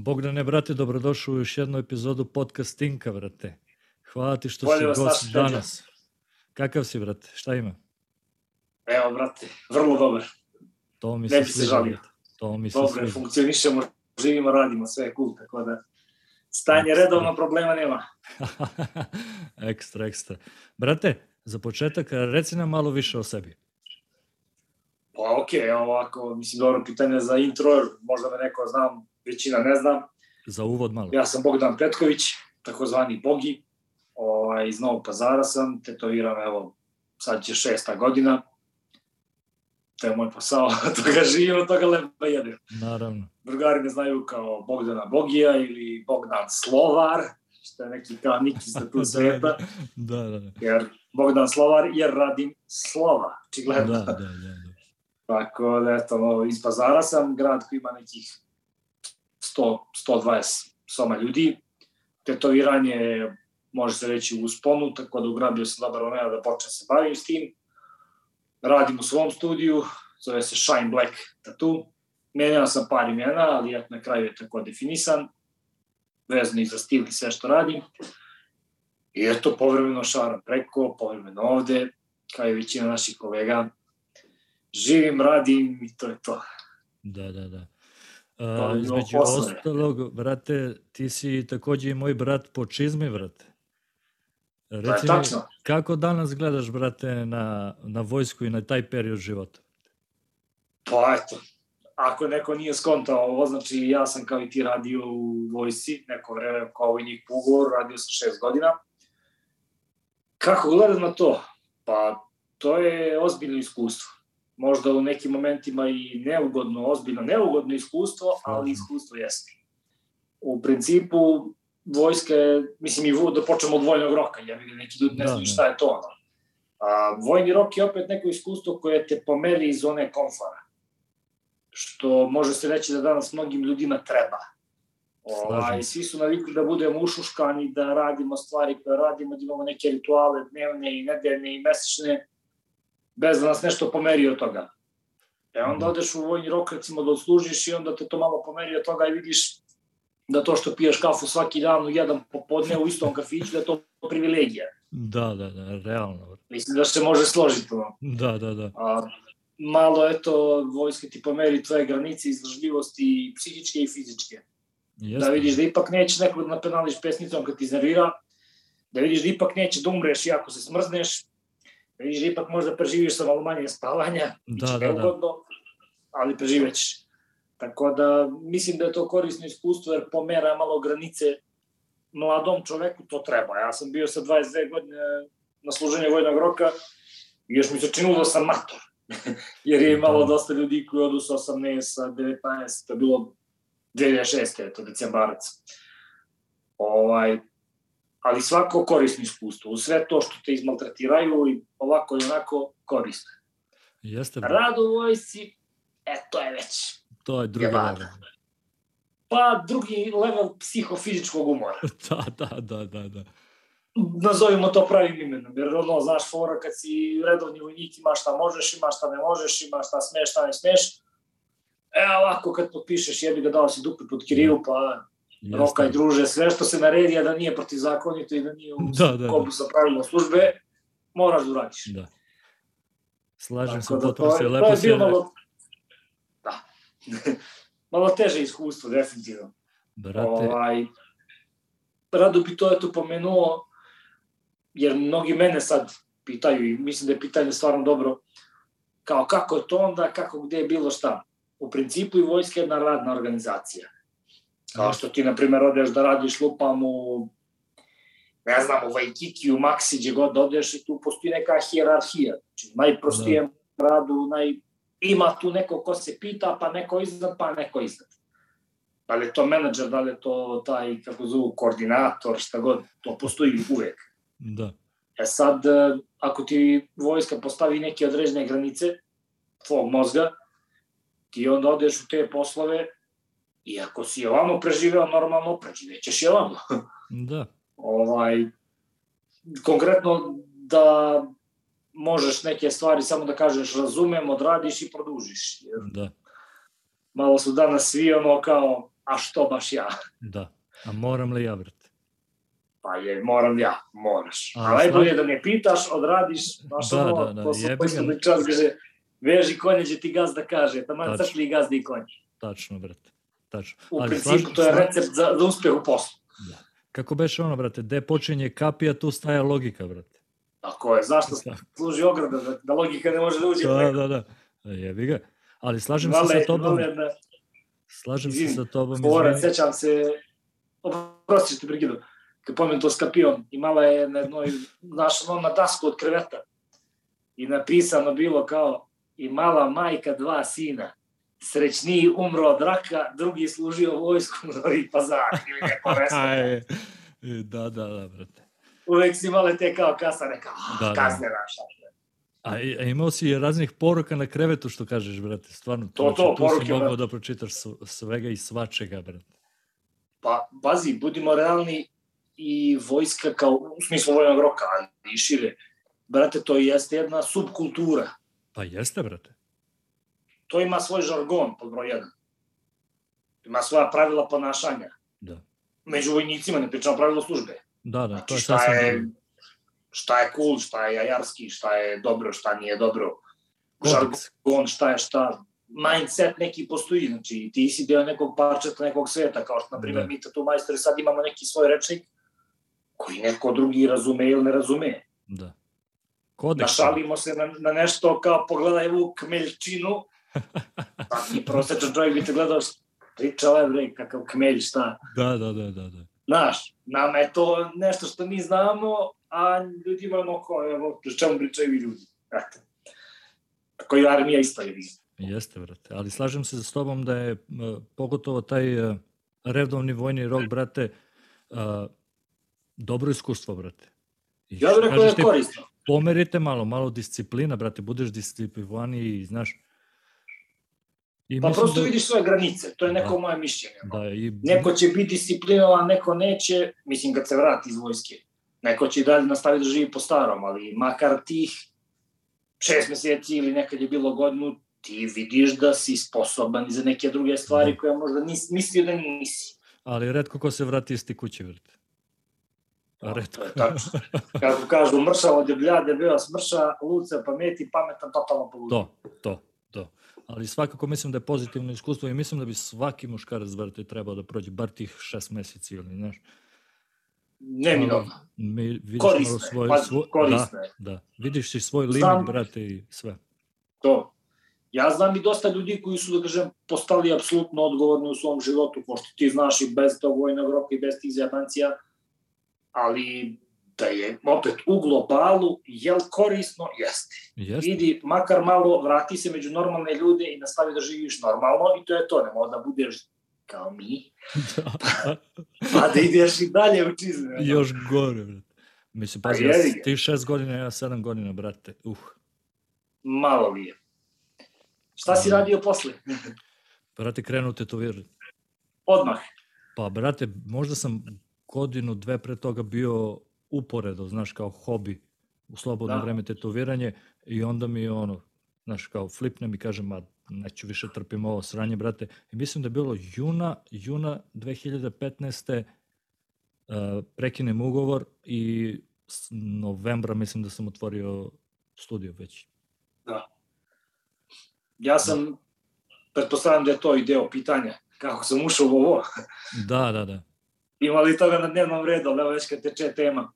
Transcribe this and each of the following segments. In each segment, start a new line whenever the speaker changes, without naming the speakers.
Bogdane, brate, dobrodošao u još jednu epizodu podcastinka, brate. Hvala ti što
Bolje
si gost danas. Kakav si, brate? Šta ima?
Evo, brate, vrlo dobar.
To mi
Ne
se
bi se
sviđa,
žalio.
To mi se sviđa.
funkcionišemo, živimo, radimo, sve je cool, tako da stanje redovno problema nema.
ekstra, ekstra. Brate, za početak, reci nam malo više o sebi.
Pa okej, evo ovako, mislim, dobro pitanje za intro, možda me neko znam, većina ne znam.
Za uvod malo.
Ja sam Bogdan Petković, takozvani Bogi, ovaj, iz Novog pazara sam, tetoviram, evo, sad će šesta godina. To je moj posao, toga živim, toga lepo jedem.
Naravno.
drugari me znaju kao Bogdana Bogija ili Bogdan Slovar, što je neki kao nik iz tu sveta,
Da, da, da.
jer Bogdan Slovar, jer radim slova,
Da,
očigledno.
da, da, da.
Tako da, eto, no, iz Pazara sam, grad koji ima nekih 100, 120 soma ljudi. Tetoviranje je, može se reći, u usponu, tako da ugrabio sam dobar moment da počnem se bavim s tim. Radim u svom studiju, zove se Shine Black Tattoo. Menjao sam par imena, ali eto, na kraju je tako definisan, vezano i za stil i sve što radim. I eto, povremeno šaram preko, povremeno ovde, kao i većina naših kolega, živim, radim i to je to.
Da, da, da. A, između
je.
ostalog, brate, ti si takođe i moj brat po čizmi, brate. Reci mi,
tačno.
kako danas gledaš, brate, na, na vojsku i na taj period života?
Pa eto, ako neko nije skontao ovo, znači ja sam kao i ti radio u vojsci, neko vreme kao vojnik po ugovoru, radio sam šest godina. Kako gledam na to? Pa to je ozbiljno iskustvo. Možda u nekim momentima i neugodno, ozbiljno neugodno iskustvo, ali iskustvo jeste. U principu, vojska je, mislim i da počnemo od vojnog roka, ja vidim neki ljudi ne
Da,
znaju
da.
šta je to. ono. A, vojni rok je opet neko iskustvo koje te pomeri iz zone komfora što može se reći da danas mnogim ljudima treba. Ovaj, svi su navikli da budemo ušuškani, da radimo stvari koje radimo, da imamo neke rituale dnevne i nedeljne i mesečne, bez da nas nešto pomeri od toga. E onda
Mhm.
odeš u vojni rok, recimo, da odslužiš i onda te to malo pomeri od toga i vidiš da to što piješ kafu svaki dan u jedan popodne u istom kafiću, da je to privilegija.
Da, da, da, realno.
Mislim da se može složiti. ono.
Da, da, da.
A, malo, eto, vojska ti pomeri tvoje granice izdržljivosti i psihičke i fizičke.
Jeste.
Da vidiš da ipak neće nekog da napenališ pesnicom kad ti iznervira, da vidiš da ipak neće da umreš i ako se smrzneš, da da ipak možda preživiš sa malo manje spavanja,
Da, da, da.
neugodno, ali preživećeš. Tako da mislim da je to korisno iskustvo jer pomera malo granice mladom čoveku to treba. Ja sam bio sa 22 godine na služenju vojnog roka i još mi se činilo da sam mator. jer je imalo
Da.
dosta ljudi koji odu sa 18, sa 19, to je bilo 2006. eto, decembarac. Ovaj, ali svako korisno iskustvo. U sve to što te izmaltretiraju i ovako i onako korisno.
Jeste, brate.
Rad u vojsci, e, to je već.
To je drugi level.
Pa drugi level psihofizičkog umora.
Da, da, da, da, da.
Nazovimo to pravim imenom, jer ono, znaš, fora kad si redovni vojnik, imaš šta možeš, imaš šta ne možeš, imaš šta smeš, šta ne smeš. E, ovako kad potpišeš, jebi ga dao si dupe pod kiriju, pa
Jeste.
rokaj druže, sve što se naredi, a da nije protivzakonito i da nije u
Da, da, da.
kobu sa pravilom službe, moraš da uradiš.
Da. Slažem se,
Tako da
potpuno
to
se
je- to
lepo
je
rekao.
malo, da, malo teže iskustvo, definitivno.
Brate,
Ovaj, rado bi to eto pomenuo, jer mnogi mene sad pitaju i mislim da je pitanje stvarno dobro, kao kako je to onda, kako gde je bilo šta. U principu i vojska je jedna radna organizacija. Kao što ti, na primjer, odeš da radiš lupam u, ne znam, u Vajkiki, u Maksi, gdje god odeš i tu postoji neka hijerarhija. Znači, najprostijem radu, naj... ima tu neko ko se pita, pa neko iznad, pa neko iznad. Da li je to menadžer, da li je to taj, kako zovu, koordinator, šta god, to postoji uvek.
da.
E sad, ako ti vojska postavi neke određene granice tvog mozga, ti onda odeš u te poslove i ako si ovamo preživeo normalno, preživećeš i ovamo.
Da,
ovaj, konkretno da možeš neke stvari samo da kažeš razumem, odradiš i produžiš. Jer
da.
malo su danas svi ono kao, a što baš ja?
Da. A moram li ja, brate?
Pa je, moram ja, moraš.
A,
A, najbolje da ne pitaš, odradiš, znaš
Da,
ono,
da, da,
to su poslednji čas, kaže, veži konje, će ti gazda kaže, tamo
Tačno.
crkli i gazdi i konje.
Tačno, brate. Tačno.
U
Ali
principu,
slažem-
to je recept za, za uspeh u poslu.
Kako beše ono, brate, gde počinje kapija, tu staje logika, brate.
Tako je, zašto služi ograda, da, da logika ne može da uđe.
Da, da, da. E, Jebi ga. Ali slažem se
Vale,
sa tobom.
vale, da,
Slažem se
Izvini,
sa tobom. izvini.
sećam se, oprosti što ti prekidu, kad pomenem to s kapijom, imala je na jednoj, ono na dasku od kreveta i napisano bilo kao i mala majka dva sina, srećniji umro od raka, drugi služio vojsku u Novi Pazar ili neko.
Aj, e, da, da, da, brate.
Uvek si imale te kao kasane, kao
Da,
da,
da.
kazne naša.
A, a imao si raznih poruka na krevetu, što kažeš, brate. Stvarno,
To, to,
znači, tu
poruke,
si mogao
brate.
da pročitaš svega i svačega, brate.
Pa, pazi, budimo realni i vojska kao, u smislu vojnog roka, ali i šire. Brate, to jeste jedna subkultura.
Pa jeste, brate.
To ima svoj žargon, pod broj jedan. Ima svoja pravila ponašanja.
Da.
Među vojnicima, ne pričamo pravila službe.
Da, da, to
Znači,
je
šta
sasvim
je, šta je cool, šta je jajarski, šta je dobro, šta nije dobro.
Kodeks.
Žargon, šta je šta. Mindset neki postoji, znači ti si deo nekog parčeta, nekog sveta, kao što, na primjer,
Da.
mi tu majstori sad imamo neki svoj rečnik koji neko drugi razume ili ne razume.
Da. Kodeks.
Našalimo se na, na nešto kao pogledaj ovu kmeljčinu, taki prosečan čovjek bi te gledao priča ovaj bre, kakav kmelj, šta.
Da, da, da, da, da.
Znaš, nama je to nešto što mi znamo, a ljudima ono kao, evo, čemu pričaju i ljudi. Eto. Tako i armija isto je.
Jeste, brate. Ali slažem se s tobom da je pogotovo taj uh, redovni vojni rok, brate, uh, dobro iskustvo, brate. I
Ja bih rekao da je korisno.
pomerite malo, malo disciplina, brate, budeš disciplinovaniji, znaš. I
Pa prosto
da,
vidiš svoje granice, to je neko
Da.
moje mišljenje.
da i,
Neko će biti disciplinovan, neko neće, mislim kad se vrati iz vojske. Neko će i dalje nastaviti da živi po starom, ali makar tih šest meseci ili nekad je bilo godinu, ti vidiš da si sposoban i za neke druge stvari koje možda nis, mislio da nisi.
ali redko ko se vrati iz ti kuće, brate. A
To
redko.
tačno. Kako kažu, mršavo deblja, debela smrša, luca, pameti, pametan, totalno poludio.
To, to, to. Ali svakako mislim da je pozitivno iskustvo i mislim da bi svaki muškarac, brate, trebao da prođe bar tih šest meseci ili, znaš.
Neminovno.
Mi, vidiš
je,
svoj, svoj, da, da. Vidiš si svoj limit,
Znam-
brate, i sve.
To. Ja znam i dosta ljudi koji su, da kažem, postali apsolutno odgovorni u svom životu, pošto ti znaš i bez tog vojnog roka i bez tih zajebancija, ali da je opet u globalu, jel korisno? Jeste.
Jeste.
Idi, makar malo, vrati se među normalne ljude i nastavi da živiš normalno i to je to, ne mora da budeš kao mi, pa da ideš i dalje u čizme.
Još gore, brate. Mislim,
Pa
pazi, ja,
jebi ga.
ti šest godina, ja sedam godina, brate. Uh.
Malo li je. Šta si radio posle?
Brate, krenu tetovirati.
Odmah.
Pa, brate, možda sam godinu, dve pre toga bio uporedo, znaš, kao hobi u slobodno
Da.
vreme tetoviranje i onda mi ono, znaš, kao flipnem i kažem, ma, neću više trpim ovo sranje, brate. I mislim da je bilo juna, juna 2015. Uh, prekinem ugovor i s novembra mislim da sam otvorio studio već.
Ja sam, pretpostavljam da je to i deo pitanja, kako sam ušao u ovo.
Da, da, da.
Ima li toga na dnevnom redu, ali evo već kad teče tema.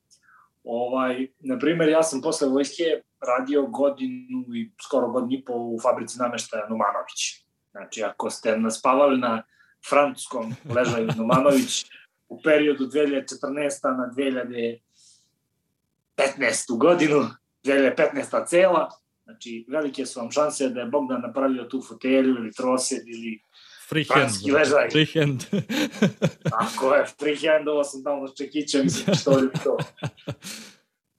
Ovaj, na primjer, ja sam posle vojske radio godinu i skoro godinu i po u fabrici nameštaja Numanović. Znači, ako ste nas spavali na francuskom ležaju Numanović u periodu 2014. na 2015. godinu, 2015. cela, znači, velike su vam šanse da je Bogdan napravio tu fotelju ili trosed ili
Freehand.
Ležaj.
Freehand.
Tako je, freehandovao sam tamo s čekićem, što je to.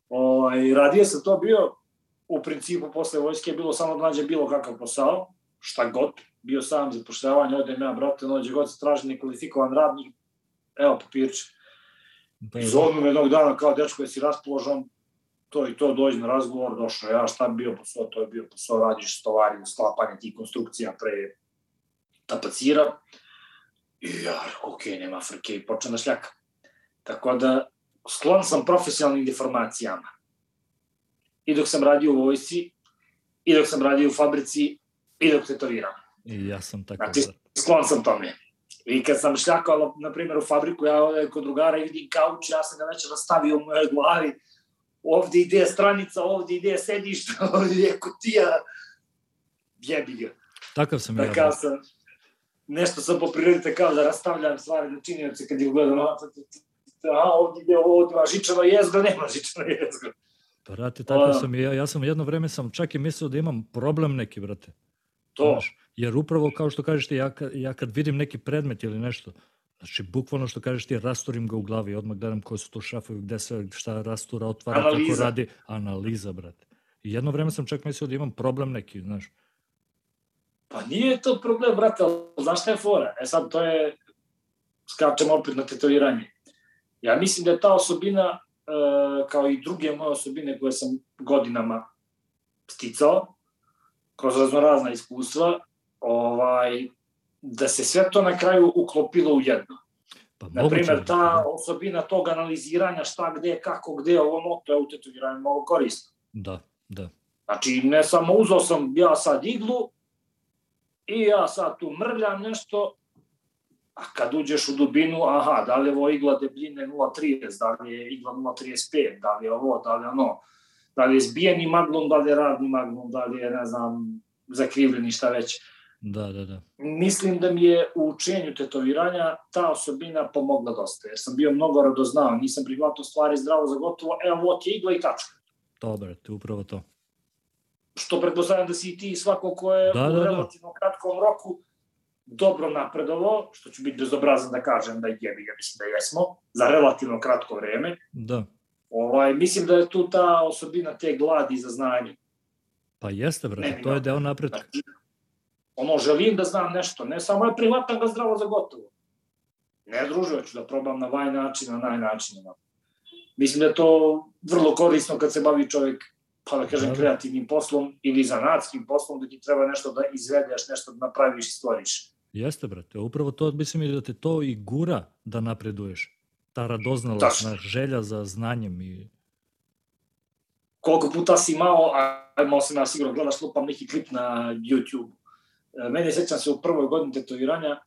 Ovaj, radio sam to bio, u principu posle vojske je bilo samo da nađe bilo kakav posao, šta god, bio sam zapošljavanje, odem ja, brate, nođe god se traži nekvalifikovan radnik, evo papirče.
Pa,
I zovnu me jednog dana kao, dečko, jesi raspoložen, to i to, dođi na razgovor, došao ja, šta bi bio posao, to je bio posao, radiš stovari, sklapanje tih konstrukcija pre tapacira. I ja, ok, nema frke, i počne da šljaka. Tako da, sklon sam profesionalnim deformacijama. I dok sam radio u vojsci, i dok sam radio u fabrici, i dok tetoviram.
I ja sam tako.
Znači, sklon sam tome. I kad sam šljakao, na primjer, u fabriku, ja kod drugara i vidim kauč, ja sam ga već rastavio u mojoj glavi, ovde ide stranica, ovde ide sedište, ovde ide kutija, jebi ga.
Takav sam ja.
Takav sam, nešto sam po prirodi kao da rastavljam stvari na činjenice kad ih gledam, a, ovde ide ovo, ima žičano jezgo, nema žičano jezgo.
Pa, brate, tako sam i ja. Ja sam jedno vreme sam čak i mislio da imam problem neki, brate.
To. Znaš,
jer upravo kao što kažeš ti, ja, ja kad vidim neki predmet ili nešto, znači bukvalno što kažeš ti, rasturim ga u glavi, odmah gledam koje su to šafovi, gde se šta rastura, otvara,
Analiza.
kako radi. Analiza, brate. I jedno vreme sam čak mislio da imam problem neki, znaš.
Pa nije to problem, brate, ali znaš šta je fora? E sad, to je, skačemo opet na tetoviranje. Ja mislim da je ta osobina, e, kao i druge moje osobine koje sam godinama sticao, kroz raznorazna iskustva, ovaj, da se sve to na kraju uklopilo u jedno.
Pa,
Na
moguće
primer,
je,
ta osobina tog analiziranja šta, gde, kako, gde, ovo, no, to je u tetoviranju mnogo korisno.
Da, da.
Znači, ne samo uzao sam ja sad iglu i ja sad tu mrljam nešto, a kad uđeš u dubinu, aha, da li je ovo igla debljine 0,30, da li je igla 0,35, da li je ovo, da li je ono, da li je zbijeni magnum, da li je radni magnum, da li je, ne znam, zakrivljeni, šta već.
Da, da, da.
Mislim da mi je u učenju tetoviranja ta osobina pomogla dosta, jer sam bio mnogo radoznao, nisam prihvatao stvari zdravo za gotovo, evo, ovo ti je igla i tačka.
To, brate, upravo to.
Što pretpostavljam da si i ti svako ko je
Da,
u
da, da.
relativno kratkom roku dobro napredovao, što ću biti bezobrazan da kažem da jebi ga, mislim da jesmo, za relativno kratko vreme.
Da.
Ovaj, mislim da je tu ta osobina te gladi za znanje.
Pa jeste, brate,
Ne,
to je deo napretka.
Znači, ono, želim da znam nešto, ne samo je prihvatam ga zdravo za gotovo. Ne, druže, hoću da probam na ovaj način, na naj način. Mislim da je to vrlo korisno kad se bavi čovjek, pa da kažem,
Da.
kreativnim poslom ili zanatskim poslom, da ti treba nešto da izvedeš, nešto da napraviš i stvoriš.
Jeste, brate, upravo to mislim i da te to i gura da napreduješ. Ta radoznalost, želja za znanjem i...
Koliko puta si imao, a imao sam ja sigurno, gledaš, lupam neki klip na YouTube. E, Mene sećam se u prvoj godini tetoviranja,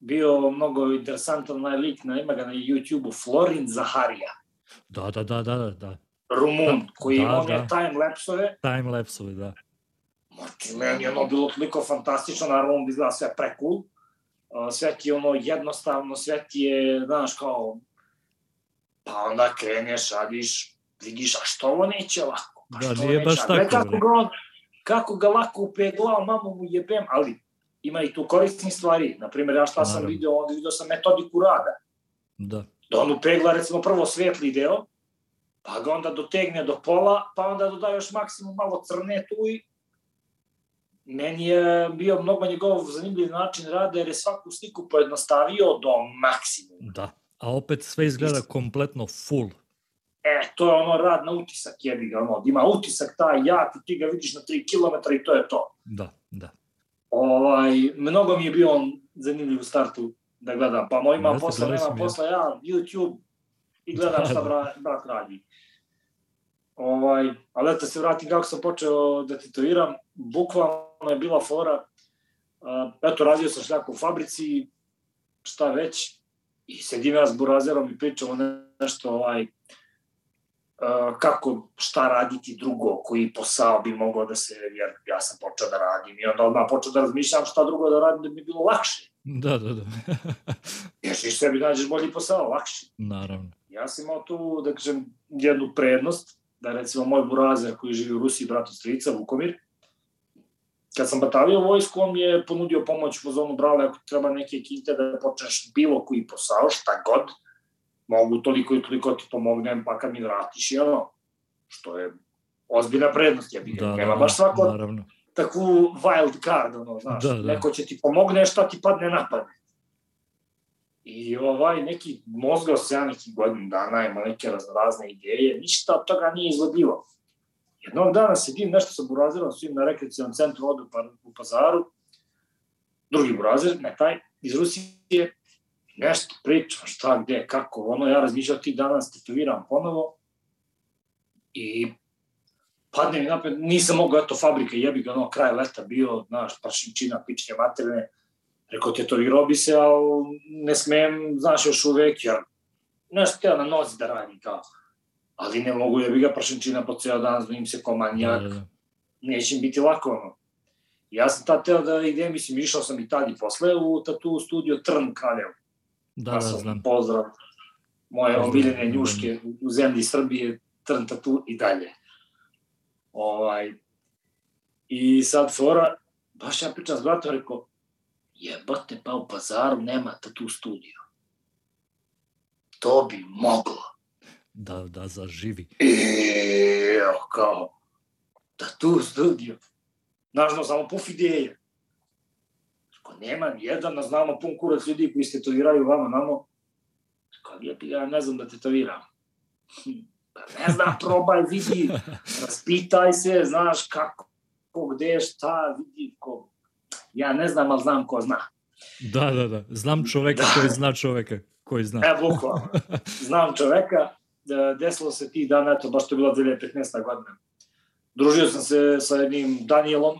bio mnogo interesantan onaj lik, na, ima ga na YouTube-u, Florin Zaharija.
Da, da, da, da, da, da.
Rumun, koji
Da,
ima one
da.
time-lapsove,
Time-lapsovi, da.
Znači, meni je ono bilo toliko fantastično, naravno on izgleda sve pre cool. Uh, sve ti je ono jednostavno, sve ti je, znaš, kao, pa onda kreneš, radiš, vidiš, a što ovo neće lako? Pa
Da, nije baš tako,
Kako
bre.
ga, on, kako ga lako upeglao, mamu mu jebem, ali ima i tu korisnih stvari. Naprimjer, ja šta sam
Naravno.
video, onda video sam metodiku rada.
Da.
Da on upegla, recimo, prvo svetli deo, pa ga onda dotegne do pola, pa onda doda još maksimum malo crne tu i meni je bio mnogo njegov zanimljiv način rada jer je svaku sliku pojednostavio do maksimuma.
Da. A opet sve izgleda kompletno full.
E, to je ono rad na utisak, jebi ga, ono, ima utisak taj jak i ti ga vidiš na 3 km i to je to.
Da, da.
Ovaj, mnogo mi je bio on zanimljiv u startu da gledam, pa moj ima
Jeste,
posla, nema
ja.
posla, ja YouTube i gledam
Da,
šta
da.
bra, brat radi. Ovaj, ali eto se vratim kako sam počeo da tetoviram, bukvalno je bila fora, uh, eto radio sam šljaka u fabrici, šta već, i sedim ja s burazerom i pričamo nešto ovaj, uh, kako, šta raditi drugo, koji posao bi mogao da se, jer ja sam počeo da radim i onda odmah počeo da razmišljam šta drugo da radim da bi bilo lakše.
Da, da, da.
Jer ti sebi nađeš bolji posao, lakše.
Naravno.
Ja sam imao tu, da kažem, jednu prednost, da recimo moj burazer koji živi u Rusiji, brat od strica, Vukomir, kad sam batalio vojsku, on mi je ponudio pomoć u zonu brale ako treba neke kinte da počneš bilo koji posao, šta god, mogu toliko i toliko ti pomognem, pa kad mi vratiš, je ono, što je ozbiljna prednost, je
Da, da,
nema
da,
baš svako
naravno.
takvu wild card, ono, znaš,
Da, da.
neko će ti pomogne, šta ti padne na pamet. I ovaj neki mozgao se ja neki godin dana, ima neke raznorazne ideje, ništa od toga nije izvodljivo. Jednog dana sedim nešto sa burazerom, svim na rekreacijom centru odu pa, u pazaru, drugi burazer, ne taj, iz Rusije, nešto pričam, šta, gde, kako, ono, ja razmišljam ti danas tetoviram ponovo i padne mi napred, nisam mogao, eto, fabrika, jebi ga, ono, kraj leta bio, znaš, prašinčina, pičke materne, rekao, tetovirao bi se, ali ne smem, znaš, još uvek, jer nešto teo na nozi da radi, kao, ali ne mogu, jebi ga, prašinčina po ceo dan, zbim se ko manijak, da, da, da. neće biti lako, ono. Ja sam tad teo da idem, mislim, išao sam i tad i posle u tatu studio Trn Kraljevo.
Da, da, znam.
Pozdrav moje omiljene njuške u zemlji Srbije, Trn tatu i dalje. Ovaj, I sad fora, baš ja pričam s bratom, rekao, jebate, pa u pazaru nema tatu studio. To bi moglo.
Da, da zaživi.
Evo, kao, tatu studio. Znaš, samo puf ideje. Ako nema jedan, znamo pun kurac ljudi koji se tetoviraju vama, namo. Kao, ja ne znam da tetoviram. Hm Pa ne znam, probaj, vidi, raspitaj se, znaš kako, ko, gde, šta, vidi, ko. Ja ne znam, ali znam ko zna.
Da, da, da. Znam čoveka da. koji zna čoveka koji zna.
E, bukvalno. Znam čoveka, da, desilo se ti dana, eto, baš to je bila 2015. godina. Družio sam se sa jednim Danielom,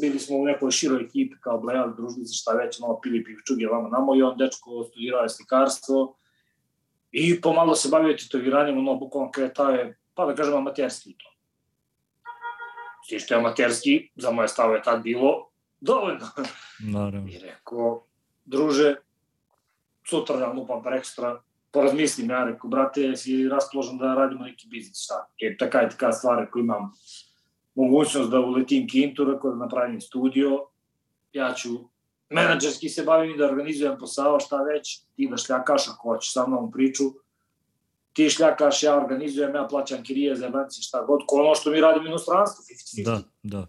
bili smo u nekoj široj ekipi kao Blejal, družili se šta već, malo pili pivčuge vamo namo i on dečko studirao je slikarstvo, I pomalo se bavio tetoviranjem, ono, bukvalno kretao je, pa da kažem, amaterski to. Svi što je amaterski, za moje stave tad bilo dovoljno.
Naravno.
I rekao, druže, sutra da lupam par ekstra, porazmislim, ja rekao, brate, si raspoložen da radimo neki biznis, šta? Jer taka je taka stvar, ako imam mogućnost da uletim kintu, rekao da napravim studio, ja ću menadžerski se bavim i da organizujem posao, šta već, ti da šljakaš ako hoćeš sa mnom priču, ti šljakaš, ja organizujem, ja plaćam kirije za evanci, šta god, ko ono što mi radimo u inostranstvu, 50-50.
Da, da.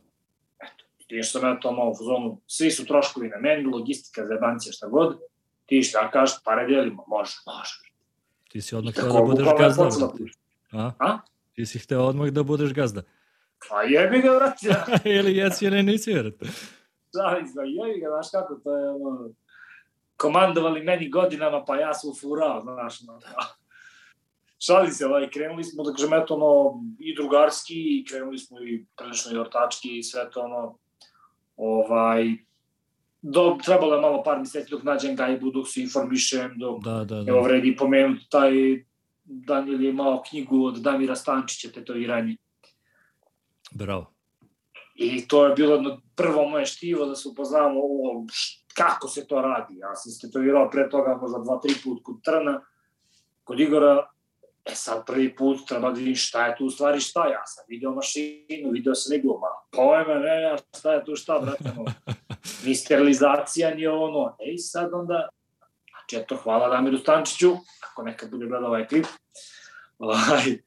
Ti što sam ja to malo u zonu, svi su troškovi na meni, logistika za evanci, šta god, ti šljakaš, pare delimo, može, može.
Ti si odmah hteo da budeš gazda. A? A? Ti si hteo odmah da budeš gazda.
Pa jebi ga, vrati.
ili jesi ili nisi, vrati
zavisno, jevi ga, znaš kako, to je ono, komandovali meni godinama, pa ja sam ufurao, znaš, no. Šali se, ovaj, krenuli smo, da kažem, eto, ono, i drugarski, i krenuli smo i prilično i ortački, i sve to, ono, ovaj, do, trebalo je malo par meseci dok nađem gajbu, dok se informišem, dok,
da, da, da.
evo, vredi pomenuti taj, Daniel je imao knjigu od Damira Stančića, tetoviranje.
Bravo.
I to je bilo jedno prvo moje štivo da se upoznamo o kako se to radi. Ja sam se tetovirao pre toga možda dva, tri put kod Trna, kod Igora, E sad prvi put treba da vidim šta je tu u stvari šta. Ja sam video mašinu, video sam iglu, ma pojma, ne, ja, šta je tu šta, brate, no. Ni sterilizacija, ni ono. E i sad onda, znači eto, hvala Damiru Stančiću, ako nekad bude gledao ovaj klip, ovaj,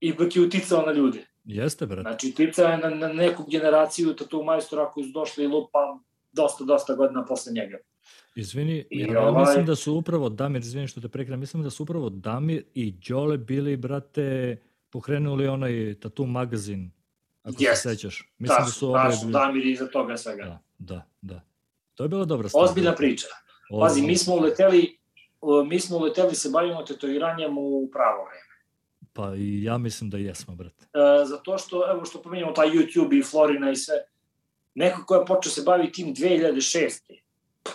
ipak je uticao na ljude.
Jeste, brate.
Znači, tica je na, na neku generaciju tatu majstora koji su došli lupa dosta, dosta godina posle njega.
Izvini, I ja ovaj... mislim da su upravo Damir, izvini što te prekram, mislim da su upravo Damir i Đole bili, brate, pokrenuli onaj tatu magazin, ako yes. se sećaš.
Mislim da, da su da, su. Damir iza toga svega.
Da, da, da. To je bila dobra stvar.
Ozbiljna priča. Ozbiljna. Pazi, mi smo uleteli, mi smo uleteli se bavimo tetoviranjem u pravo vreme.
Pa i ja mislim da jesmo, brate.
E, zato što, evo što pominjamo, taj YouTube i Florina i sve, neko ko je počeo se bavi tim 2006.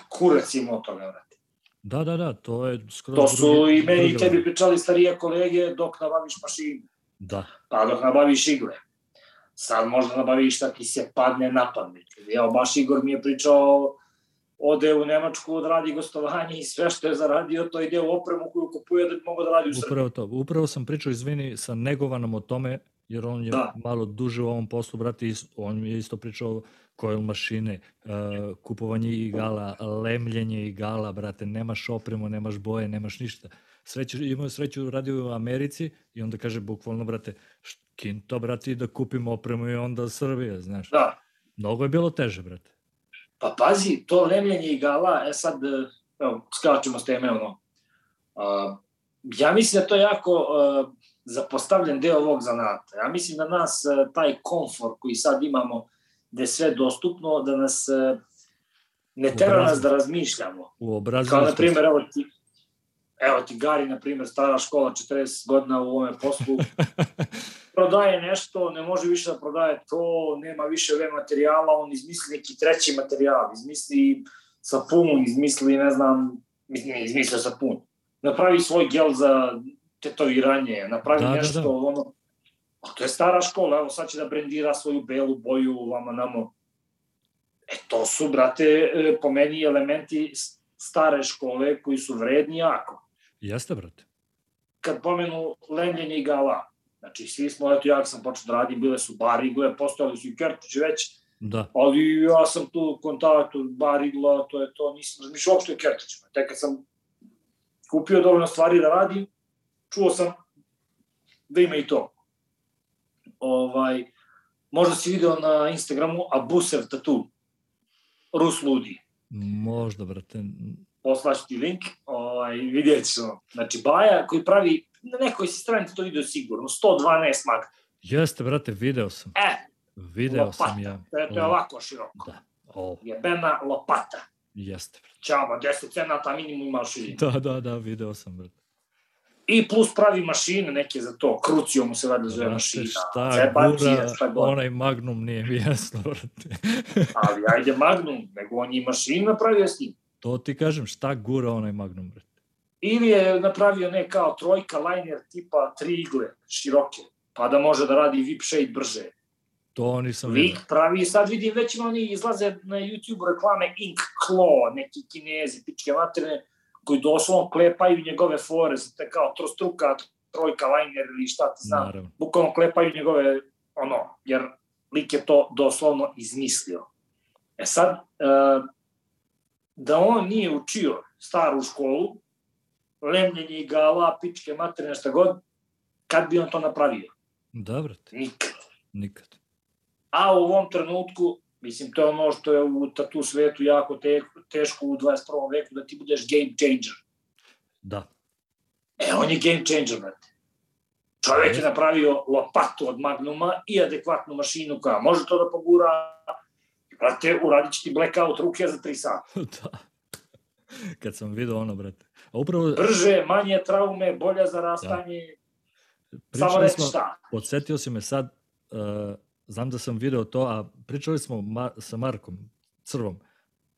Kurac imao toga, brate.
Da, da, da, to je skoro...
To su drugi, i meni i tebi pričali starije kolege dok nabaviš mašinu.
Da.
Pa dok nabaviš igle. Sad možda nabaviš šta ti se padne na pamet. Evo, baš Igor mi je pričao ode u Nemačku, odradi gostovanje i sve što je zaradio, to ide u opremu koju kupuje da bi mogo da radi u Srbiji.
Upravo to. Upravo sam pričao, izvini, sa Negovanom o tome, jer on je da. malo duže u ovom poslu, brate, on mi je isto pričao koje mašine, uh, kupovanje igala, lemljenje igala, brate, nemaš opremu, nemaš boje, nemaš ništa. Sreću, imao sreću, radio u Americi i onda kaže, bukvalno, brate, to, brate, da kupimo opremu i onda Srbije, znaš.
Da.
Mnogo je bilo teže, brate.
Pa pazi, to lemljenje igala, e sad, e, evo, skačemo s teme, ono, uh, ja mislim da to je jako uh, zapostavljen deo ovog zanata. Ja mislim da nas uh, taj komfor koji sad imamo, gde je sve dostupno, da nas uh, Ne tera nas da razmišljamo. Kao, na primjer, evo ti, evo ti Gari, na primjer, stara škola, 40 godina u ovome poslu, prodaje nešto, ne može više da prodaje to, nema više ove materijala, on izmisli neki treći materijal, izmisli sapun, izmisli, ne znam, izmislio sapun. Napravi svoj gel za tetoviranje, napravi da, nešto, da, da. ono, a to je stara škola, evo sad će da brendira svoju belu boju, vama namo. E, to su, brate, e, po meni elementi stare škole koji su vredni jako.
Jeste, brate.
Kad pomenu lemljenje i gala, znači svi smo, eto ja sam počeo da radim, bile su bar igle, postojali su i kertići već,
Da.
Ali ja sam tu u kontaktu, bar igla, to je to, nisam razmišljao uopšte o kertićima. Tek kad sam kupio dovoljno stvari da radim, čuo sam da ima i to. Ovaj, možda si video na Instagramu Abusev Tattoo, Rus Ludi.
Možda, brate.
Poslaću ti link, ovaj, vidjet ćeš ono. Znači, Baja koji pravi, na nekoj si stranici to video sigurno, 112 mag.
Jeste, brate, video sam.
E,
Video lopata. sam ja.
To je, to je ovako široko.
Da. O.
Jebena lopata.
Jeste.
Ćao, 10 cenata minimum imaš i...
Da, da, da, video sam, brate.
I plus pravi mašine neke za to, Krucio mu se valjda zove mašina.
Šta Zebacija, gura, šta onaj Magnum nije mi jasno.
Ali ajde Magnum, nego on je mašinu napravio s njim.
To ti kažem, šta gura onaj Magnum, brate.
Ili je napravio ne kao trojka liner tipa tri igle, široke, pa da može da radi VIP shade brže.
To nisam
vidio. Lik pravi, sad vidim već oni izlaze na YouTube reklame Ink Claw, neki kinezi, pičke materne, koji doslovno klepaju njegove fore, te kao trostruka, trojka, liner ili šta ti znam. Naravno. Bukvalno klepaju njegove, ono, jer lik je to doslovno izmislio. E sad, uh, da on nije učio staru školu, lemljenje gala, pičke materine, šta god, kad bi on to napravio?
Da, brate.
Nikad.
Nikad.
A u ovom trenutku, mislim, to je ono što je u tatu svetu jako te, teško u 21. veku, da ti budeš game changer.
Da.
E, on je game changer, brate. Čovjek je napravio lopatu od Magnuma i adekvatnu mašinu koja može to da pogura. Brate, uradit će ti blackout ruke za 3 sata.
da. Kad sam vidio ono, brate. A upravo...
Brže, manje traume, bolje za rastanje. Da. Samo reći šta.
Podsetio si me sad, uh, znam da sam video to, a pričali smo ma, sa Markom Crvom,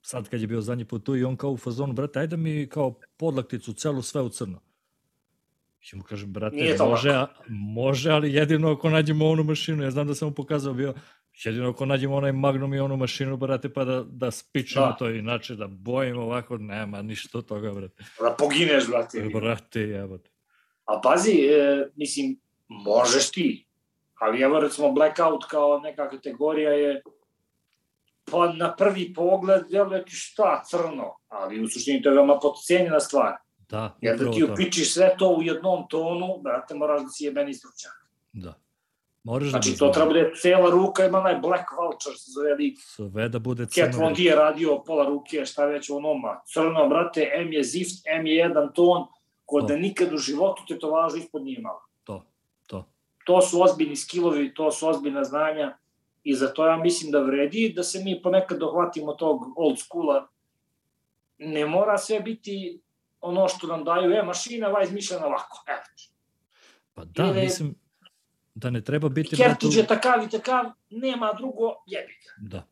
sad kad je bio zadnji put tu i on kao u fazonu, brate, ajde mi kao podlakticu celu sve u crno. I mu kažem, brate, može, a, može, ali jedino ako nađemo onu mašinu, ja znam da sam mu pokazao bio, jedino ako nađemo onaj Magnum i onu mašinu, brate, pa da, da spičemo da. to, inače da bojimo ovako, nema ništa od toga, brate.
Da pogineš, brate.
Brate, jebate.
A pazi, e, mislim, možeš ti, Ali evo recimo blackout kao neka kategorija je pa na prvi pogled deluje ti šta crno, ali u suštini to je veoma potcijenjena stvar.
Da,
Jer da ti upičiš sve to u jednom tonu, brate, moraš da si jebeni stručnjak.
Da. Moraš
znači, da to treba da bude cela ruka, ima onaj Black Vulture, se zove lik.
Sve da bude crno.
Cat Von D je radio pola ruke, šta već u onoma. Crno, brate, M je zift, M je jedan ton, ko da nikad u životu te to važno ispod nije imala to su ozbiljni skillovi, to su ozbiljna znanja i za to ja mislim da vredi da se mi ponekad dohvatimo tog old schoola. Ne mora sve biti ono što nam daju, e, mašina va izmišljena ovako, evo.
Pa da, Ili, mislim, da ne treba biti...
Kertić je takav i takav, nema drugo, jebi ga.
Da.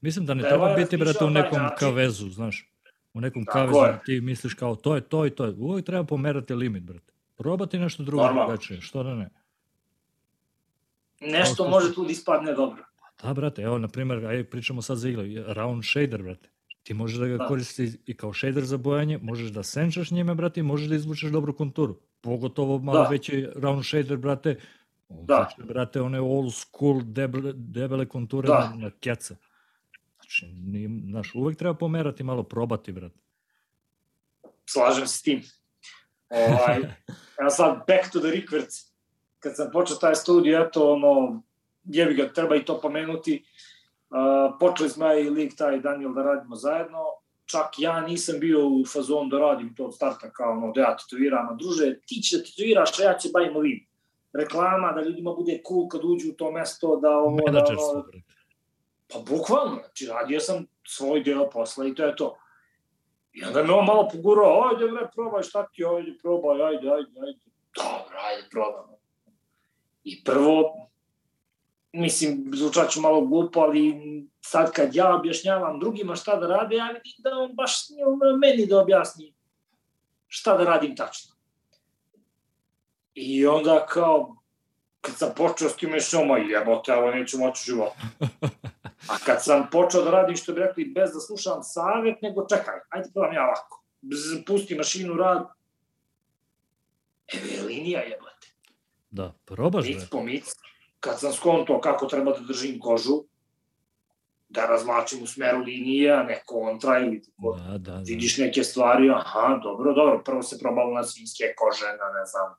Mislim da ne da treba biti, brate, u nekom kavezu, znaš. U nekom Tako kavezu je. ti misliš kao to je to i to je. Uvijek treba pomerati limit, brate. Probati nešto drugo drugačije, što da ne
nešto može tu da ispadne dobro.
Da, brate, evo, na primjer, aj pričamo sad za iglu, round shader, brate. Ti možeš da ga da. koristiš i kao shader za bojanje, možeš da senčaš njime, brate, i možeš da izvučeš dobru konturu. Pogotovo malo da. veći round shader, brate, da. Znači, brate, one old school debele, debele konture da. na, na keca. Znači, nije, znaš, uvek treba pomerati, malo probati, brate.
Slažem se s tim. Ovaj, evo sad, back to the records kad sam počeo taj studij, eto, ono, jebi ga, treba i to pomenuti, uh, počeli smo ja i lik taj Daniel da radimo zajedno, čak ja nisam bio u fazonu da radim to od starta kao ono, da ja tetoviram, a druže, ti će da tetoviraš, a ja će bavim ovim. Reklama, da ljudima bude cool kad uđu u to mesto, da ovo, da ono, Pa bukvalno, znači radio sam svoj deo posla i to je to. I onda me on malo pogurao, ajde bre, probaj, šta ti, ajde, probaj, ajde, ajde, ajde. Dobro, ajde, probamo. I prvo, mislim, zvučat ću malo glupo, ali sad kad ja objašnjavam drugima šta da rade, ja vidim da on baš nije meni da objasni šta da radim tačno. I onda kao, kad sam počeo s tim, mislim, ma jebote, ovo neću moći u životu. A kad sam počeo da radim, što bi rekli, bez da slušam savjet, nego čekaj, ajde probam ja ovako. Pusti mašinu, rad. Evo je linija jebote.
Da, probaš,
Mic po mic. Kad sam skonto kako treba da držim kožu, da razmlačim u smeru linije, a ne kontra ili tako.
Da, da, da.
Vidiš neke stvari, aha, dobro, dobro, prvo se probalo na svinjske kože, na ne znam,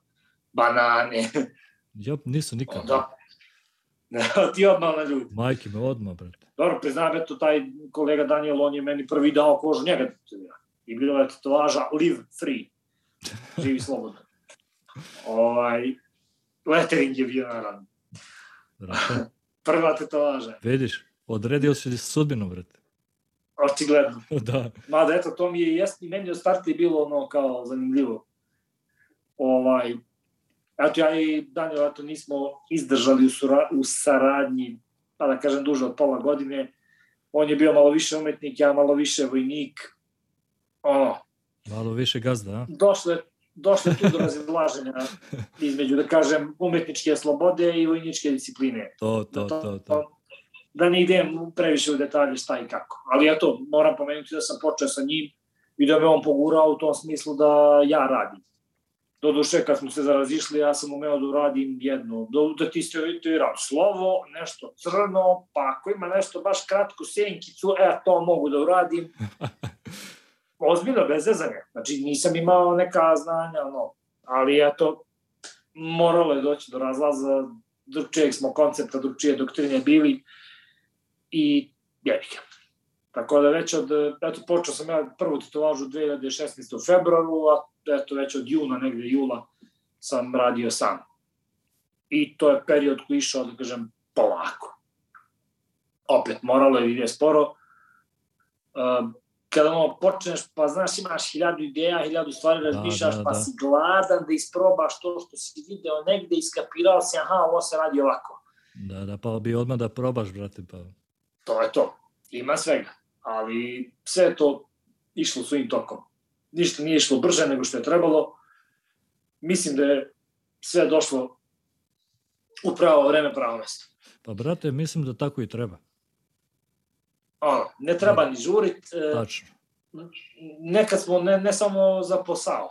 banane,
Ja nisam nikad.
onda ti odmah na ljudi.
Majke me odmah, brate.
Dobro, priznajem, eto, taj kolega Daniel, on je meni prvi dao kožu, njega tetovira. I bila je tetovaža live free. Živi slobodno. ovaj, lettering je bio naravno.
Brate,
Prva tetovaža,
vidiš, odredio si sudbinu, brate.
očigledno.
da,
Mada, eto, to mi je jesni, meni od starta je bilo ono kao zanimljivo. Ovaj, eto, ja i Daniel, eto, nismo izdržali u, sura, u saradnji, pa da kažem, duže od pola godine. On je bio malo više umetnik, ja malo više vojnik. Ono,
malo više gazda, a?
došlo je, došlo tu do razilaženja između, da kažem, umetničke slobode i vojničke discipline.
To, to, to, to.
Da ne idem previše u detalje šta i kako. Ali eto, moram pomenuti da sam počeo sa njim i da me on pogurao u tom smislu da ja radim. Doduše, kad smo se zarazišli, ja sam umeo da uradim jedno, da, da ti ste itiram slovo, nešto crno, pa ako ima nešto baš kratku senkicu, e, to mogu da uradim. Ozbiljno, bez zezanja. Znači, nisam imao neka znanja, ono, ali eto, moralo je doći do razlaza, drugčijeg smo koncepta, drugčije doktrine bili i jebike. Tako da već od, eto, počeo sam ja prvu tetovažu 2016. u februaru, a eto, već od juna, negde jula, sam radio sam. I to je period koji išao, da kažem, polako. Opet, moralo je ide sporo. Uh, kada ono počneš, pa znaš, imaš hiljadu ideja, hiljadu stvari razmišljaš,
da, da,
pa
da.
si gladan da isprobaš to što si video negde, iskapirao si, aha, ovo se radi ovako.
Da, da, pa bi odmah da probaš, brate, pa...
To je to. Ima svega. Ali sve to išlo svojim tokom. Ništa nije išlo brže nego što je trebalo. Mislim da je sve došlo u pravo vreme, pravo mesto.
Pa, brate, mislim da tako i treba.
Ono, ne treba ni žurit.
Tačno.
nekad smo ne, ne samo za posao,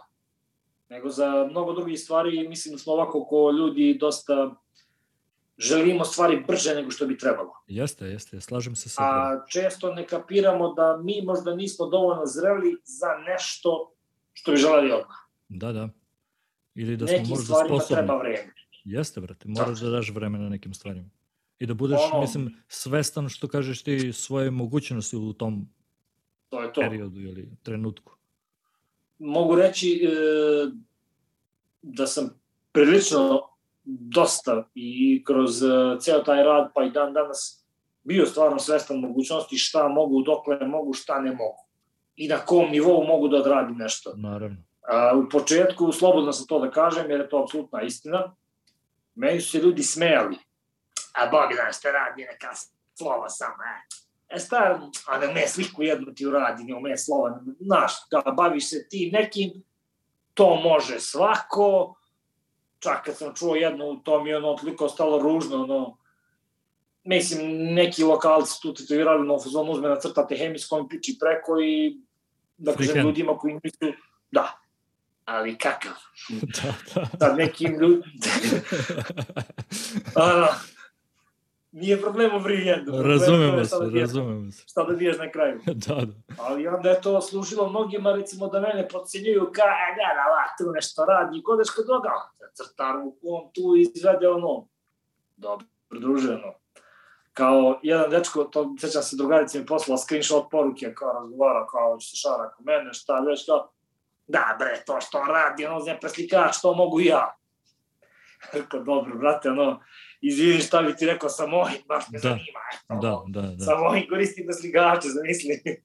nego za mnogo drugih stvari mislim da smo ovako ko ljudi dosta želimo stvari brže nego što bi trebalo.
Jeste, jeste, slažem se sa.
A često ne kapiramo da mi možda nismo dovoljno zreli za nešto što bi želeli odmah.
Da, da. Ili da smo
Nekim
možda
stvarima
sposobni.
treba vreme.
Jeste, brate, moraš da daš vremena nekim stvarima. I da budeš,
Ono-
mislim, svestan što kažeš ti svoje mogućnosti u tom
To je to.
periodu ili trenutku.
Mogu reći e, da sam prilično dosta i kroz e, ceo taj rad pa i dan danas bio stvarno svestan mogućnosti šta mogu, dokle mogu, šta ne mogu. I na kom nivou mogu da odradim nešto.
Naravno.
A, u početku, slobodno sam to da kažem, jer je to apsolutna istina, meni su se ljudi smejali. A Bogdan, šta radi neka slova samo, e? E star, a da me sliku jednu ti uradi, ne ume slova, znaš, da baviš se ti nekim, to može svako, čak kad sam čuo jednu, to mi je ono toliko stalo ružno, ono, mislim, neki lokalci tu tetovirali, no, fuzon uzme na crtate hemijskom piči preko i, da kažem, ljudima koji nisu, da, ali kakav,
da, da.
sa nekim ljudima, ono, nije problem u vrijendu.
razumemo se, razumemo se.
Šta da biješ na kraju.
da, da.
Ali onda je to služilo mnogima, recimo, da mene podcenjuju ka, e, gleda, ova, tu nešto radi, kodeš kod toga, crtar mu on tu izvede ono, dobro, druženo. Kao jedan dečko, to sećam se drugarica mi poslala screenshot poruke, kao razgovara, kao će se šara ko mene, šta već to. Da bre, to što on radi, ono zem preslikač, to mogu ja. Rekao, dobro, brate, ono, izvini šta bi ti rekao, sa mojim, baš me
Da.
zanima.
Da, da, da.
Sa mojim koristi da sligače, zamisli.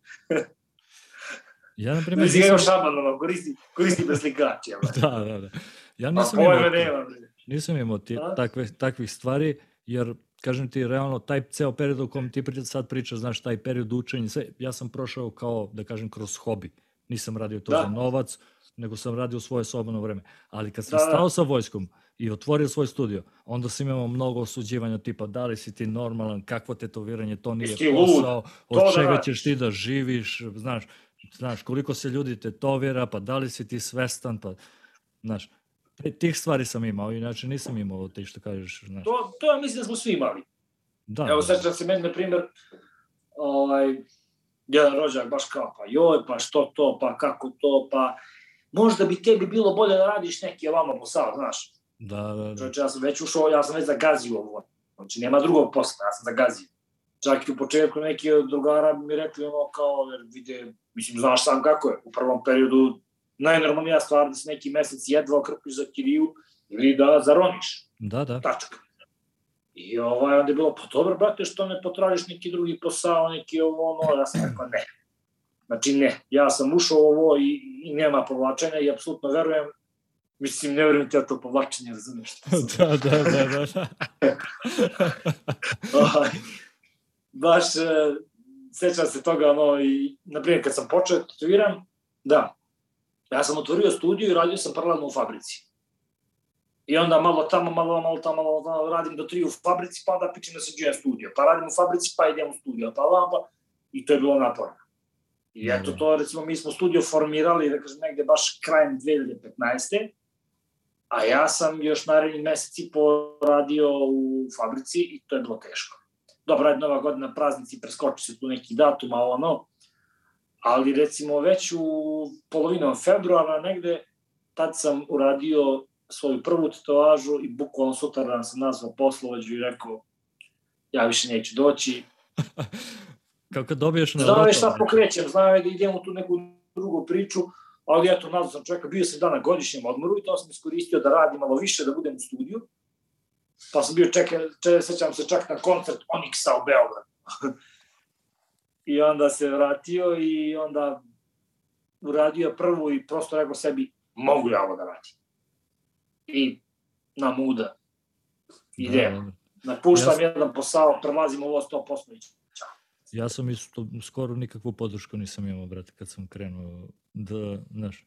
Ja, na primjer,
si ga
nisam...
Šabanova, koristi, koristi da sligače.
Da, da, da. Ja
Pa
nisam imao,
nema.
nisam imao ti, takve, takvih stvari, jer, kažem ti, realno, taj ceo period o kom ti sad pričaš, znaš, taj period učenja, sve, ja sam prošao kao, da kažem, kroz hobi. Nisam radio to
Da.
za novac, nego sam radio svoje slobodno vreme. Ali kad sam
Da, da.
stao sa vojskom i otvorio svoj studio, onda sam imao mnogo osuđivanja tipa da li si ti normalan, kakvo tetoviranje, to nije
Jesi ti lud?
posao,
To
od
da
čega
radiš.
ćeš ti da živiš, znaš, znaš, koliko se ljudi tetovira, pa da li si ti svestan, pa, znaš, tih stvari sam imao, inače nisam imao ti što kažeš, znaš.
To, to ja mislim da smo svi imali.
Da,
Evo,
da.
sećam se meni, na primjer, ovaj, jedan rođak baš kao, pa joj, pa što to, pa kako to, pa možda bi tebi bilo bolje da radiš neki ovamo posao, znaš.
Da, da, da.
Znači, ja sam već ušao, ja sam već zagazio ovo. Znači, nema drugog posla, ja sam zagazio. Čak i u početku neki od drugara mi rekli ono kao, jer vide, mislim, znaš sam kako je, u prvom periodu najnormalnija stvar da se neki mesec jedva okrpiš za kiriju ili da zaroniš
Da, da.
tačka. I ovaj, onda je bilo, pa dobro, brate, što ne potražiš neki drugi posao, neki ovo, ono, ja sam rekao, ne. Znači, ne, ja sam ušao ovo i, i nema povlačenja i apsolutno verujem, mislim, ne verujem ti ja to povlačenje, sam.
da, da, da, da, da.
Ovaj, baš, e, sećam se toga, ono, i, na primjer, kad sam počeo da tetoviram, da, ja sam otvorio studiju i radio sam paralelno u fabrici. I onda malo tamo, malo, malo tamo, malo tamo, radim do tri u fabrici, pa onda pičem da se džujem studio. Pa radim u fabrici, pa idem u studio, pa vam, pa... I to je bilo naporno. I
Da,
eto
da.
to, recimo, mi smo studio formirali, da kažem, negde baš krajem 2015. A ja sam još naredni mesec i po radio u fabrici i to je bilo teško. Dobro, ajde nova godina, praznici, preskoči se tu neki datum, a ono, ali recimo već u polovinom februara negde, tad sam uradio svoju prvu tetovažu i bukvalno sutradan sam nazvao poslovođu i rekao ja više neću doći.
Kao kad dobiješ na
Znao je šta pokrećem, znao je da idem u tu neku drugu priču, ali eto, nazvao sam čovjeka, bio sam dan na godišnjem odmoru i to sam iskoristio da radim malo više, da budem u studiju. Pa sam bio, čekaj, če, sećam se čak na koncert Onyxa u Beogradu. I onda se vratio i onda uradio prvu i prosto rekao sebi, mogu ja ovo da radim. I na muda idem.
Da.
Napuštam
Ja-
jedan posao, prelazim ovo 100% i ćao.
Ja sam isto skoro nikakvu podršku nisam imao, brate, kad sam krenuo da, znaš,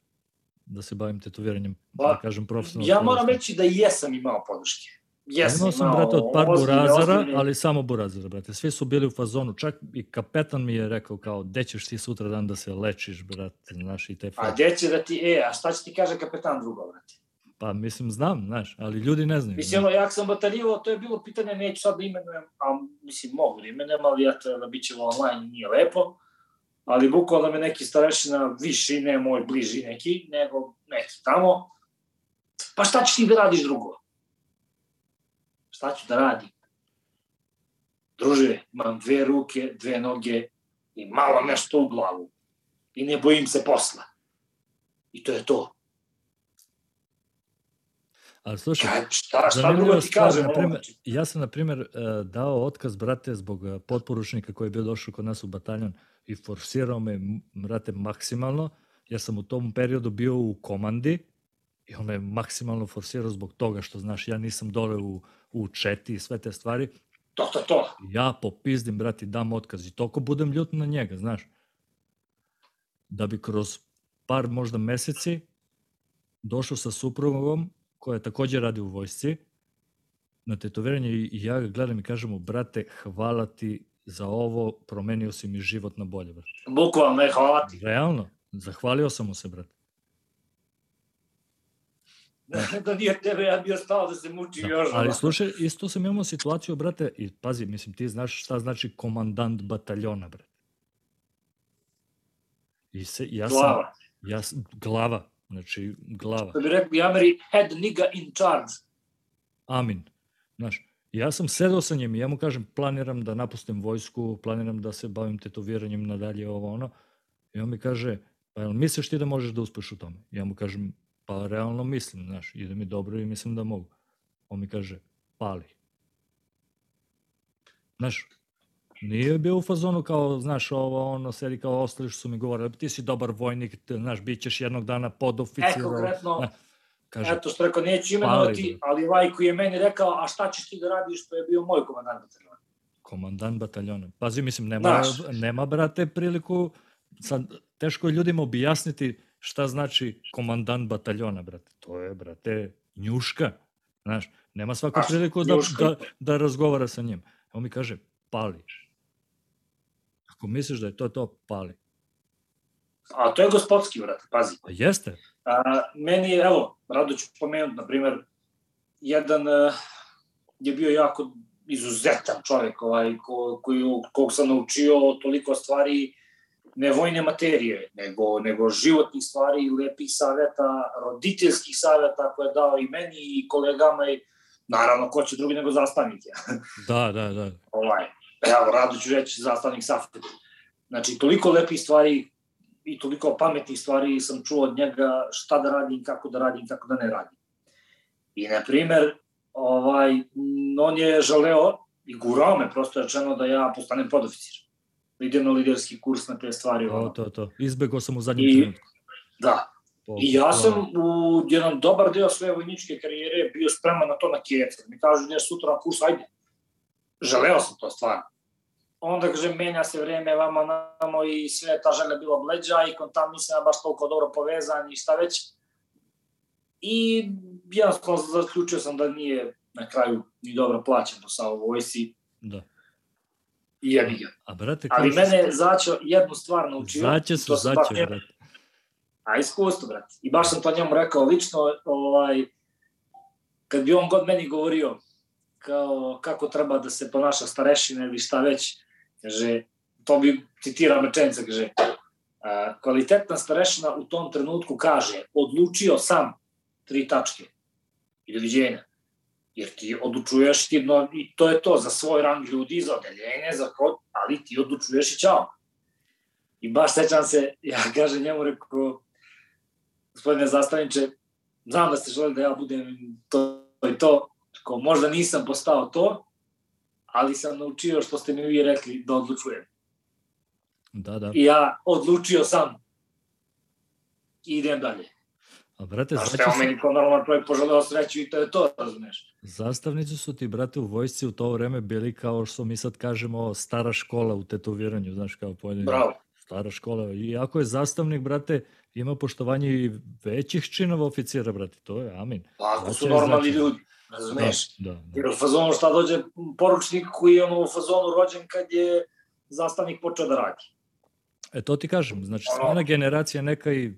da se bavim tetoviranjem,
Pa,
da kažem profesionalno.
Ja moram reći da i jesam imao podrške. Jesam
Imao sam, brate, od par
ozbiljne,
burazara,
ozbiljne-
ali samo burazara, brate. Svi su bili u fazonu, čak i kapetan mi je rekao kao, gde ćeš ti sutra dan da se lečiš, brate, znaš, i te
A
fore.
gde će da ti, e, a šta će ti kaže kapetan drugo, brate?
Pa mislim, znam, znaš, ali ljudi ne znaju.
Mislim, ono, jak sam bataljivao, to je bilo pitanje, neću sad da imenujem, a mislim, mogu da imenujem, ali ja to da bit će online, nije lepo. Ali bukvalno me neki starešina viši, ne moj bliži neki, nego neki tamo. Pa šta ćeš ti da radiš drugo? Šta ću da radim? Druže, imam dve ruke, dve noge i malo nešto u glavu. I ne bojim se posla. I to je to.
Ali slušaj,
šta, šta drugo ti
stvar,
kažem?
na
ono,
primer,
znači?
ja sam, na primjer, e, dao otkaz, brate, zbog e, potporučnika koji je bio došao kod nas u bataljon i forsirao me, brate, maksimalno, jer sam u tom periodu bio u komandi i on me maksimalno forsirao zbog toga što, znaš, ja nisam dole u, u četi i sve te stvari.
To, to, to.
Ja popizdim, brate, dam otkaz i toliko budem ljut na njega, znaš. Da bi kroz par možda meseci došao sa suprugom koja takođe radi u vojsci na tetoviranje i ja ga gledam i kažem mu, brate, hvala ti za ovo, promenio si mi život na bolje, brate.
Bukvalno, ne, hvala ti.
Realno, zahvalio sam mu se, brate.
da nije tebe, ja bi bio stao da se mučim
Da,
još.
ali slušaj, isto sam imao situaciju, brate, i pazi, mislim, ti znaš šta znači komandant bataljona, brate. I se, ja sam,
Glava.
ja, sam- glava, znači glava,
Da bi rekli Ameri, head nigga in charge.
amin. Znaš, ja sam sedao sa njim i ja mu kažem, planiram da napustim vojsku, planiram da se bavim tetoviranjem nadalje, ovo ono. I on mi kaže, pa jel misliš ti da možeš da uspeš u tome? Ja mu kažem, pa realno mislim, znaš, ide mi dobro i mislim da mogu. On mi kaže, pali. Znaš, nije bio u fazonu kao, znaš, ovo, ono, sedi kao ostali što su mi govorili, ti si dobar vojnik, ti, znaš, bit ćeš jednog dana podoficir.
E, konkretno, Kaže, Eto što rekao, neću imenovati, ali ovaj koji je meni rekao, a šta ćeš ti da radiš, to je bio moj komandant bataljona.
Komandant bataljona. Pazi, mislim, nema, Daš. nema, brate, priliku, sad, teško je ljudima objasniti šta znači komandant bataljona, brate. To je, brate, njuška. Znaš, nema svaku priliku da, da, da razgovara sa njim. On mi kaže, pali. Ako misliš da je to to, pali.
A to je gospodski, brate, pazi.
A jeste.
A, meni, evo, rado ću pomenuti, na primer, jedan uh, je bio jako izuzetan čovek, ovaj, ko, koji, kog sam naučio toliko stvari, ne vojne materije, nego, nego životnih stvari, lepih saveta, roditeljskih saveta koje je dao i meni i kolegama i naravno ko će drugi nego zastavnik.
da, da, da.
Ovaj, evo, rado ću reći zastavnik Safet. Znači, toliko lepih stvari i toliko pametnih stvari sam čuo od njega šta da radim, kako da radim, kako da ne radim. I, na primer, ovaj, on je želeo i gurao me, prosto rečeno da ja postanem podoficir. Da idem na liderski kurs na te stvari.
To, to, to. Izbegao sam u zadnjem I, trenutku.
Da. I ja sam u jedan dobar deo svoje vojničke karijere bio spreman na to na keca. Mi kažu, ne sutra na kurs, ajde. Želeo sam to stvarno onda, kaže, menja se vreme vama namo i sve ta želja bila bleđa i tam nisam baš toliko dobro povezan i šta već. I jednostavno zaključio sam da nije na kraju ni dobro plaćen posao u vojsi.
Da.
I jebi ga.
A, brate,
Ali mene je Zaćo jednu stvar naučio.
Zaće su Zaće, brate.
A iskustvo, brate. I baš sam to njemu rekao lično, ovaj, kad bi on god meni govorio kao kako treba da se ponaša starešina ili šta već, Kaže, to bi citiram rečenica, kaže, a, kvalitetna starešina u tom trenutku kaže, odlučio sam tri tačke i doviđenja. Jer ti odlučuješ ti, no, i to je to, za svoj rang ljudi, za odeljenje, za kod, ali ti odlučuješ i čao. I baš sećam se, ja kažem njemu, rekao, gospodine zastavniče, znam da ste želeli da ja budem to i to, ko možda nisam postao to, ali sam naučio što ste mi vi rekli da odlučujem.
Da, da.
I ja odlučio sam i idem dalje.
A brate,
znači... Znaš, meni kao normalan čovjek poželeo sreću i to je to, razumeš.
Zastavnici su ti, brate, u vojsci u to vreme bili kao što mi sad kažemo stara škola u tetoviranju, znaš, kao pojedini.
Bravo.
Stara škola. I ako je zastavnik, brate, ima poštovanje i većih činova oficira, brate, to je amin.
Pa ako su normalni znači... ljudi. Razumeš? Da, da, da. Jer u fazonu šta dođe poručnik koji je ono u fazonu rođen kad je zastavnik počeo da radi.
E to ti kažem, znači ono... ona generacija neka i...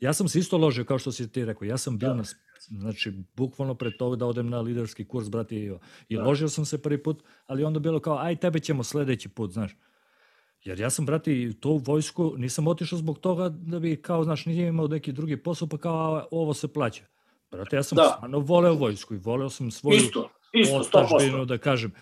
Ja sam se isto ložio kao što si ti rekao, ja sam bio da. na znači bukvalno pred to da odem na liderski kurs brati i, i da. ložio sam se prvi put, ali onda bilo kao aj tebe ćemo sledeći put, znaš. Jer ja sam, brati, to u vojsku nisam otišao zbog toga da bi, kao, znaš, nije imao neki drugi posao, pa kao, ovo se plaća. Brate, ja sam da. stvarno voleo vojsku i voleo sam svoju
isto, isto,
otažbinu, da kažem.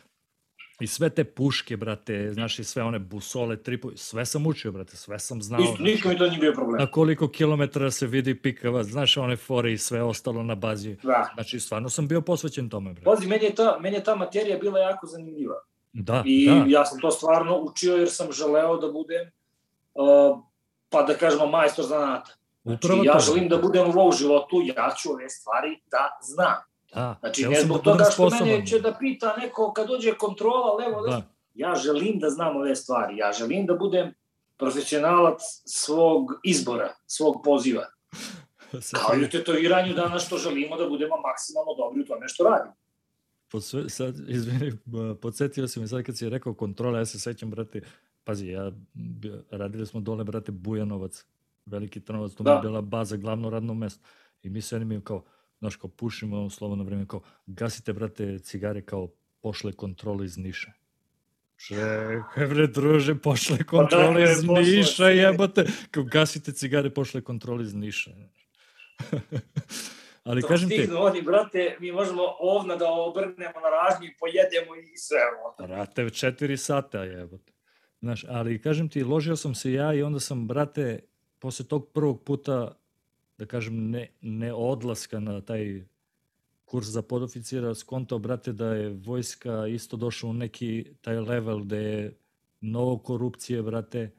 I sve te puške, brate, znaš, i sve one busole, tripu, sve sam učio, brate, sve sam znao.
Isto, nikom mi to nije bio problem.
Na koliko kilometara se vidi pikava, znaš, one fore i sve ostalo na bazi.
Da.
Znači, stvarno sam bio posvećen tome, brate.
Pazi, meni je ta, meni je ta materija bila jako zanimljiva.
Da,
I
da.
ja sam to stvarno učio jer sam želeo da budem, uh, pa da kažemo, majstor zanata. Znači, Upravo ja želim da budem u ovom životu, ja ću ove stvari da znam.
Da,
znači, ne zbog da toga što mene će da pita neko kad dođe kontrola levo, da. ja želim da znam ove stvari, ja želim da budem profesionalac svog izbora, svog poziva. Kao i u tetoviranju danas što želimo da budemo maksimalno dobri u tome što radimo.
Posve, sad, izvini, podsjetio si mi sad kad si rekao kontrola, ja se sećam, brate, pazi, ja, radili smo dole, brate, Bujanovac, veliki trnovac, to da. bila baza, glavno radno mesto. I mi se mi kao, znaš, kao pušimo slobodno vreme, kao, gasite, brate, cigare kao pošle kontrole iz Niša. Čekaj, bre, druže, pošle pa kontrole iz Niša, jebote. Kao, gasite cigare, pošle kontrole iz Niša. Ali to kažem ti...
oni, brate, mi možemo ovna da obrnemo na ražnju i pojedemo i sve.
Brate, četiri sata, jebote. Znaš, ali kažem ti, ložio sam se ja i onda sam, brate, posle tog prvog puta, da kažem, ne, ne odlaska na taj kurs za podoficira skonto, brate, da je vojska isto došla u neki taj level gde je mnogo korupcije, brate,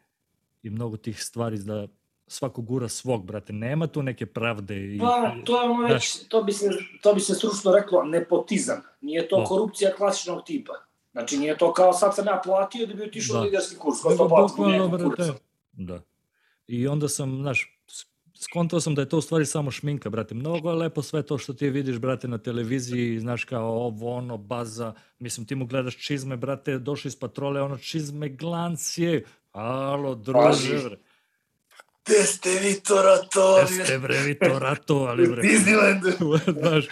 i mnogo tih stvari da svako gura svog, brate. Nema tu neke pravde.
I, pa, to, je ono već, to, bi se, to bi se stručno reklo nepotizam. Nije to o. korupcija klasičnog tipa. Znači, nije to kao sad sam ja platio da bi otišao da. liderski kurs. Ko to platio,
Da. I onda sam, znaš, skontao sam da je to u stvari samo šminka, brate. Mnogo je lepo sve to što ti vidiš, brate, na televiziji, znaš kao ovo, ono, baza, mislim, ti mu gledaš čizme, brate, došli iz patrole, ono, čizme glancije, alo, druže,
Gde ste vi to ratovali?
Gde ste bre vi to ratovali, bre?
Disneylandu.
znaš,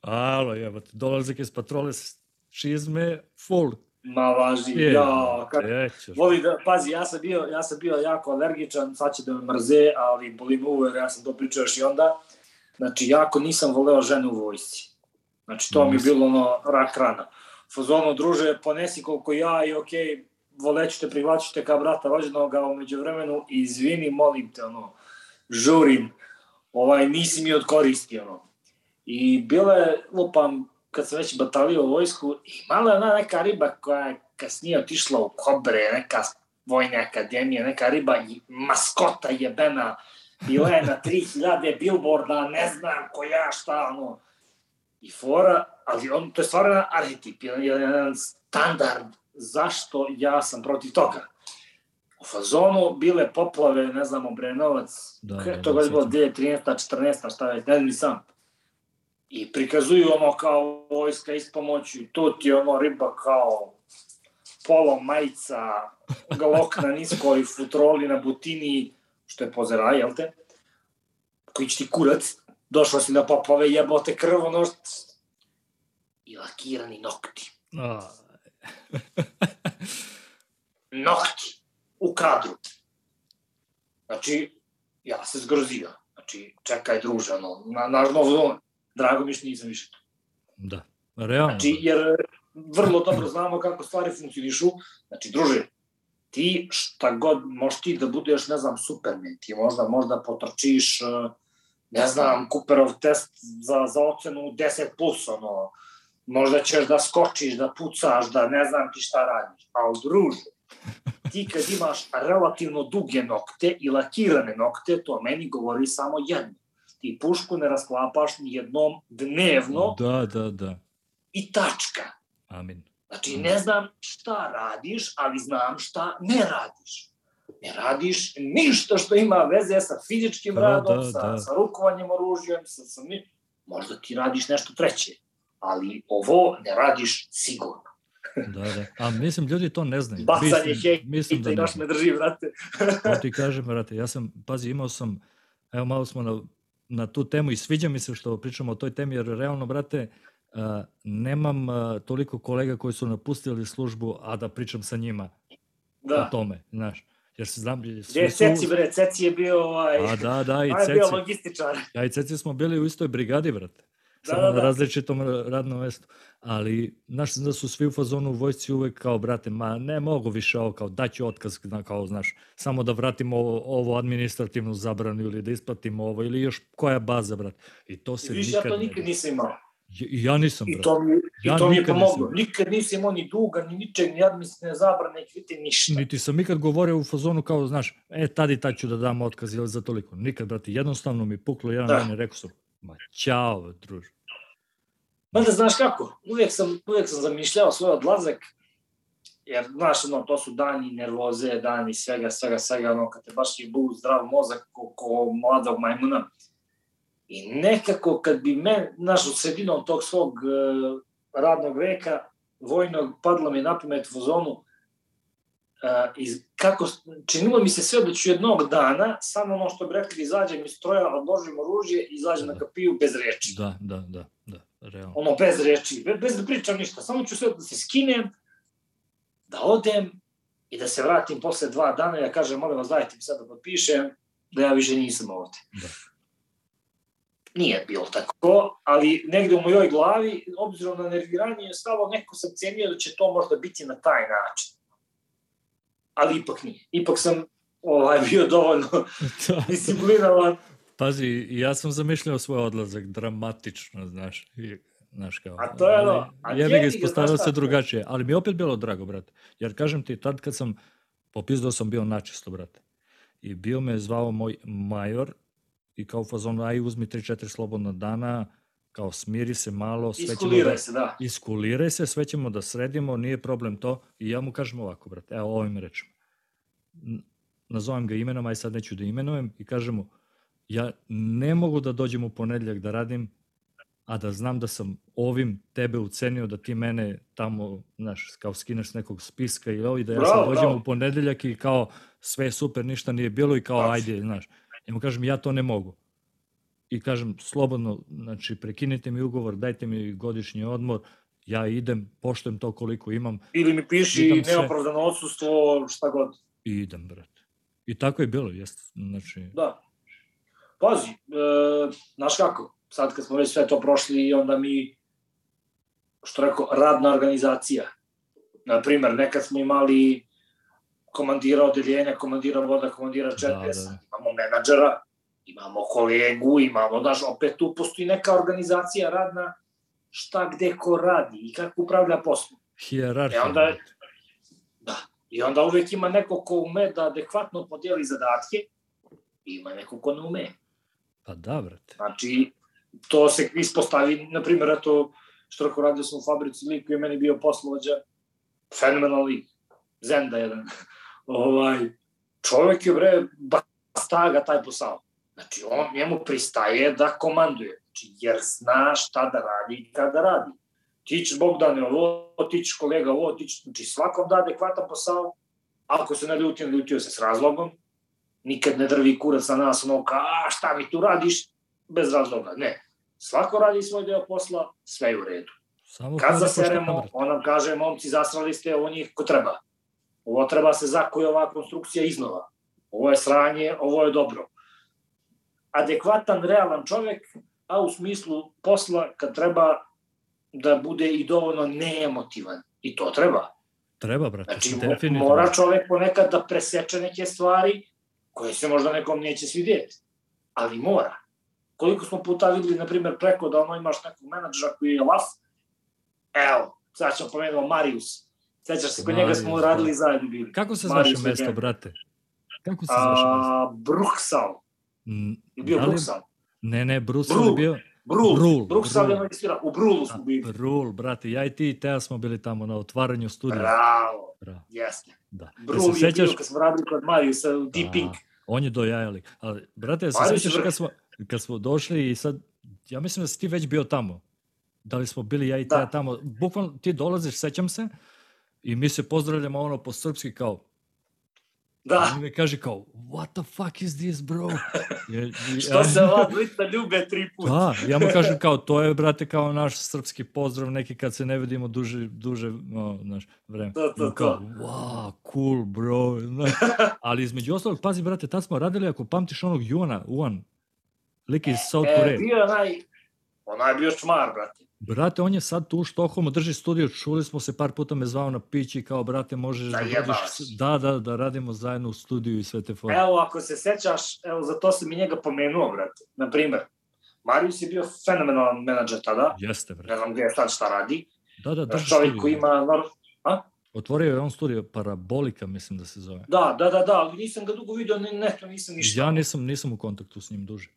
alo, jebate, dolazak iz patrole čizme, full
Ma važi, je, ja, kak... Voli da, pazi, ja sam, bio, ja sam bio jako alergičan, sad će da me mrze, ali boli me uver, ja sam to pričao još i onda. Znači, jako nisam voleo žene u vojsci. Znači, to mi je bilo ono rak rana. Fazono, druže, ponesi koliko ja i okej, okay, voleću te, prihvaću te kao brata rođenog, a umeđu vremenu, izvini, molim te, ono, žurim, ovaj, nisi mi od koristi, ono. I bilo je, lupam, kad sam već batalio u vojsku, imala je ona neka riba koja je kasnije otišla u Kobre, neka vojna akademija, neka riba i maskota jebena, bila je na 3000 billboarda, ne znam ko ja šta, ono. I fora, ali on, to je stvarno jedan arhetip, jedan, jedan standard zašto ja sam protiv toga. U fazonu bile poplave, ne znam, Obrenovac, da, da, to je bilo 2013. 14. šta već, ne znam sam i prikazuju ono kao vojska ispomoću, tu ti ono riba kao polo majica, galok na niskoj futroli na butini, što je pozera, jel te? Koji će ti kurac, došla si na popove, jebote krvo, nož... I lakirani nokti. nokti u kadru. Znači, ja se zgrozio. Znači, čekaj druže, ono, na, na novo drago mi što nisam više tu.
Da, realno.
Znači, jer vrlo dobro znamo kako stvari funkcionišu. Znači, druže, ti šta god, možeš ti da budeš, ne znam, superman, ti možda, možda potrčiš, ne znam, Cooperov test za, za ocenu 10 plus, ono, možda ćeš da skočiš, da pucaš, da ne znam ti šta radiš. Ali, druže, ti kad imaš relativno duge nokte i lakirane nokte, to meni govori samo jedno ti pušku ne rasklapaš ni jednom dnevno.
Da, da, da.
I tačka.
Amin.
Znači, ne znam šta radiš, ali znam šta ne radiš. Ne radiš ništa što ima veze sa fizičkim da, radom, da, sa, da. sa rukovanjem oružjem, sa, sa ni... možda ti radiš nešto treće, ali ovo ne radiš sigurno.
da, da. A mislim, ljudi to ne znaju.
Bacanje hejta mislim da i još me drži, vrate.
to ti kažem, vrate, ja sam, pazi, imao sam, evo malo smo na na tu temu i sviđa mi se što pričamo o toj temi, jer realno, brate, uh, nemam uh, toliko kolega koji su napustili službu, a da pričam sa njima da. o tome, znaš. Jer se znam...
Gde je Ceci, bre? Ceci je bio ovaj...
A da, da, i Ceci.
bio logističar.
Ja i Ceci smo bili u istoj brigadi, brate. Da, Samo da, da. na različitom radnom mestu. Ali, znaš, da su svi u fazonu u vojsci uvek kao, brate, ma ne mogu više ovo, kao daću otkaz, kao, znaš, samo da vratimo ovo, ovo administrativnu zabranu ili da isplatimo ovo, ili još koja baza, brate. I to se I
više, nikad ja to nikad nisam imao.
Ja, ja nisam, brate.
I to mi, ja i to mi je pomoglo. Nikad nisam imao ni duga, ni ničeg, ni administrativne zabrane, ni ništa.
Niti sam ikad govorio u fazonu kao, znaš, e, tad i tad ću da dam otkaz ili za toliko. Nikad, brate, jednostavno mi puklo jedan da. dan i rekao sam, ma ćao, druže.
Mada znaš kako, uvijek sam, uvijek sam zamišljao svoj odlazak, jer znaš, ono, to su dani nervoze, dani svega, svega, svega, ono, kad te baš je bud zdrav mozak ko, ko mladog majmuna. I nekako kad bi me, znaš, u sredinom tog svog uh, radnog veka, vojnog, padlo mi na pamet u zonu, uh, iz, kako, činilo mi se sve da ću jednog dana, samo ono što bi rekli, izađem iz stroja, odložim oružje, izađem da. na kapiju bez reči.
Da, da, da, da. Realno.
Ono, bez reči, bez, bez da pričam ništa. Samo ću sve da se skinem, da odem i da se vratim posle dva dana i da kažem, molim vas, dajte mi sad da potpišem, da ja više nisam ovde. Da. Nije bilo tako, ali negde u mojoj glavi, obzirom na nerviranje, je stalo neko sam cenio da će to možda biti na taj način. Ali ipak nije. Ipak sam ovaj, bio dovoljno da. disciplinovan
Pazi, ja sam zamišljao svoj odlazak dramatično, znaš. I, znaš kao.
A to je ono,
ja bih ispostavio se drugačije, ali mi je opet bilo drago, brate. Jer kažem ti, tad kad sam, popizdao sam bio načisto, brate. I bio me zvao moj major i kao u fazonu, aj uzmi 3-4 slobodna dana, kao smiri se malo, sve ćemo da,
se, da.
iskuliraj se, sve ćemo da sredimo, nije problem to. I ja mu kažem ovako, brate, evo ovim rečima. Nazovem ga imenom, aj sad neću da imenujem i kažem mu, ja ne mogu da dođem u ponedljak da radim, a da znam da sam ovim tebe ucenio da ti mene tamo, znaš, kao skineš nekog spiska ili ovo i da ja
Bravo,
sad dođem
bravo.
u ponedeljak i kao sve super, ništa nije bilo i kao
Tačno.
ajde, znaš. Ja mu kažem, ja to ne mogu. I kažem, slobodno, znači, prekinite mi ugovor, dajte mi godišnji odmor, ja idem, poštujem to koliko imam
Ili mi piši neopravdano odsustvo, šta god.
i idem, brate. I tako je bilo, jest, znači,
Da. Pazi, e, znaš kako, sad kad smo već sve to prošli, onda mi, što rekao, radna organizacija. Naprimer, nekad smo imali komandira odeljenja, komandira voda, komandira
Da,
četves,
da, da.
imamo menadžera, imamo kolegu, imamo, znaš, opet tu postoji neka organizacija radna, šta gde ko radi i kako upravlja poslom.
hijerarhija.
E onda-. Da. I onda uvek ima neko ko ume da adekvatno podijeli zadatke, i ima neko ko ne ume.
Pa da, brate.
Znači, to se ispostavi, na primjer, eto, što rekao, radio sam u fabrici, lik koji je meni bio poslovođa, fenomenal lik, Zenda jedan. ovaj, čovek je, bre, bastaga taj posao. Znači, on njemu pristaje da komanduje, znači, jer zna šta da radi i kada da radi. Ti ćeš Bogdane ovo, ti ćeš kolega ovo, ti ćeš, znači svakom da adekvatan posao, ako se ne ljuti, ne ljutio se s razlogom, nikad ne drvi kurac na nas, ono kao, a šta mi tu radiš, bez razloga, ne. Svako radi svoj deo posla, sve je u redu.
Samo
Kad zaseremo, on nam kaže, momci, zasrali ste ovo njih ko treba. Ovo treba se zakoje ova konstrukcija iznova. Ovo je sranje, ovo je dobro. Adekvatan, realan čovek, a u smislu posla kad treba da bude i dovoljno neemotivan. I to treba.
Treba, brate,
Znači,
definitivno.
mora čovek ponekad da preseče neke stvari koje se možda nekom neće svidjeti. Ali mora. Koliko smo puta videli, na primjer, preko da ono imaš nekog menadžera koji je laf, evo, sad ćemo pomenuo Marius. Sećaš se, kod njega smo
Marius,
radili
da.
zajedno bili.
Kako se zvaše mesto, brate? Kako se zvaše mesto?
Bruksal. Je bio
da
Bruksal.
Ne, ne,
Brul.
je bio...
Brul.
Brul,
Bruksal je magistrirao. U Brulu smo bili.
Brul, brate, ja i ti i Teja smo bili tamo na otvaranju studija.
Bravo.
Bravo,
Jeste.
da.
Brul
se
je
sećaš-
bio kad smo radili kod Mariusa u Deep
Da,
Pink.
On je dojajali. Ali, brate, jel se
Marius je
sećaš kad smo, kad smo došli i sad, ja mislim da si ti već bio tamo. Da li smo bili ja i
Da.
Teja tamo? Bukvalno ti dolaziš, sećam se, i mi se pozdravljamo ono po srpski kao,
Da.
on mi kaže kao, what the fuck is this, bro? Je, i-
Što se ova dvojica ljube tri puta.
Da, ja mu kažem kao, to je, brate, kao naš srpski pozdrav, neki kad se ne vidimo duže, duže no, znaš, vreme.
To, to,
I kao,
to.
wow, cool, bro. znaš. Ali između ostalog, pazi, brate, tad smo radili, ako pamtiš onog Juana, Uan, lik iz South
E,
Korea.
bio je onaj, onaj je bio čmar, brate.
Brate, on je sad tu u Štokholmu, drži studio, čuli smo se par puta me zvao na pići, kao, brate, možeš da dođeš,
si.
da, da, da radimo zajedno u studiju i sve te fore.
Evo, ako se sećaš, evo, za to sam i njega pomenuo, brate. Na primer, Marius je bio fenomenalan menadžer tada,
Jeste,
ne
brate.
znam gde je sad šta radi.
Da, da, drži
Čovjek
studio.
koji ima... nor-
Otvorio je on studio Parabolika, mislim da se zove.
Da, da, da, da, ali nisam ga dugo vidio, ne, ne, to nisam ništa.
Ja nisam, nisam u kontaktu s njim duže.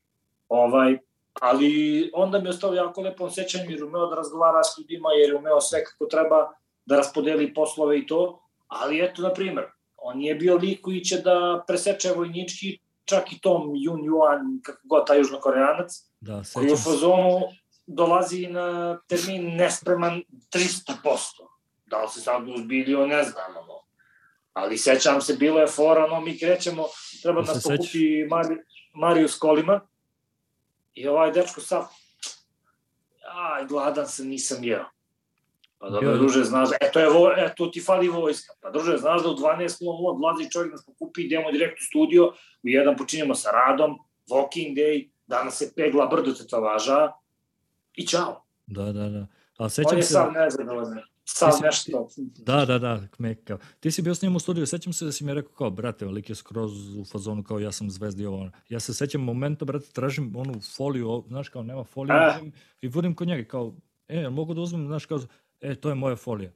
Ovaj, ali onda mi je ostao jako lepo sećanje jer je umeo da razgovara s ljudima, jer je umeo sve kako treba da raspodeli poslove i to, ali eto, na primer, on je bio lik koji će da preseče vojnički, čak i tom Yun Yuan, kako god, taj južnokoreanac,
Da,
koji u fazonu dolazi na termin nespreman 300%. Da li se sad uzbilio, ne znam, ono. Ali sećam se, bilo je fora, ono, mi krećemo, treba da nas
se sećaš?
pokupi Mari, Marius Kolima, i ovaj dečko sav, aj, gladan sam, nisam jeo. Pa dobro,
Bio-
druže, znaš, e, to je, vo, e, ti fali vojska. Pa druže, znaš da u 12.00 odlazi čovjek nas pokupi, idemo direkt u studio, u jedan počinjemo sa radom, walking day, danas se pegla brdo tetovaža i čao.
Da, da, da. A
On
sećam
je
se...
sam nezadovoljan.
Ti si-
nešto.
Da, da, da, kmekav. Ti si bio s njim u studiju, sećam se da si mi rekao kao, brate, lik je skroz u fazonu kao ja sam zvezdi ovo. Ja se sećam momenta, brate, tražim onu foliju, znaš kao nema foliju,
Ah.
vodim, i vodim kod njega kao, e, mogu da uzmem, znaš, kao, e, to je moja folija.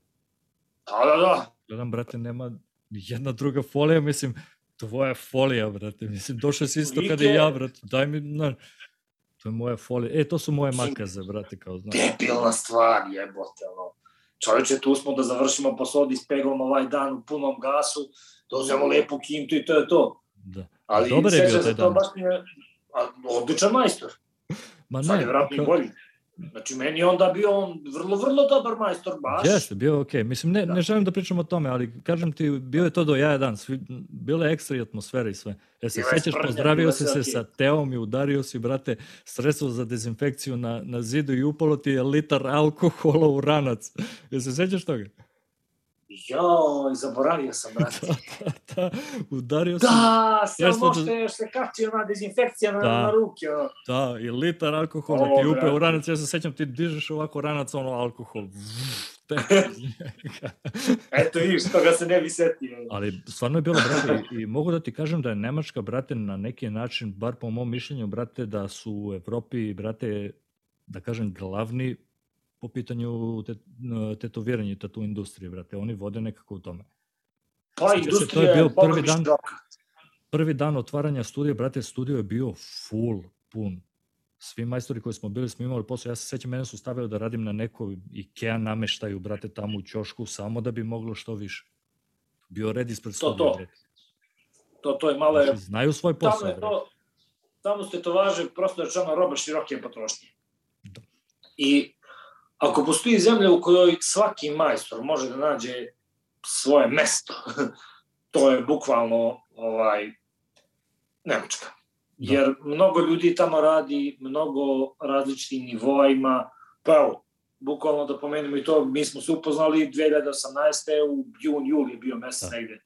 Da, da, da.
Gledam, brate, nema jedna druga folija, mislim, tvoja folija, brate, mislim, došao si isto kada i ja, brate, daj mi, znaš, to je moja folija, e, to su moje makaze, brate, kao, znaš.
Debilna stvar, jebote, ono. Čovječe, tu smo da završimo posodi, ispeglamo ovaj dan u punom gasu, dozemo lepu kintu i to je to.
Da.
Ali
Dobar je bio taj dan.
baš mi je, a, odličan majstor.
Ma
Sad je
ne,
vratno i bolji. Znači, meni je onda bio on vrlo, vrlo dobar majstor, baš.
Jeste, bio je okej. Mislim, ne,
Da.
ne želim da pričam o tome, ali kažem ti, bio je to do jaja dan. Svi, bila je ekstra i atmosfera i sve. E se
je
sećaš, pozdravio si se
okej.
sa Teom i udario si, brate, sredstvo za dezinfekciju na, na zidu i upalo ti je litar alkohola u ranac. Jel se sećaš toga?
Joj, zaboravio sam, brate.
da, da, udario si,
Da,
Jeste
samo
da-
što još se kači ona dezinfekcija na,
Da.
na ruke. Ono.
da, i litar alkohola ti upeo u ranac. Ja se sećam, ti dižeš ovako ranac, ono, alkohol.
Eto, vidiš, toga se ne bi setio.
Ali stvarno je bilo, brate, i, i mogu da ti kažem da je Nemačka, brate, na neki način, bar po mom mišljenju, brate, da su u Evropi, brate, da kažem, glavni po pitanju te, tetoviranja i tatu industrije, brate. Oni vode nekako u tome.
Pa,
se, to je
industrija
bio
je
prvi dan-. Prvi dan otvaranja studija, brate, studio je bio full, pun. Svi majstori koji smo bili smo imali posao. Ja se sećam, mene su stavili da radim na nekoj IKEA nameštaju, brate, tamo u ćošku, samo da bi moglo što više. Bio red ispred
To,
studija,
to.
brate.
To, to je malo...
Znači, znaju svoj
Tamo
posao,
je
brate.
to... Tamo ste to važe, prosto rečeno, roba široke potrošnje.
Da.
I ako postoji zemlja u kojoj svaki majstor može da nađe svoje mesto, to je bukvalno ovaj, Nemačka.
Da.
Jer mnogo ljudi tamo radi, mnogo različitih nivoa ima. Pa evo, bukvalno da pomenemo i to, mi smo se upoznali 2018. u jun, juli je bio mesec
Da.
negde.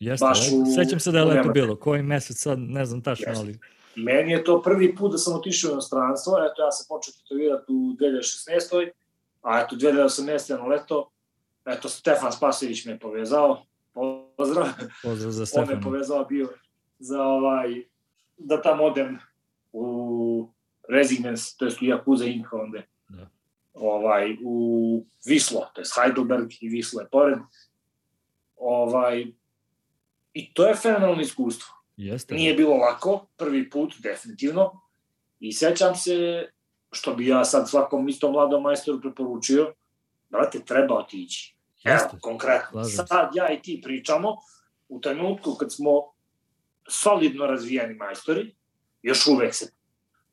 Jeste,
baš u-
sećam se da je leto bilo. Koji mesec sad, ne znam tačno,
Jeste.
ali...
Meni je to prvi put da sam otišao u inostranstvo, eto ja sam počeo tetovirati u 2016. A eto 2018. na leto, eto Stefan Spasović me je povezao, pozdrav,
Pozdrav za
on me povezao bio za ovaj, da tamo odem u Residence, to je u Jakuza Inc. onda,
Da.
ovaj, u Vislo, to je Heidelberg i Vislo je pored. Ovaj, I to je fenomenalno iskustvo.
Jeste.
Nije bilo lako, prvi put, definitivno. I sećam se, što bi ja sad svakom istom mladom majstoru preporučio, brate, treba otići.
Jeste.
Evo, konkretno.
Slažem se.
Sad ja i ti pričamo u trenutku kad smo solidno razvijeni majstori, još uvek se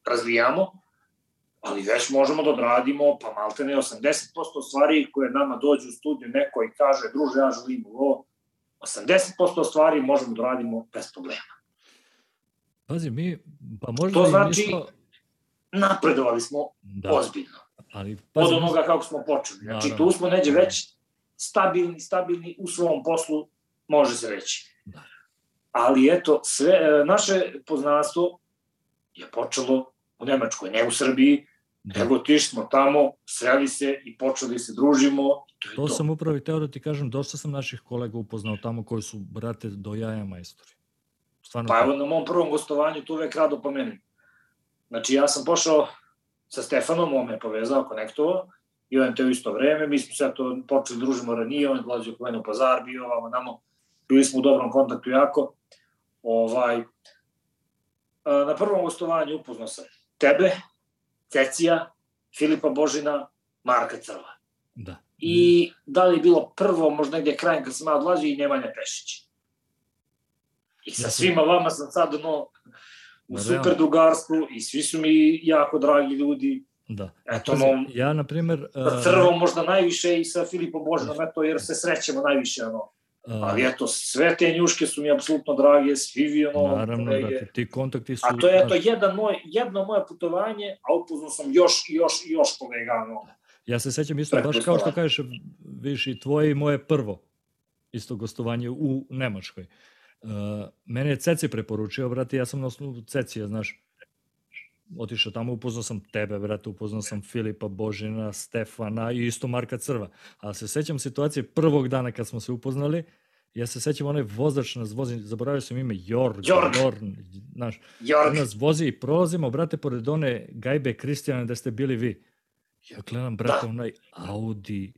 razvijamo, ali već možemo da odradimo, pa malte ne 80% stvari koje nama dođu u studiju, neko i kaže, druže, ja želim ovo, 80% stvari možemo da radimo bez problema.
Pazi, mi, pa možda
To znači-
nismo...
Napredovali smo
Da,
ozbiljno.
ali
Od
pazi,
onoga kako smo počeli. Znači,
Naravno.
tu smo neđe već stabilni, stabilni u svom poslu, može se reći.
Da.
Ali eto, sve, e, naše poznanstvo je počelo u Nemačkoj, ne u Srbiji,
da,
nego otišli smo tamo, sreli se i počeli se družimo. To je to.
to sam upravo i teo da ti kažem, dosta sam naših kolega upoznao tamo koji su, brate, do jaja majstori. Stvarno,
Pa evo na mom prvom gostovanju tu uvek rado pomenem. Znači ja sam pošao sa Stefanom, on me je povezao, konektovao, i on te u isto vreme, mi smo se to počeli da družimo ranije, on je dolazio kod mene u pazar, bio ovamo namo, bili smo u dobrom kontaktu jako. Ovaj, na prvom gostovanju upoznao sam tebe, Cecija, Filipa Božina, Marka Crva.
da.
I da li je bilo prvo, možda negdje krajem kad sam ja odlazio i Nemanja Pešić. I sa
sam-
svima vama sam sad ono, u
Ma,
super drugarstvu i svi su mi jako dragi ljudi.
Da.
Eto, no,
ja, na primjer...
Sa Crvom možda najviše i sa Filipom Božinom, eto, jer se srećemo najviše, ono. Ali eto, sve te njuške su mi apsolutno drage, svi vi, ono,
Naravno,
kolege.
brate, ti kontakti su...
A to je, eto, jedan moj, jedno moje putovanje, a upoznao sam još i još i još kolega.
Ja se sećam isto,
Preko
baš kao što kažeš, viš i tvoje i moje prvo isto gostovanje u Nemačkoj. Uh, mene je Ceci preporučio, brate, ja sam na osnovu Cecija, znaš, otišao tamo, upoznao sam tebe, brate, upoznao sam Filipa Božina, Stefana i isto Marka Crva. A se sećam situacije prvog dana kad smo se upoznali, ja se sećam onaj vozač nas vozi, zaboravio sam ime, Jorg,
Jorg.
Jorn, znaš,
Jorg,
on nas vozi i prolazimo, brate, pored one gajbe Kristijana da ste bili vi. Ja gledam, brate, da. onaj Audi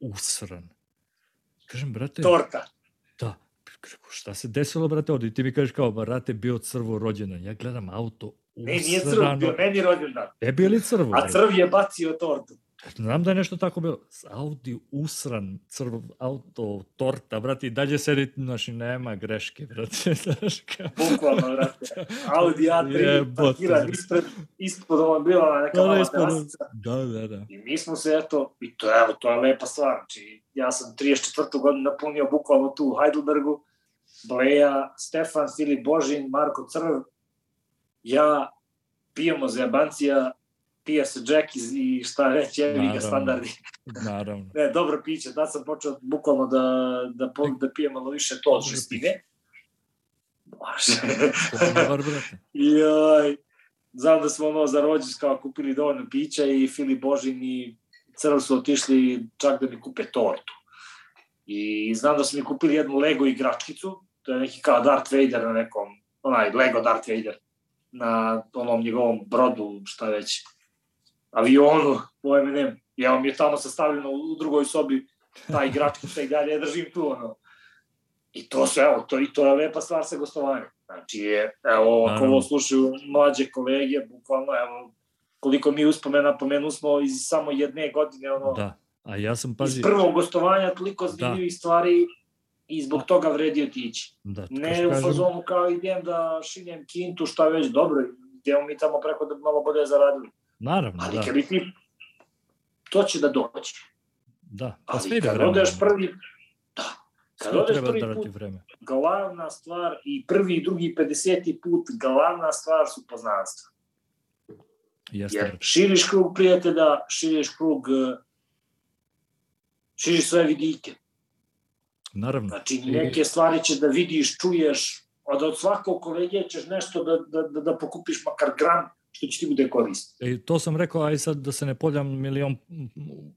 usran. Kažem, brate...
Torta.
Da. Šta se desilo, brate, ovdje? Ti mi kažeš kao, brate, bio crvo rođendan. Ja gledam auto.
Ne, nije crvo, bio meni rođendan.
E, bio li crvo?
A crv je bacio tortu.
Znam da je nešto tako bilo. Audi usran, crv, auto, torta, brate, i dalje sedi, znaš, nema greške, brate. Znaš,
kao... Bukvalno, brate. Audi A3 parkiran ispred, ispod ovo bila neka da, mala terasica.
Da, da, da.
I mi smo se, eto, i to, evo, to je lepa stvar. Znači, ja sam 34. godinu napunio bukvalno tu u Heidelbergu. Bleja, Stefan, Filip Božin, Marko Crv, ja, pijemo za jebancija, pije se Jack i šta već, jevi ga standardi.
Naravno.
ne, dobro piće, da sam počeo bukvalno da, da, da pijem malo više to od šestine. Bože. Joj. Znam da smo ono za rođenskao kupili dovoljno pića i Filip Božin i Crv su otišli čak da mi kupe tortu. I znam da su mi kupili jednu Lego igračkicu, to je neki kao Darth Vader na nekom, onaj Lego Darth Vader na onom njegovom brodu, šta već avionu, pojem ne, ja mi je tamo sastavljeno u drugoj sobi ta igračkica i dalje držim tu, ono. I to su, evo, to, i to je lepa stvar sa gostovanjem. Znači, je, evo, ako ovo slušaju mlađe kolege, bukvalno, evo, koliko mi uspomena, pomenu smo iz samo jedne godine, ono,
da. A ja sam, pazi...
Iz prvog gostovanja toliko zanimljivih da. stvari i zbog toga vredi otići.
Da,
ne u fazonu kao idem da šinjem kintu, šta već dobro, idemo mi tamo preko da malo bolje zaradili.
Naravno,
Ali
da.
kad bi ti, to će da dođe.
Da,
pa Ali kad vreme. odeš prvi, da, kad
sve
odeš prvi
da
put,
vreme.
glavna stvar i prvi i drugi 50. put, glavna stvar su poznanstva.
Jeste.
Jer širiš krug prijatelja, širiš krug, širiš sve vidike.
Naravno.
Znači, neke stvari ćeš da vidiš, čuješ, od, od svakog kolege ćeš nešto da, da, da, da pokupiš makar gram što će ti bude korist.
E, to sam rekao, aj sad da se ne poljam milion,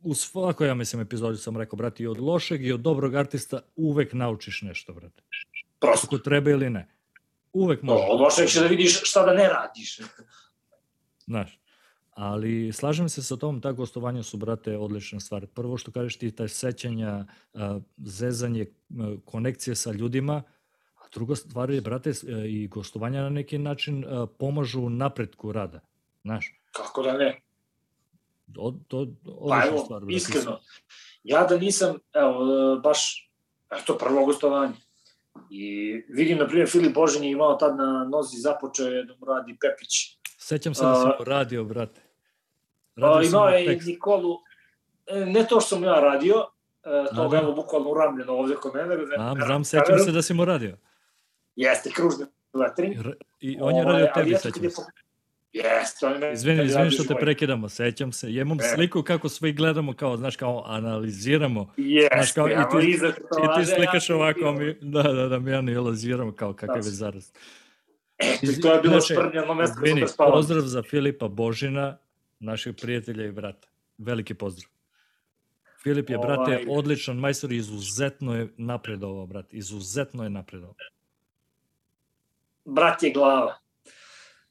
u svakoj, ja mislim, epizodi sam rekao, brati, i od lošeg i od dobrog artista uvek naučiš nešto, brate.
Prosto.
Ako treba ili ne. Uvek možeš.
od lošeg će da vidiš šta da ne radiš.
Znaš, ali slažem se sa tom, ta gostovanja su, brate, odlična stvar. Prvo što kažeš ti, taj sećanja, zezanje, konekcije sa ljudima, druga stvar je, brate, e, i gostovanja na neki način e, pomažu napretku rada. Znaš?
Kako da ne?
O, to,
pa evo, stvar, brate. iskreno, ja da nisam, evo, e, baš, eto, prvo gostovanje. I vidim, na primjer, Filip Božin je imao tad na nozi započeo da mu radi Pepić.
Sećam se da sam uh, radio, brate.
Radio uh, imao je i Nikolu, ne to što sam ja radio, uh, to ga da. evo bukvalno uramljeno ovde kod mene.
A, znam, sećam se da si mu radio.
Jeste, kružni letri.
I on je radio tebi, sećam se.
Jeste, on je...
Izvini, izvini što te prekidamo, sećam se. Ja imam e. sliku kako svi gledamo, kao, znaš, kao analiziramo.
Jeste, znaš, kao, i ti,
i ti slikaš ja ovako, mi, da, da, da, mi analiziramo kao kakav je zaraz.
Eto, to je bilo sprnjeno mesto
izvini, pozdrav za Filipa Božina, našeg prijatelja i brata. Veliki pozdrav. Filip je, brate, ovaj... odličan majstor i izuzetno je napredovao, brate. Izuzetno je napredovao
brat je glava.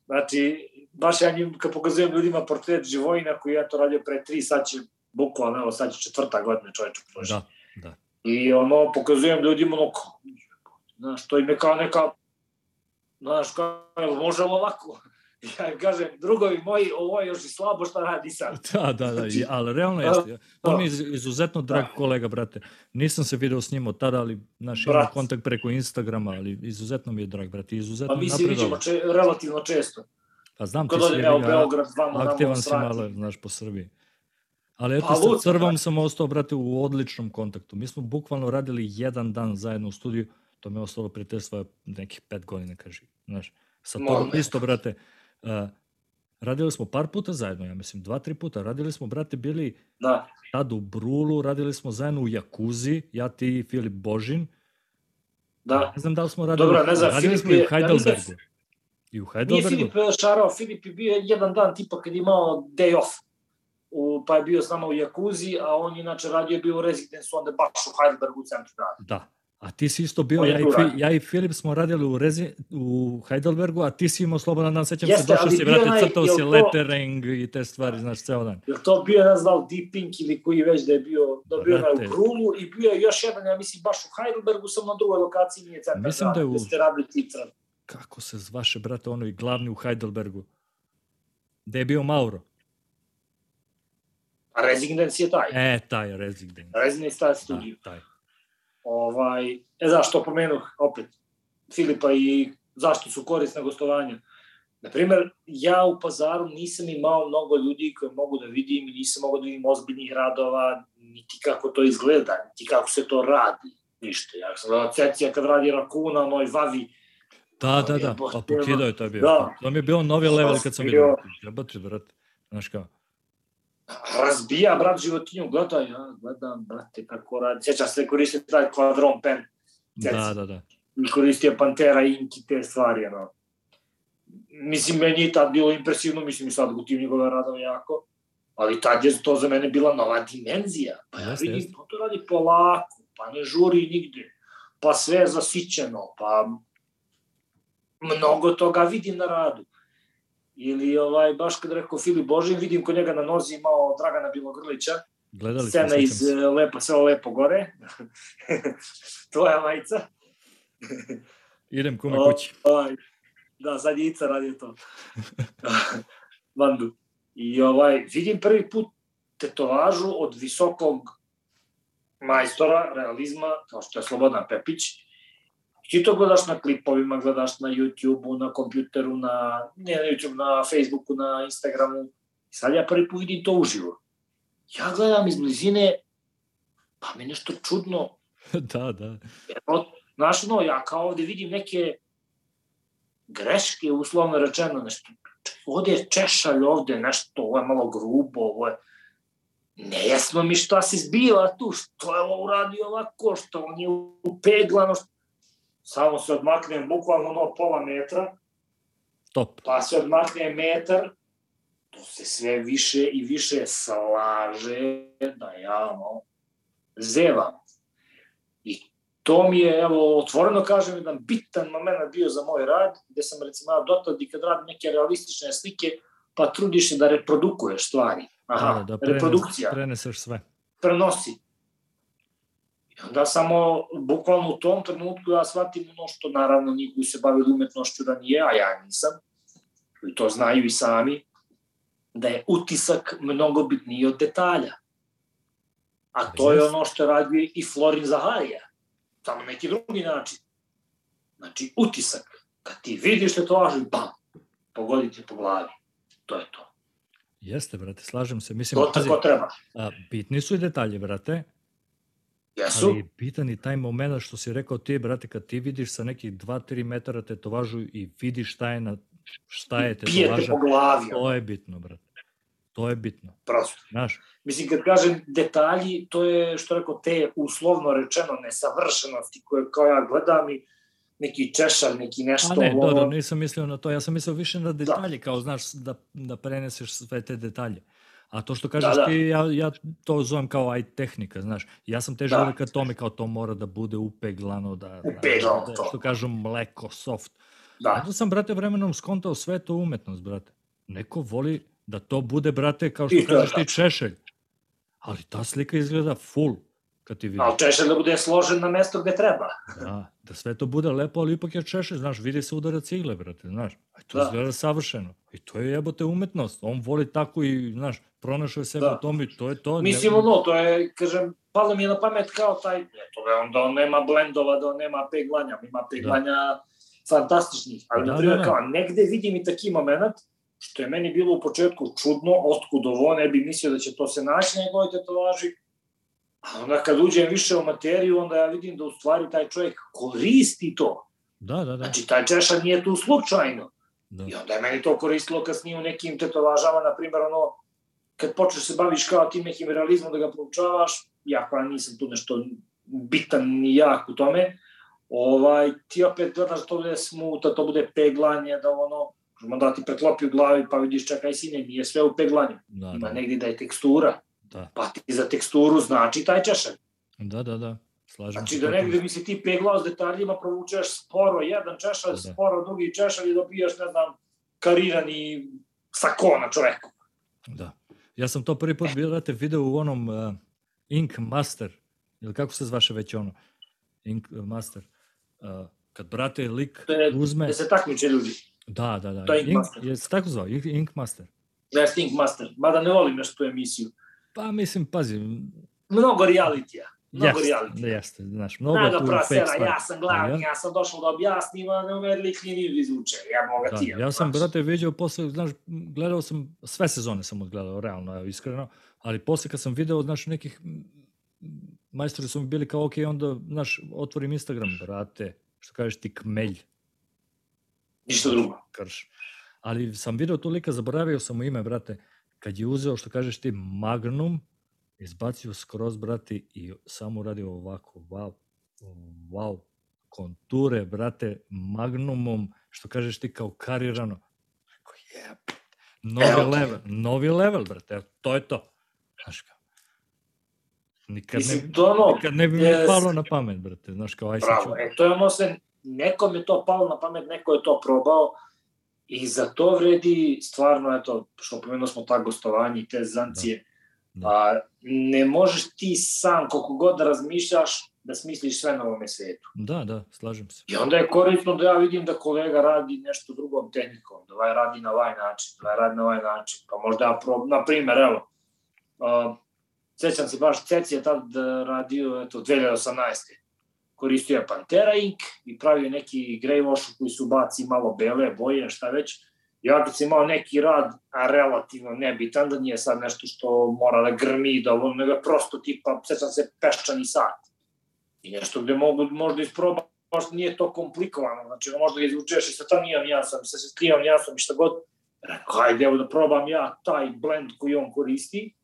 Znači, baš ja njim, kad pokazujem ljudima portret Živojina koji ja to radio pre tri, sad će bukvalno, evo sad će četvrta godina čoveče prošli.
Da, da.
I ono, pokazujem ljudima ono, znaš, to im je kao neka, znaš, kao, može li ovako? ja kažem, drugovi moji, ovo je još i slabo šta radi sad.
Da, da, da, znači, ali realno jeste. On mi je izuzetno drag da. kolega, brate. Nisam se video s njim od tada, ali naš ima kontakt preko Instagrama, ali izuzetno mi je drag, brate. Izuzetno
pa mi se vidimo če, relativno često.
Pa znam ti si, ja, Beograd, vama, aktivan si malo, znaš, po Srbiji. Ali eto, pa, sa Crvom da. sam ostao, brate, u odličnom kontaktu. Mi smo bukvalno radili jedan dan zajedno u studiju, to me ostalo svoje nekih pet godina, kaži. Znaš, sa tobom isto, brate, Uh, radili smo par puta zajedno, ja mislim, dva, tri puta. Radili smo, brate, bili
da.
tad u Brulu, radili smo zajedno u Jakuzi, ja ti i Filip Božin.
Da.
Ne znam da li smo radili,
Dobro, ne znam,
radili
Filip
smo i u Heidelbergu. Ja I u Heidelbergu.
Nije Filip šarao, Filip je bio jedan dan tipa kad je imao day off. U, pa je bio s nama u Jakuzi, a on inače radio je bio u rezidensu, onda baš u Heidelbergu u centru grada.
Da, A ti si isto bio, ja i, Fi, ja i Filip smo radili u, Rezi, u Heidelbergu, a ti si imao slobodan dan, sećam Jeste, se, došao si, vrati, crtao si lettering i te stvari, znaš, ceo dan.
Je to bio, ne znam, Deep Pink ili koji već da je bio, da bio na Grulu i bio je još jedan, ja mislim, baš u Heidelbergu, sam na drugoj lokaciji, nije centar, mislim da, je u... da ste radili Citran.
Kako se zvaše, brate, ono i glavni u Heidelbergu? Gde je bio Mauro?
A Residence je taj.
E, taj Residence.
Residence taj studio. Da, taj. Ovaj, e, zašto pomenuh opet Filipa i zašto su korisne gostovanja. Naprimer, ja u pazaru nisam imao mnogo ljudi koje mogu da vidim i nisam mogao da vidim ozbiljnih radova, niti kako to izgleda, niti kako se to radi, ništa. Ja sam gledao Cecija kad radi Rakuna, onoj Vavi.
Da, da, da, pa pokidao je to bio. Da. To mi je bio novi level kad sam vidio. Jebate, brate, znaš kao
razbija, brat, životinju, gledaj, ja gledam, brate, kako radi. Sjeća se koristio taj kvadron pen.
Da, da, da.
I koristio Pantera, Inki, te stvari, ono. Mislim, meni je tad bilo impresivno, mislim i sad gutim njegove radove jako, ali tad je to za mene bila nova dimenzija. Pa ja jeste, vidim, jeste. to radi polako, pa ne žuri nigde, pa sve je zasićeno, pa mnogo toga vidim na radu. Ili ovaj, baš kad rekao Filip Božin, vidim kod njega na nozi imao Dragana Bilogrlića,
Gledali
Scena iz se. Lepo, sve lepo gore. Tvoja majica.
Idem kume kući.
Ovaj, da, sad je Ica radio to. Vandu. I ovaj, vidim prvi put tetovažu od visokog majstora realizma, kao što je Slobodan Pepić, Ti to gledaš na klipovima, gledaš na YouTube-u, na kompjuteru, na, ne na YouTube, na Facebooku, na Instagramu. I sad ja prvi put vidim to uživo. Ja gledam iz blizine, pa mi nešto čudno.
da, da.
Evo, znaš, no, ja kao ovde vidim neke greške, uslovno rečeno, nešto, ovde je češalj, ovde nešto, ovo je malo grubo, ovo je, nejasno mi šta se zbiva tu, što je ovo uradio ovako, što on je upeglano, što samo se odmaknem bukvalno no pola metra,
Top.
pa se odmakne metar, to se sve više i više slaže da ja ono, zevam. I to mi je, evo, otvoreno kažem, jedan bitan moment bio za moj rad, gde sam recimo dotad i kad radim neke realistične slike, pa trudiš se da reprodukuješ stvari. Aha, da, da prenes, reprodukcija.
Preneseš sve.
Prenosi. Onda samo, bukvalno u tom trenutku ja shvatim ono što naravno njih koji se bavili umetnošću da nije, a ja nisam, i to znaju i sami, da je utisak mnogo bitniji od detalja. A to je ono što radi i Florin Zaharija, samo neki drugi način. Znači, utisak. Kad ti vidiš te to važi, bam, pogoditi po glavi. To je to.
Jeste, brate, slažem se. Mislim,
to tako treba.
A, bitni su i detalji, brate,
Jesu.
Ali bitan i taj moment što si rekao ti, brate, kad ti vidiš sa nekih 2-3 metara tetovažu i vidiš šta je, na, šta je tetovaža,
po glavi.
to je bitno, brate. To je bitno.
Prosto.
Znaš?
Mislim, kad kažem detalji, to je, što rekao, te uslovno rečeno nesavršenosti koje kao ja gledam i neki češar, neki nešto.
A ne, ovo... dobro, nisam mislio na to. Ja sam mislio više na da. detalje, da. kao znaš, da, da preneseš sve te detalje. A to što kažeš da, da. ti, ja, ja to zovem kao aj tehnika, znaš. Ja sam težio da. ka tome, kao to mora da bude upeglano, da,
upeglano
da, da, što kažu mleko, soft.
Da.
Onda sam, brate, vremenom skontao sve to umetnost, brate. Neko voli da to bude, brate, kao što I kažeš ti, češelj. Ali ta slika izgleda full kad ti vidiš.
Ali češelj da bude složen na mesto gde treba.
Da, da sve to bude lepo, ali ipak je češelj, znaš, vidi se udara cigle, brate, znaš. A to da. izgleda savršeno. I to je jebote umetnost. On voli tako i, znaš, pronašao sebe da. u tom i to je to.
Mislim, ono, to je, kažem, palo mi je na pamet kao taj, to je onda on nema blendova, da on nema peglanja, ima peglanja da. fantastičnih, ali, da, na primjer, da, da. kao, negde vidim i taki moment, što je meni bilo u početku čudno, otkud ovo, ne bi mislio da će to se naći na njegovoj tetovaži, a onda kad uđem više u materiju, onda ja vidim da u stvari taj čovjek koristi to.
Da, da, da.
Znači, taj češan nije tu slučajno. Da. I onda je meni to koristilo kasnije u nekim tetovažama, na primjer, ono, kad počneš se baviš kao tim nekim realizmom da ga proučavaš, ja koja nisam tu nešto bitan ni jak u tome, ovaj, ti opet gledaš da to bude smuta, to bude peglanje, da ono, možemo da ti preklopi u glavi pa vidiš čekaj sine, nije sve u peglanju. Da, Ima da. negdje da je tekstura.
Da.
Pa ti za teksturu znači taj češan.
Da, da, da. slažem
Znači da negde mi se ti peglao s detaljima, provučeš sporo jedan češalj,
Da.
sporo drugi češalj i dobijaš, ne znam, karirani sako na čoveku.
Da. Ja sam to prvi put, brate, video u onom uh, Ink Master, ili kako se zvaše već ono, Ink Master. Uh, kad, brate, lik uzme...
Da se takmiče ljudi.
Da, da, da.
to je Ink
Ink,
Master.
je se tako zvao? Ink, Ink Master.
Da Stink Master. Mada ne volim nešto tu emisiju.
Pa mislim, pazi,
Mnogo realitija. Mnogo
jeste,
realitija.
jeste, znaš, mnogo
Naga
tu fake
prasera,
stvari.
ja sam glavni,
Ja-
ja sam došao da objasnim, a ne ume lik ni izvuče. Ja moga ti.
Da, ja sam, brate, vidio posle, znaš, gledao sam, sve sezone sam odgledao, realno, evo, iskreno, ali posle kad sam video, znaš, nekih majstori su mi bili kao, ok, onda, znaš, otvorim Instagram, brate, što kažeš ti, kmelj,
Ništa drugo.
krš. Ali sam video tu lika, zaboravio sam mu ime, brate, kad je uzeo, što kažeš ti, Magnum, izbacio skroz, brate, i samo uradio ovako, wow, wow, konture, brate, Magnumom, što kažeš ti, kao karirano. Rekao, je, novi
Evo
level, novi level, brate, evo, to je to. Znaš kao, nikad ne,
to ono,
nikad ne bi mi
jes.
palo na pamet, brate, znaš kao, aj
Bravo, e, to je ono se, nekom je to palo na pamet, neko je to probao i za to vredi stvarno, eto, što pomenuo smo ta gostovanja i te zancije,
Da.
a, ne možeš ti sam, koliko god da razmišljaš, da smisliš sve na ovome svetu.
Da, da, slažem se.
I onda je korisno da ja vidim da kolega radi nešto drugom tehnikom, da ovaj radi na ovaj način, da ovaj radi na ovaj način. Pa možda ja prob... na primer, evo, uh, sećam se baš, Ceci je tad radio, eto, 2018. Koristio je Pantera Ink i pravio neki grey wash koji su baci malo bele boje, šta već. Ja kad sam imao neki rad, a relativno nebitan, da nije sad nešto što mora da grmi, da ovo, nego prosto tipa, sećam se, peščani sat. I nešto gde mogu možda isprobaš možda nije to komplikovano, znači možda ga izvučeš i sa ta nijan nijansom, sa sestrijom nijansom i šta god, rekao, hajde evo da probam ja taj blend koji on koristi,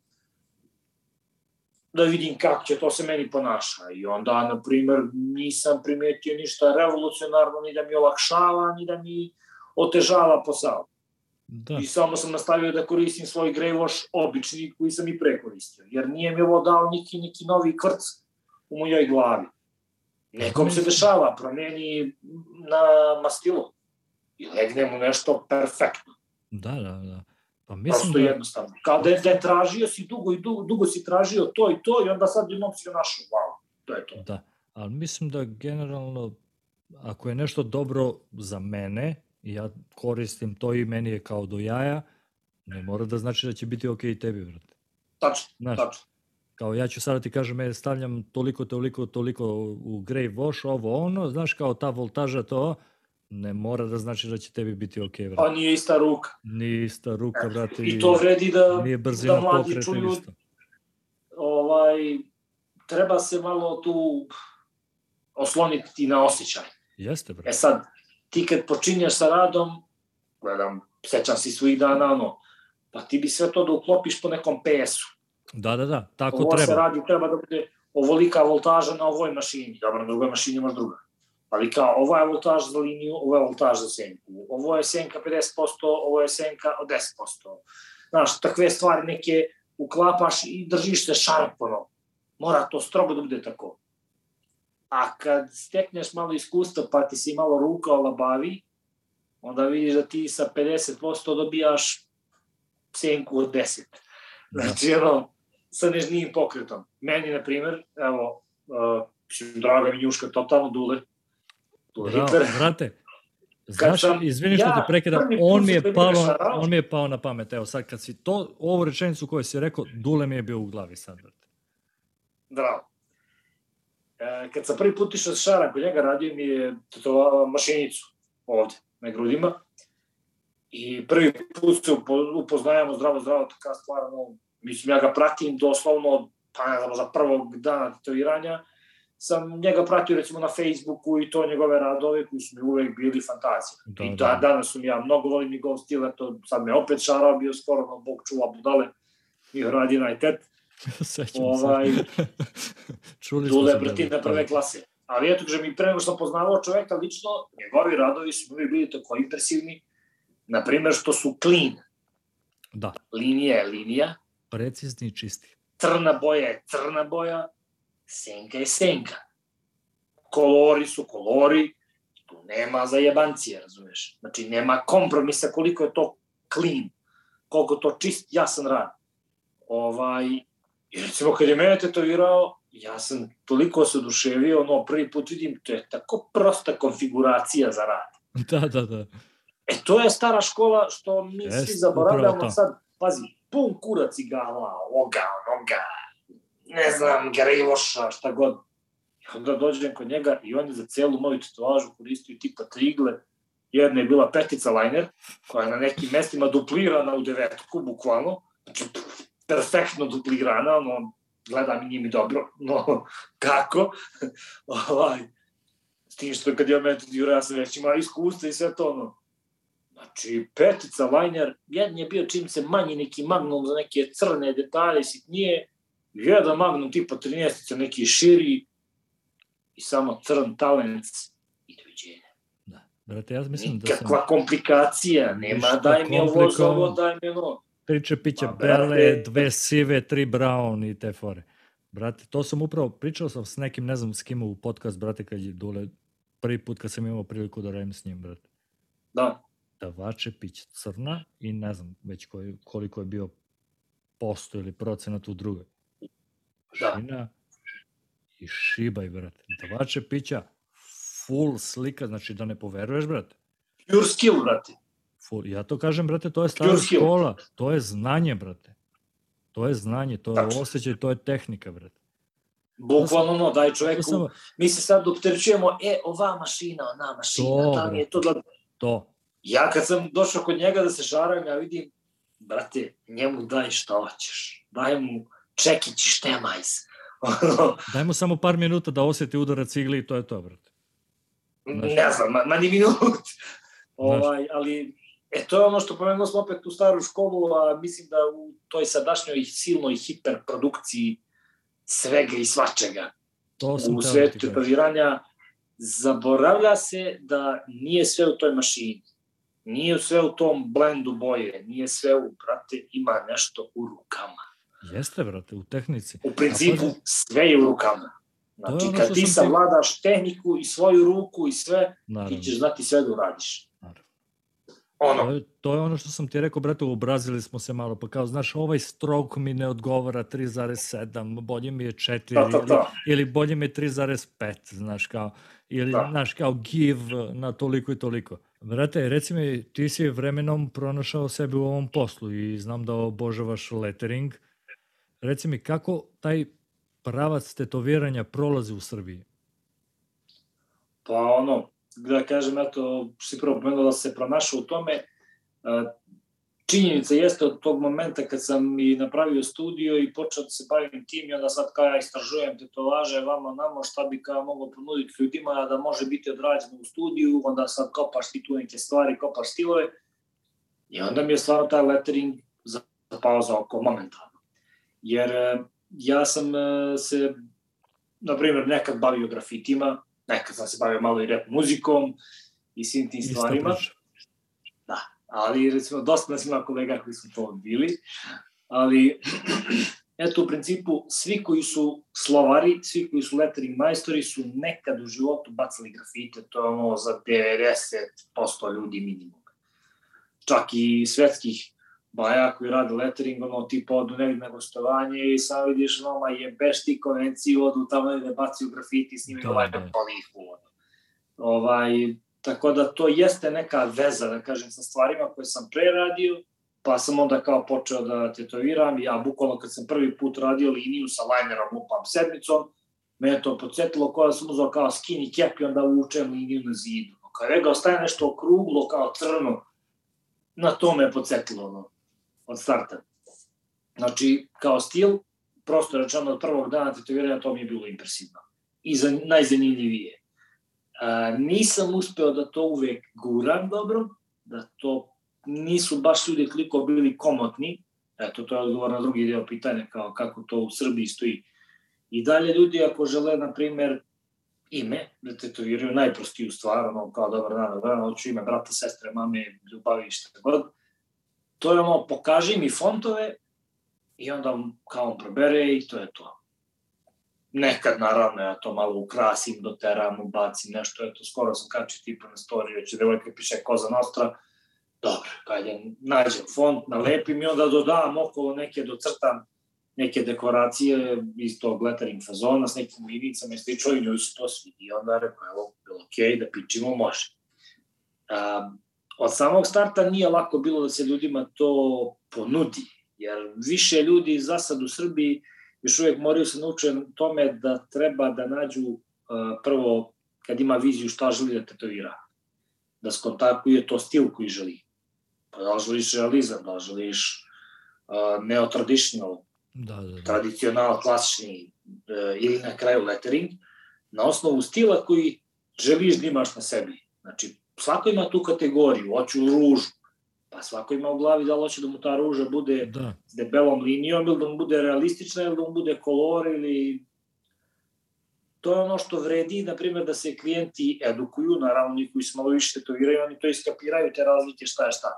da vidim kako će to se meni ponaša. I onda, na primer, nisam primetio ništa revolucionarno, ni da mi olakšava, ni da mi otežava posao.
Da,
I samo sam nastavio da koristim svoj wash obični koji sam i pre koristio. Jer nije mi ovo dao neki, neki novi kvrc u mojoj glavi. Nekom se dešava, promeni na mastilo i legne mu nešto perfektno.
da, da, da. Pa mislim
Prosto
da,
jednostavno. Kao da je, da je tražio si dugo i dugo, dugo si tražio to i to i onda sad jednom si ga našao. Wow, to je to.
Da, ali mislim da generalno, ako je nešto dobro za mene, ja koristim to i meni je kao do jaja, ne mora da znači da će biti ok i tebi, brate.
Tačno,
Znaš,
tačno.
kao ja ću sada ti kažem, e, stavljam toliko, toliko, toliko u grey wash, ovo ono, znaš, kao ta voltaža to, ne mora da znači da će tebi biti ok,
Pa
brate.
nije ista ruka.
Nije ista ruka, brate,
I to vredi da,
nije brzina
da mladi čuju
isto.
ovaj, treba se malo tu osloniti na osjećaj.
Jeste,
E
brate.
sad, ti kad počinješ sa radom, gledam, sećam se svih dana, ono, pa ti bi sve to da uklopiš po nekom PS-u.
Da, da, da, tako
Ovo se
treba.
radi, treba da bude ovolika voltaža na ovoj mašini. Dobro, na drugoj mašini imaš druga. Ali kao, ova je voltaž za liniju, ova je voltaž za senku. Ovo je senka 50%, ovo je senka od 10%. Znaš, takve stvari neke uklapaš i držiš se šarpono. Mora to strogo da bude tako. A kad stekneš malo iskustva, pa ti se i malo ruka olabavi, onda vidiš da ti sa 50% dobijaš senku od 10.
Da.
Znači, ono, sa nežnijim pokretom. Meni, na primer, evo, uh, draga mi njuška, totalno dule.
Bravo,
Hitler.
brate. Znaš,
sam
izvini što
ja
te prekidam, on mi je pao, on mi je pao na pamet. Evo sad kad si to, ovu rečenicu koju si rekao, Dule mi je bio u glavi sad, brate.
Bravo. E, kad sam prvi put išao sa šara kod njega, radio mi je tetovao mašinicu ovde, na grudima. I prvi put se upo- upoznajemo zdravo, zdravo, taka stvar, ono, mislim, ja ga pratim doslovno, pa ne znam, za prvog dana tetoviranja, sam njega pratio recimo na Facebooku i to njegove radove koji su mi uvek bili fantazija.
Da,
I
da.
da, danas su mi ja mnogo volim njegov stil, eto, sad me opet šarao bio skoro, no, Bog čuva budale, mi radi United.
Sećam
Ovaj,
se. Čuli smo
Dule. Brtina prve klase. Ali eto, že mi pre nego što sam poznavao čoveka lično, njegovi radovi su mi uvijek bili tako impresivni, na primer što su clean,
Da,
linija je linija,
precizni i čisti.
crna boja je crna boja, senka je senka. kolori su kolori, tu nema zajebancije, razumeš? Znači, nema kompromisa koliko je to clean, koliko to čist, jasan rad. Ovaj, I recimo, kad je mene tetovirao, ja sam toliko se oduševio, ono, prvi put vidim, to je tako prosta konfiguracija za rad.
Da, da, da.
E, to je stara škola što mi
Jest,
svi zaboravljamo sad, pazi, pun kurac igala, ovoga, onoga, ne znam, Garivoša, šta god. I onda dođem kod njega i on je za celu moju tetovažu koristio tipa trigle. Jedna je bila petica liner, koja je na nekim mestima duplirana u devetku, bukvalno. Znači, perfektno duplirana, ono, gleda mi nije mi dobro, no, kako? ovaj, s tim što kad ja tetovirao, ja sam već imao iskustva i sve to, ono, Znači, petica, liner, jedan je bio čim se manji neki magnum za neke crne detalje, sitnije, jedan magnum tipa 13 neki širi i samo crn talent i doviđenja.
da. Brate, ja mislim da sam
Nikakva komplikacija, nema
Ništa
daj mi ovo za ovo, daj mi ono.
triče piće
Pa,
bele,
brate.
dve sive, tri brown i te fore. Brate, to sam upravo, pričao sam s nekim, ne znam s kim u podcast, brate, kad je dole, prvi put kad sam imao priliku da radim s njim, brate.
Da,
Davače pić crna i ne znam već koji, koliko je bio posto ili procenat u drugoj.
Da.
I šibaj, brate. Davače pića, full slika, znači da ne poveruješ, brate.
pure skill, brate.
Full. Ja to kažem, brate, to je stara
Pure skill.
škola, to je znanje, brate. To je znanje, to je
Tačno.
osjećaj, to je tehnika, brate.
Bukvalno ono, daj čoveku,
samo
mi se sad opterećujemo, e, ova mašina, ona mašina,
To,
da mi je to da...
to.
Ja kad sam došao kod njega da se šaram, ja vidim, brate, njemu daj šta hoćeš. Daj mu čekić i štemajs. Ono,
Daj mu samo par minuta da osjeti udarac cigli i to je to, brate. Znaš.
ne znam, ma, ma ni minut. ovaj, ali, e, to je ono što pomenuo smo opet u staru školu, a mislim da u toj sadašnjoj silnoj hiperprodukciji svega i svačega
To sam
u
da
svetu tetoviranja zaboravlja se da nije sve u toj mašini. Nije sve u tom blendu boje, nije sve u, brate, ima nešto u rukama.
Jeste, brate, u tehnici.
U principu
pazi-
sve je u rukama. Znači,
ono
kad ti
sam ti-
savladaš tehniku i svoju ruku i sve,
Naravno.
ti ćeš znati sve da uradiš.
Naravno.
Ono,
To je, to je ono što sam ti rekao, brate, obrazili smo se malo, pa kao, znaš, ovaj stroke mi ne odgovara 3,7, bolje mi je 4,
to, to,
ili,
to.
ili bolje mi je 3,5, znaš, kao, ili,
Da.
znaš, kao give na toliko i toliko. Brate, reci mi, ti si vremenom pronašao sebe u ovom poslu i znam da obožavaš lettering. Reci mi, kako taj pravac tetoviranja prolazi u Srbiji?
Pa ono, da kažem, eto, si prvo pomenuo da se pronašao u tome, činjenica jeste od tog momenta kad sam i napravio studio i počeo da se bavim tim i onda sad kao ja istražujem tetovaže vama namo šta bi kao moglo ponuditi ljudima da može biti odrađeno u studiju, onda sad kopaš ti tu neke stvari, kopaš stilove i onda mi je stvarno taj lettering zapao za oko momentalno. Jer e, ja sam e, se, na primjer, nekad bavio grafitima, nekad sam se bavio malo i rap muzikom i svim tim stvarima
priča.
ali recimo dosta nas ima kolega koji su to odbili, ali eto u principu svi koji su slovari, svi koji su lettering majstori su nekad u životu bacali grafite, to je ono za 90% ljudi minimum. Čak i svetskih baja koji rade lettering, ono tipa odu negdje na gostovanje i sam vidiš ono jebeš ti konvenciju, odu tamo negdje baciju grafiti, snimaju
Da,
ovaj
da.
polifu. Ono. Ovaj, Tako da to jeste neka veza, da kažem, sa stvarima koje sam pre radio, pa sam onda kao počeo da tetoviram. Ja bukvalno kad sam prvi put radio liniju sa linerom lupam sedmicom, me je to podsjetilo kao da sam uzao kao skinny cap i onda vučem liniju na zidu. Kad je ga ostaje nešto okruglo, kao crno, na to me je podsjetilo ono, od starta. Znači, kao stil, prosto rečeno od prvog dana tetoviranja to mi je bilo impresivno. I za, najzanimljivije. A, nisam uspeo da to uvek guram dobro, da to nisu baš ljudi toliko bili komotni, eto to je odgovor na drugi deo pitanja kao kako to u Srbiji stoji. I dalje ljudi ako žele, na primer, ime, da tetoviraju najprostiju stvar, ono kao dobar dan, dobar dan, hoću ime brata, sestre, mame, ljubavi, šta god, to je ono, pokaži mi fontove i onda on, kao on probere i to je to. nekad naravno ja to malo ukrasim, doteram, ubacim nešto, eto skoro sam kačio tipa na story, već devojka piše Koza Nostra, dobro, kada nađem font, nalepim i onda dodam okolo neke, docrtam neke dekoracije iz tog lettering fazona s nekim linijicama i slično i njoj se to svidi i onda rekao, evo, bilo okej, okay, da pičimo, može. Um, od samog starta nije lako bilo da se ljudima to ponudi, jer više ljudi za sad u Srbiji još uvek moraju se nauče tome da treba da nađu uh, prvo kad ima viziju šta želi da tetovira, da skontakuje to stil koji želi. Pa da li želiš realizam, da li želiš uh, neotraditional, da, da, da. tradicional, klasični uh, ili na kraju lettering, na osnovu stila koji želiš da imaš na sebi. Znači, svako ima tu kategoriju, hoću ružu, pa svako ima u glavi da li hoće da mu ta ruža bude da. s debelom linijom ili da mu bude realistična ili da mu bude kolor ili to je ono što vredi, na primjer, da se klijenti edukuju, naravno oni koji se malo više tetoviraju, oni to iskapiraju, te razlike šta je šta.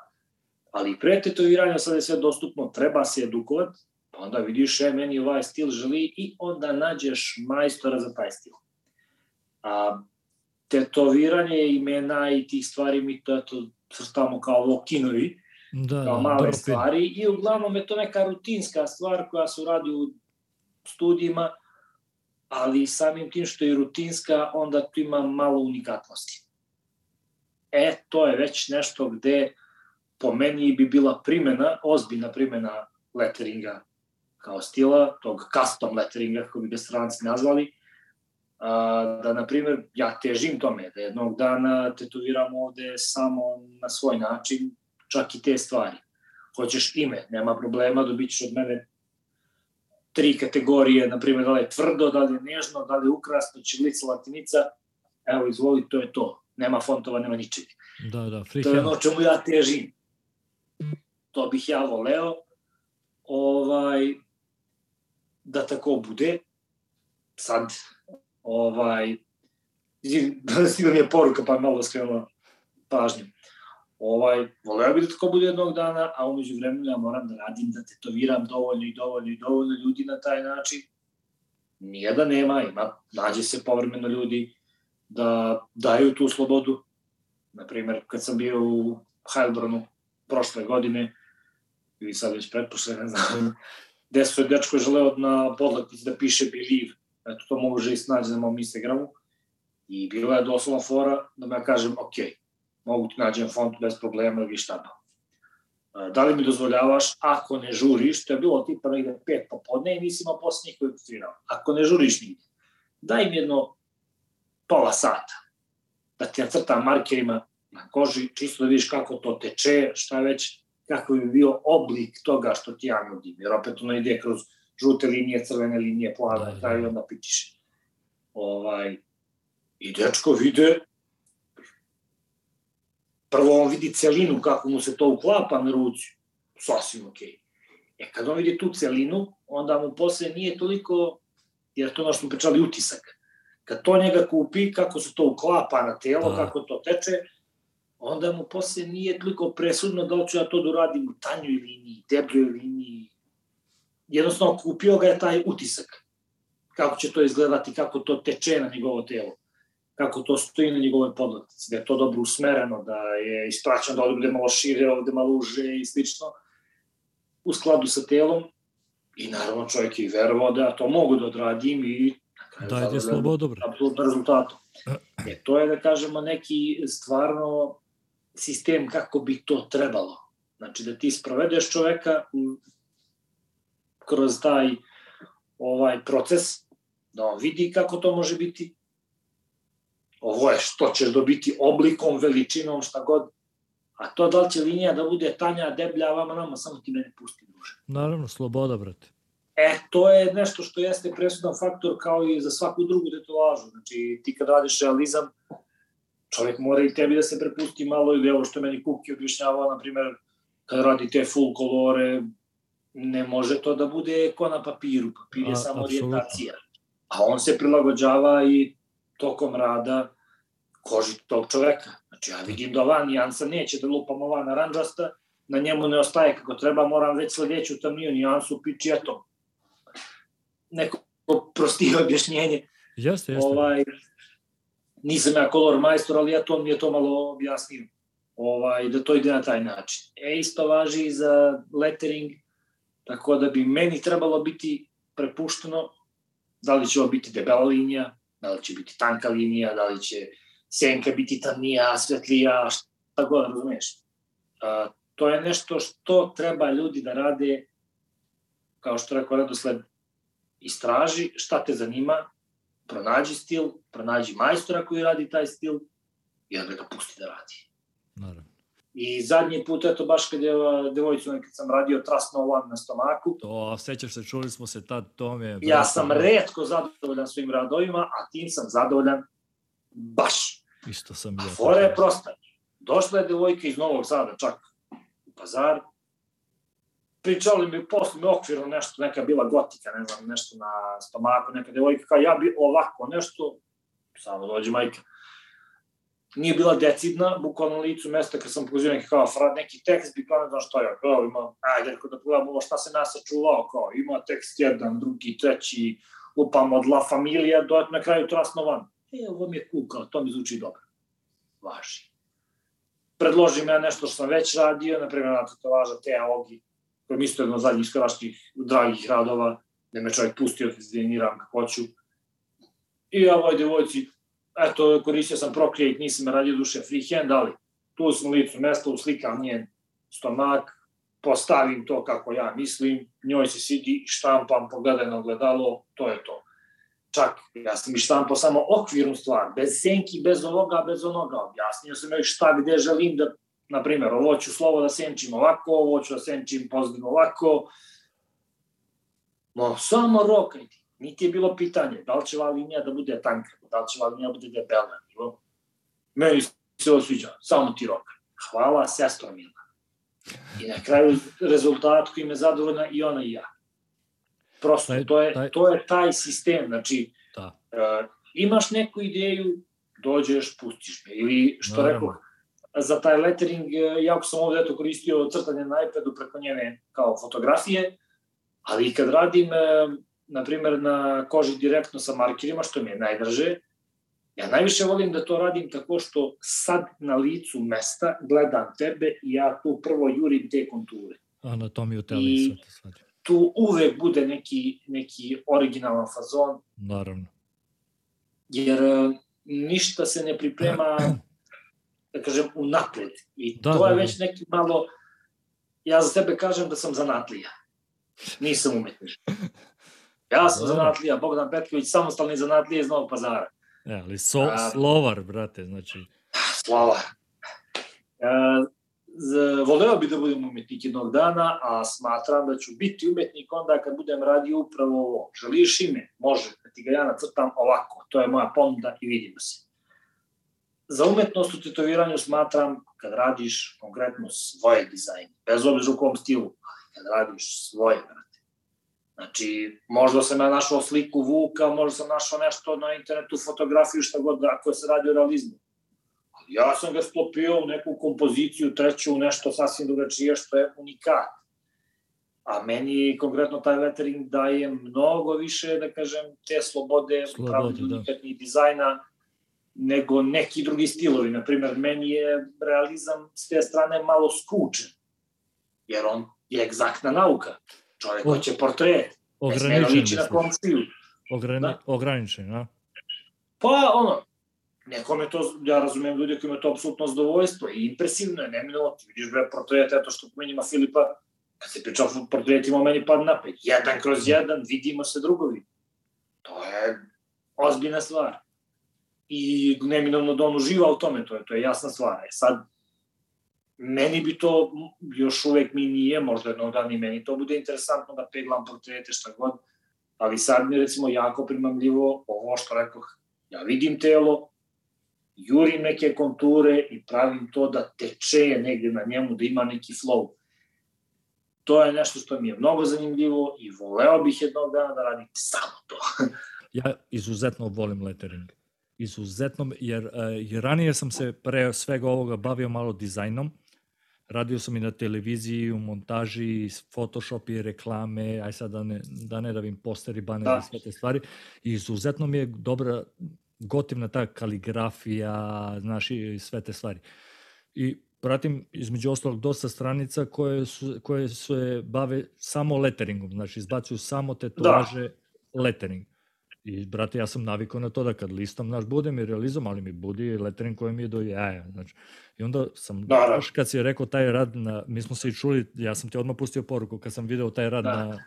Ali pre tetoviranja sad je sve dostupno, treba se edukovati, pa onda vidiš, e, meni ovaj stil želi i onda nađeš majstora za taj stil. A tetoviranje imena i tih stvari mi to eto srstamo kao lokinovi, da, kao male dropin. stvari i uglavnom je to neka rutinska stvar koja se radi u studijima, ali samim tim što je rutinska, onda tu ima malo unikatnosti. E, to je već nešto gde po meni bi bila primena, ozbiljna primena letteringa kao stila, tog custom letteringa, kako bi ga stranci nazvali, da, na primjer, ja težim tome, da jednog dana tetoviram ovde samo na svoj način, čak i te stvari. Hoćeš ime, nema problema, dobit ćeš od mene tri kategorije, na primjer, da li je tvrdo, da li je nežno, da li je ukrasno, čilica, latinica, evo, izvoli, to je to. Nema fontova, nema ničeg.
Da, da,
free To je ono čemu ja težim. To bih ja voleo, ovaj, da tako bude. Sad, ovaj, stigla mi je poruka pa malo skrenula pažnju. Ovaj, voleo bih da tako bude jednog dana, a umeđu vremenu ja moram da radim, da tetoviram dovoljno i dovoljno i dovoljno ljudi na taj način. Nije da nema, ima, nađe se povremeno ljudi da daju tu slobodu. Naprimer, kad sam bio u Heilbronu prošle godine, ili sad već pretpošle, ne znam, gde su je dečko želeo na podlaknici da piše Believe, Eto, to može i snađe na mom Instagramu. I bila je doslovno fora da me ja kažem, ok, mogu ti nađem font bez problema ili šta da. Da li mi dozvoljavaš, ako ne žuriš, to je bilo tipa negde pet popodne i nisi imao posle nikoga tvirao. Ako ne žuriš nigde, daj mi jedno pola sata da ti nacrtam markerima na koži, čisto da vidiš kako to teče, šta već, kako bi bio oblik toga što ti ja nudim. Jer opet ono ide kroz žute linije, crvene linije, plave, da, da. i onda pitiše. Ovaj, I dečko vide, prvo on vidi celinu kako mu se to uklapa na ruci, sasvim okej. Okay. E kad on vidi tu celinu, onda mu posle nije toliko, jer to ono što smo pričali, utisak. Kad to njega kupi, kako se to uklapa na telo, da. kako to teče, onda mu posle nije toliko presudno da ću ja to da uradim u tanjoj liniji, debljoj liniji, jednostavno kupio ga je taj utisak. Kako će to izgledati, kako to teče na njegovo telo, kako to stoji na njegovoj podlaktici, da je to dobro usmereno, da je ispraćeno da ovde bude malo šire, ovde malo uže i slično, u skladu sa telom. I naravno čovjek je verovao da to mogu da odradim i
da je slobodo dobro.
Apsolutno rezultatom. E, to je, da kažemo, neki stvarno sistem kako bi to trebalo. Znači, da ti sprovedeš čoveka u kroz taj ovaj proces, da on vidi kako to može biti. Ovo je što ćeš dobiti oblikom, veličinom, šta god. A to da li će linija da bude tanja, deblja, vama nama, samo ti mene pusti duže.
Naravno, sloboda, brate.
E, to je nešto što jeste presudan faktor kao i za svaku drugu tetovažu. Znači, ti kad radiš realizam, čovjek mora i tebi da se prepusti malo ili evo što meni Kuki objašnjavao, na primjer, kad radi te full kolore, ne može to da bude ko na papiru. Papir je A, samo orijentacija. A on se prilagođava i tokom rada koži tog čoveka. Znači, ja vidim da ova nijansa neće da lupam ova naranđasta, na njemu ne ostaje kako treba, moram već sledeću tamniju nijansu pići, eto. Neko prostije objašnjenje.
Jeste, jeste.
Ovaj, nisam ja kolor majstor, ali ja to mi je to malo objasnio. Ovaj, da to ide na taj način. E, isto važi i za lettering, tako da bi meni trebalo biti prepušteno da li će ovo biti debela linija, da li će biti tanka linija, da li će senka biti tamnija, svetlija, šta god, razumiješ. A, to je nešto što treba ljudi da rade, kao što rekao redosled, istraži šta te zanima, pronađi stil, pronađi majstora koji radi taj stil i onda ga pusti da radi.
Naravno.
I zadnji put, eto, baš kad je devojcu nekad sam radio Trust No One na stomaku.
To, sećaš se, čuli smo se tad, to mi je...
Ja sam redko zadovoljan svim radovima, a tim sam zadovoljan baš.
Isto sam ja.
A fora je prosta. Došla je devojka iz Novog Sada, čak u pazar, pričali mi posle mi okvirno nešto, neka bila gotika, ne znam, nešto na stomaku, neka devojka, kao ja bi ovako nešto, samo dođe majka, nije bila decidna, bukvalno na licu mesta kad sam pokazio neki kao frad, neki tekst, bi kao ne znam šta je, kao ima, ajde, ako da pogledam ovo šta se nas sačuvao, kao ima tekst jedan, drugi, treći, lupam od La Familija, do na kraju Trasnovan. E, ovo mi je cool, kao, to mi zvuči dobro. Važi. Predložim ja nešto što sam već radio, na primjer na tetovaža Teja Ogi, koji mi isto jedno od zadnjih skroraških dragih radova, gde me čovjek pustio da dizajniram kako hoću. I ja ovoj devojci eto, koristio sam Procreate, nisam radio duše freehand, ali tu sam licu mesta, uslikam njen stomak, postavim to kako ja mislim, njoj se sidi, štampam, pogledaj na ogledalo, to je to. Čak, ja sam i štampao samo okvirnu stvar, bez senki, bez ovoga, bez onoga. Objasnio sam joj šta, gde želim da, na primjer, ovo ću slovo da senčim ovako, ovo ću da senčim pozitivno ovako. No, samo rokaj ti. Niti je bilo pitanje da li će ova linija da bude tanka, da li će ova linija da bude debela. Nego, meni se ovo sviđa, samo ti roka. Hvala, sestro Mila. I na kraju rezultat koji me zadovoljna i ona i ja. Prosto, taj, to, je, taj... to je taj sistem. Znači, da. uh, imaš neku ideju, dođeš, pustiš me. Ili, što Naravno. rekao, za taj lettering, e, jako sam ovde eto koristio crtanje na iPadu preko njene kao fotografije, ali kad radim na primer, na koži direktno sa markerima, što mi je najdraže. Ja najviše volim da to radim tako što sad na licu mesta gledam tebe i ja tu prvo jurim te konture.
Anatomiju i sve to
svađa. Tu uvek bude neki, neki originalan fazon.
Naravno.
Jer e, ništa se ne priprema, da kažem, unapred. I da, to je da, već neki malo, ja za tebe kažem da sam zanatlija. Nisam umetnik. Ja sam zanatlija, Bogdan Petković, samostalni zanatlija iz Novog pazara.
Ja, ali so, a, slovar, brate, znači...
Slovar. A, z, voleo bi da budem umetnik jednog dana, a smatram da ću biti umetnik onda kad budem radio upravo ovo. Želiš ime? Može, da ti ga ja nacrtam ovako. To je moja ponuda i vidimo se. Za umetnost u tetoviranju smatram kad radiš konkretno svoje dizajne, bez obzira u kom stilu, kad radiš svoje, Znači, možda sam ja našao sliku Vuka, možda sam našao nešto na internetu, fotografiju, šta god, ako se radi o realizmu. Ali ja sam ga sklopio u neku kompoziciju, treću, u nešto sasvim drugačije, što je unikat. A meni konkretno taj lettering daje mnogo više, da kažem, te slobode, slobode pravde da. unikatnih dizajna, nego neki drugi stilovi. Naprimer, meni je realizam s te strane malo skučen, jer on je egzaktna nauka Čovjek hoće portret.
Ograničen, na komšiju. Ograni, da? Ograničen, a?
Pa, ono, nekome to, ja razumem ljudi koji imaju to apsolutno zadovoljstvo i impresivno je, neminovno, ti vidiš bre portret, eto što pomenjima Filipa, kad se priča o portretima, meni pad napet, jedan kroz jedan, vidimo se drugovi. To je ozbiljna stvar. I neminovno da on uživa u tome, to je, to je jasna stvar. E sad, meni bi to, još uvek mi nije, možda jednog dana i meni to bude interesantno da peglam portrete, šta god, ali sad mi recimo jako primamljivo ovo što rekoh, ja vidim telo, jurim neke konture i pravim to da teče negde na njemu, da ima neki flow. To je nešto što mi je mnogo zanimljivo i voleo bih jednog dana da radim samo to.
ja izuzetno volim lettering. Izuzetno, jer, jer ranije sam se pre svega ovoga bavio malo dizajnom, radio sam i na televiziji, u montaži, Photoshop i reklame, aj sad da ne, da ne davim posteri, baneri da. i sve te stvari. I izuzetno mi je dobra, gotivna ta kaligrafija, znaš, i sve te stvari. I pratim između ostalog dosta stranica koje su, koje se bave samo letteringom, znači izbacuju samo tetovaže da. lettering. I, brate, ja sam navikao na to da kad listam, naš, bude mi realizam, ali mi budi lettering koji mi je do jaja. Znači, I onda sam, da, da. kad si rekao taj rad, na, mi smo se i čuli, ja sam ti odmah pustio poruku kad sam video taj rad da. na,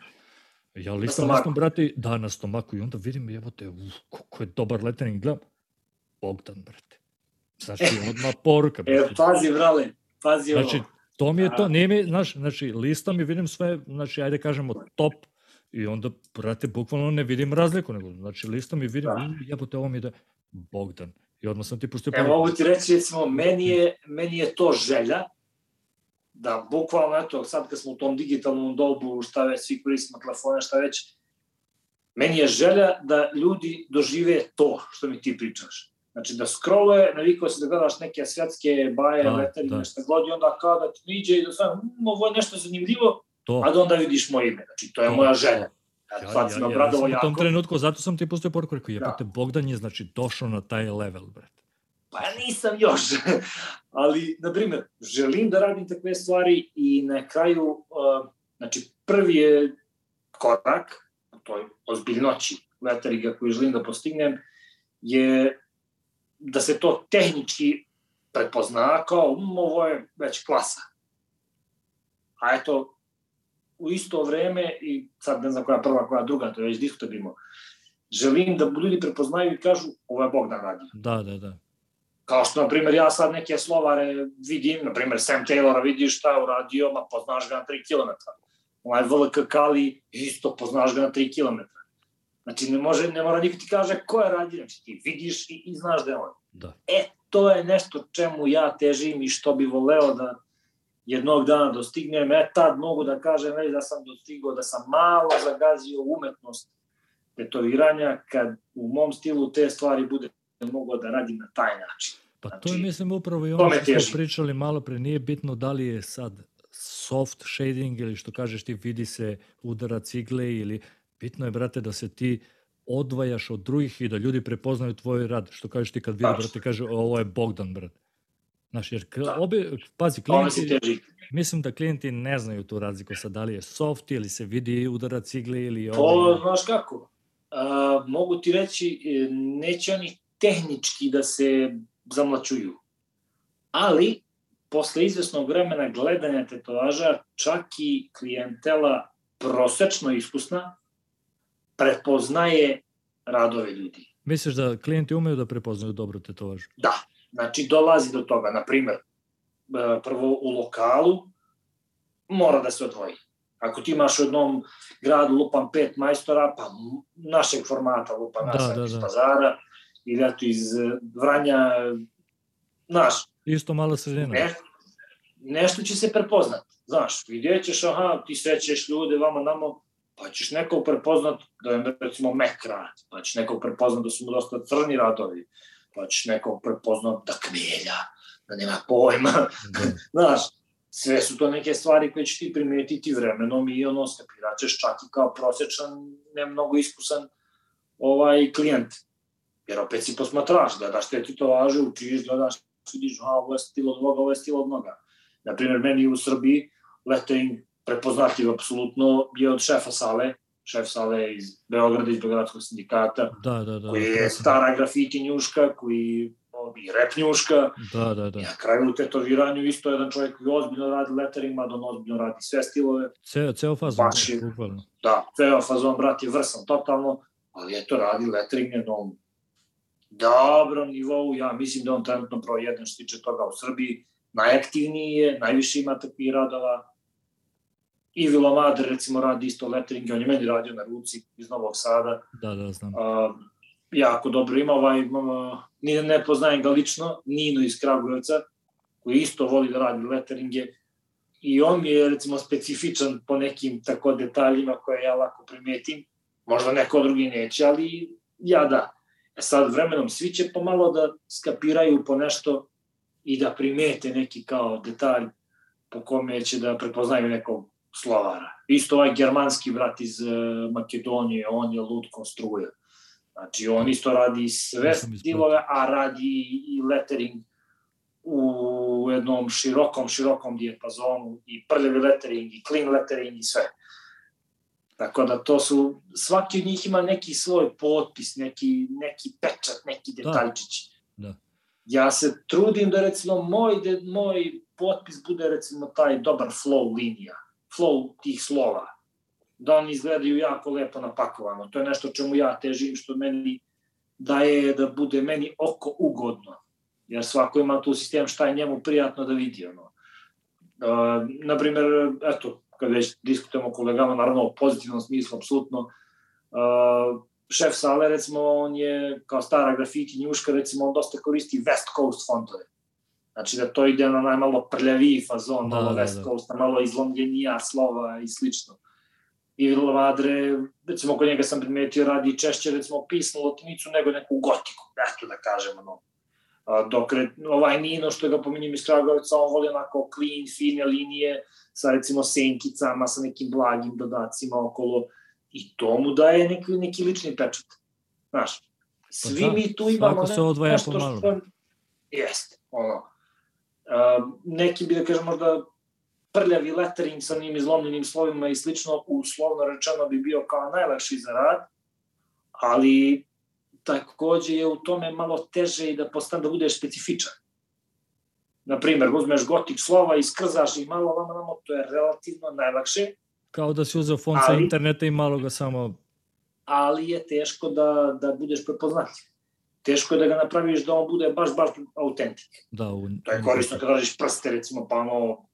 ja listam, na listam, brate, da, na stomaku i onda vidim, evo te, uf, kako je dobar lettering, gledam, Bogdan, brate. Znači, odmah poruka.
Brate. E, pazi, brale, pazi
ovo. Znači, to mi je to, nije mi, znaš, znači, listam i vidim sve, znači, ajde kažemo, top I onda, brate, bukvalno ne vidim razliku, nego, znači, listom i vidim, da. jebote, ovo mi da Bogdan. I odmah sam ti pustio...
Evo, mogu ti reći, recimo, meni je, meni je to želja, da bukvalno, eto, sad kad smo u tom digitalnom dobu, šta već, svi koristimo telefone, šta već, meni je želja da ljudi dožive to što mi ti pričaš. Znači da scrolluje, navikao se da gledaš neke svetske baje, da, letari, da. nešto god, i onda kao da ti niđe i da sam, hm, ovo je nešto zanimljivo, to. a da onda vidiš moje ime. Znači, to je to, moja želja. Ja, ja, ja, ja, ja sam
u tom trenutku, zato sam ti pustio poruku, rekao, jebate, da. Bogdan je, znači, došao na taj level, brate.
Pa ja nisam još, ali, na primjer, želim da radim takve stvari i na kraju, uh, znači, prvi je korak, u toj ozbiljnoći letariga koju želim da postignem, je da se to tehnički prepozna kao, um, ovo je već klasa. A eto, u isto vreme, i sad ne znam koja prva, koja druga, to je već diskutabilno, želim da ljudi prepoznaju i kažu ovo je Bogdan radio.
Da, da, da.
Kao što, na primjer, ja sad neke slovare vidim, na primjer, Sam Taylora vidiš šta je uradio, ma poznaš ga na 3 km. Ovaj VLK Kali, isto poznaš ga na 3 km. Znači, ne, može, ne mora niko ti kaže ko je radio, znači ti vidiš i, i znaš da je on.
Da.
E, to je nešto čemu ja težim i što bi voleo da, jednog dana dostignem, e tad mogu da kažem već da sam dostigao, da sam malo zagazio umetnost tetoviranja, kad u mom stilu te stvari bude mogao da radim na taj način.
Pa znači, to je mislim upravo i ono što smo pričali malo pre, nije bitno da li je sad soft shading ili što kažeš ti vidi se udara cigle ili bitno je brate da se ti odvajaš od drugih i da ljudi prepoznaju tvoj rad. Što kažeš ti kad vidi, brate, kaže ovo je Bogdan, brate. Znaš, jer da. obe, pazi, klijenti, mislim da klijenti ne znaju tu razliku sa da li je soft ili se vidi udara cigle ili
ovo. To, znaš kako, a, mogu ti reći, e, neće oni tehnički da se zamlačuju, ali posle izvesnog vremena gledanja tetovaža, čak i klijentela prosečno iskusna prepoznaje radove ljudi.
Misliš da klijenti umeju da prepoznaju dobro tetovažu?
Da, Znači, dolazi do toga, na primer, e, prvo u lokalu mora da se odvoji. Ako ti imaš u jednom gradu lupan pet majstora, pa našeg formata lupan da, da, da. iz pazara, ili eto iz Vranja, naš.
Isto malo sredina. Ne,
nešto će se prepoznat. Znaš, vidjet ćeš, aha, ti srećeš ljude, vama namo, pa ćeš nekog prepoznat da je recimo mek rad, pa ćeš nekog prepoznat da su mu dosta crni radovi, pa ćeš nekog prepoznat da kmelja, da nema pojma, da. znaš, sve su to neke stvari koje ćeš ti primetiti vremenom i ono skapiraćeš čak i kao prosečan, ne mnogo iskusan ovaj klijent. Jer opet si posmatraš, gledaš te ti to važe, učiš, gledaš, vidiš, a ovo je stil od ovoga, ovo je stil od mnoga. Naprimjer, meni u Srbiji lettering prepoznatljiv apsolutno je od šefa sale, šef sale iz Beograda, iz Beogradskog sindikata,
da, da, da,
koji je stara grafiti njuška, koji i rep njuška.
Da, da, da.
I na kraju u tetoviranju isto jedan čovjek koji ozbiljno radi lettering, da on ozbiljno radi sve stilove.
Ceo, ceo fazon,
Baš je, bukvalno. Da, ceo fazon, brat, je vrsan totalno, ali eto, radi lettering na dobrom nivou, ja mislim da on trenutno broj jedan što tiče toga u Srbiji, najaktivniji je, najviše ima takvih radova, I Vilomadr recimo radi isto lettering, on je meni radio na ruci iz Novog Sada.
Da, da, znam.
A, jako dobro ima ovaj, ni ne poznajem ga lično, Nino iz Kragujevca, koji isto voli da radi letteringe. I on je recimo specifičan po nekim tako detaljima koje ja lako primetim. Možda neko drugi neće, ali ja da. E sad vremenom svi će pomalo da skapiraju po nešto i da primete neki kao detalj po kome će da prepoznaju nekog slovara. Isto ovaj germanski brat iz uh, Makedonije, on je lud konstruja. Znači, on isto radi sve stilove, a radi i lettering u jednom širokom, širokom dijapazonu i prljavi lettering i clean lettering i sve. Tako da to su, svaki od njih ima neki svoj potpis, neki, neki pečat, neki da. detaljčić. Da. da. Ja se trudim da recimo moj, de, moj potpis bude recimo taj dobar flow linija, flow tih slova, da oni izgledaju jako lepo napakovano. To je nešto čemu ja težim, što meni daje da bude meni oko ugodno. Jer svako ima tu sistem šta je njemu prijatno da vidi. Ono. Uh, naprimer, eto, kad već diskutujemo kolegama, naravno u pozitivnom smislu, apsolutno, uh, šef sale, recimo, on je kao stara grafiti njuška, recimo, on dosta koristi West Coast fontove. Znači da to ide na najmalo prljaviji fazon, da, malo da, West da. Coast, na malo izlomljenija slova i slično. I Lavadre, recimo kod njega sam primetio, radi češće recimo pisnu latinicu nego neku gotiku, eto da kažemo, no. A, dok ovaj Nino što ga pominjem iz Kragovica, on voli onako clean, fine linije, sa recimo senkicama, sa nekim blagim dodacima okolo i to mu daje neki, neki lični pečat. Znaš, pa svi pa da, mi tu imamo
nešto što...
Jeste, ono. Neki bi da kažem možda prljavi lettering sa onim izlomljenim slovima i slično, uslovno rečeno bi bio kao najlakši za rad, ali takođe je u tome malo teže i da postane da budeš specifičan. Naprimer, uzmeš gotik slova i skrzaš i malo vamo namo, to je relativno najlakše.
Kao da si uzeo font sa interneta i malo ga samo...
Ali je teško da, da budeš prepoznatljiv. Teško je da ga napraviš da on bude baš, baš autentik.
Da, u...
To je korisno kad radiš prste, recimo, pa ono,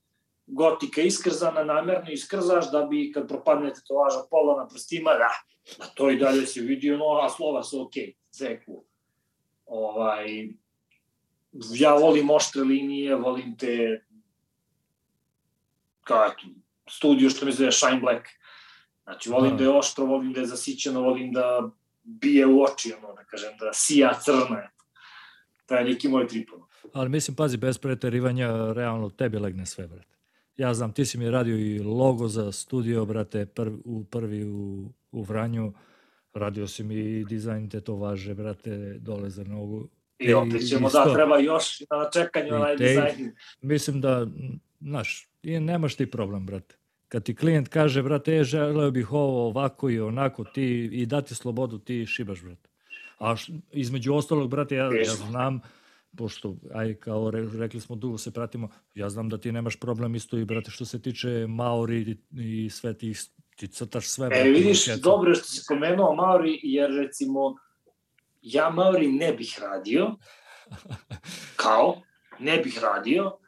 gotika iskrzana, namerno iskrzaš da bi kad propadne tetovaža pola na prstima, da, da to i dalje se vidi, ono, a slova su okej, okay, sve cool. Ovaj, ja volim oštre linije, volim te kao eto, studiju što mi zove Shine Black. Znači, volim da. da je oštro, volim da je zasićeno, volim da bije u oči, ono, da kažem, da sija crna. To je neki moj trip.
Ali mislim, pazi, bez preterivanja, realno tebi legne sve, brate. Ja znam, ti si mi radio i logo za studio, brate, prv, u prvi u, u Vranju. Radio si mi i dizajn tetovaže, brate, dole za nogu.
I opet ćemo da treba još na čekanju onaj dizajn.
Mislim da, znaš, nemaš ti problem, brate. Kad ti klijent kaže, brate, e, želeo bih ovo ovako i onako, ti i dati slobodu, ti šibaš, brate. A š, između ostalog, brate, ja, ja znam, pošto, aj, kao re, rekli smo, dugo se pratimo, ja znam da ti nemaš problem isto i, brate, što se tiče Maori i, i sve tih, ti crtaš sve. E,
brate, vidiš, dobro što si pomenuo Maori, jer, recimo, ja Maori ne bih radio, kao, ne bih radio,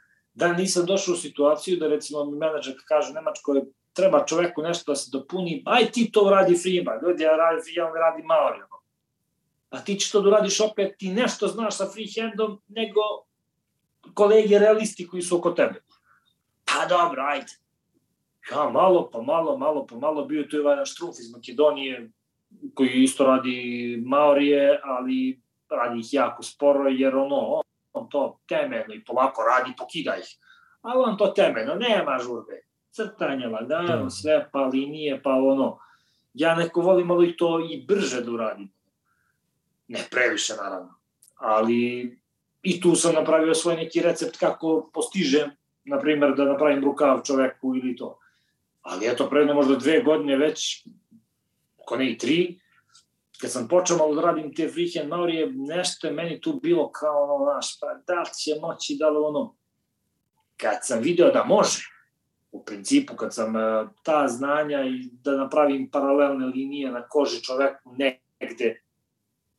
da nisam došao u situaciju da recimo mi menadžer kaže Nemačkoj treba čoveku nešto da se dopuni, aj ti to uradi freehand, ljudi, ja radim freehand, radi Maori. A ti ćeš to da uradiš opet, ti nešto znaš sa freehandom nego kolege realisti koji su oko tebe. Pa dobro, ajde. Ja malo, pa malo, malo, pa malo, bio tu je Vajna Štruf iz Makedonije, koji isto radi Maorije, ali radi ih jako sporo, jer ono, on to temeljno i polako radi, pokida ih. A on to temeljno, nema žurbe. Crtanje, lagano, da. sve, pa linije, pa ono. Ja neko volim malo i to i brže da uradim. Ne previše, naravno. Ali i tu sam napravio svoj neki recept kako postižem, na primjer, da napravim rukav čoveku ili to. Ali eto, predno možda dve godine već ako ne i tri, kad sam počeo malo da radim te freehand maurije, nešto je meni tu bilo kao ono, znaš, pa da li će moći, da li ono, kad sam video da može, u principu, kad sam uh, ta znanja i da napravim paralelne linije na koži čoveku negde,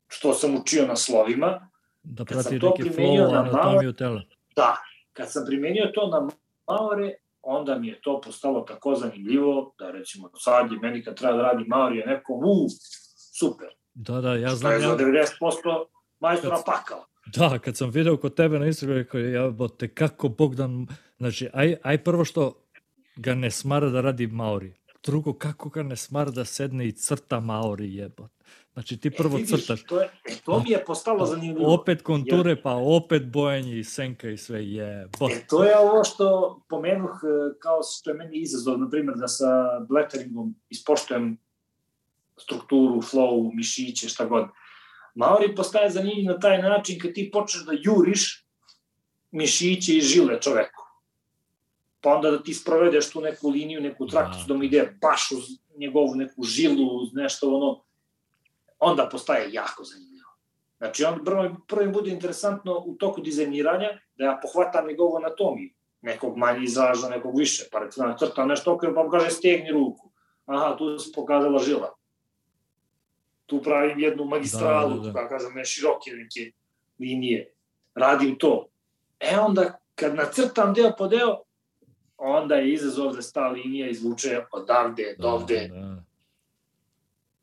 što sam učio na slovima,
da prati neki flow, anatomiju tela.
Da, kad sam primenio to na Maore, onda mi je to postalo tako zanimljivo da recimo sad je meni kad treba da radi Maurija neko, u, super.
Da, da, ja znam.
Je za 90% majstora kad, pakao.
Da, kad sam video kod tebe na Instagramu, rekao, ja, bote, kako Bogdan, znači, aj, aj prvo što ga ne smara da radi Maori. Drugo, kako ga ne smara da sedne i crta Maori, jebot. Znači ti prvo
e, vidiš,
crtaš.
To, je, e, to mi je postalo zanimljivo.
Opet konture, jer... pa opet bojanje i senka i sve je.
Bo... E, to je ovo što pomenuh e, kao što je meni izazov, na primjer, da sa bletteringom ispoštujem strukturu, flow, mišiće, šta god. Maori postaje zanimljiv na taj način kad ti počneš da juriš mišiće i žile čoveku. Pa onda da ti sprovedeš tu neku liniju, neku trakticu, da, da mu ide baš uz njegovu neku žilu, uz nešto ono, onda postaje jako zanimljivo. Znači, on prvo, prvo bude interesantno u toku dizajniranja da ja pohvatam njegovu anatomiju, nekog manje izraža, nekog više, pa recimo crtam nešto okrenom, pa mu kaže stegni ruku. Aha, tu se pokazala žila. Tu pravim jednu magistralu, da, da, da. da kažem, ne široke neke linije. Radim to. E onda, kad nacrtam deo po deo, onda je izazov da sta linija izvuče odavde do ovde da, da.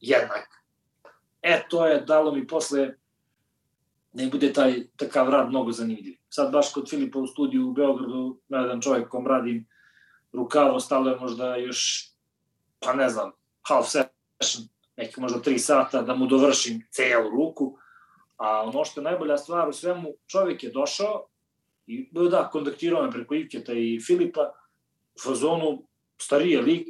jednak E, to je dalo mi posle ne bude taj takav rad mnogo zanimljiv. Sad baš kod Filipa u studiju u Beogradu, na jedan čovjek kom radim rukavo, ostalo je možda još, pa ne znam, half session, neki možda tri sata da mu dovršim celu ruku, a ono što je najbolja stvar u svemu, čovjek je došao i da, kontaktirao me preko Ivketa i Filipa, u fazonu starije lik,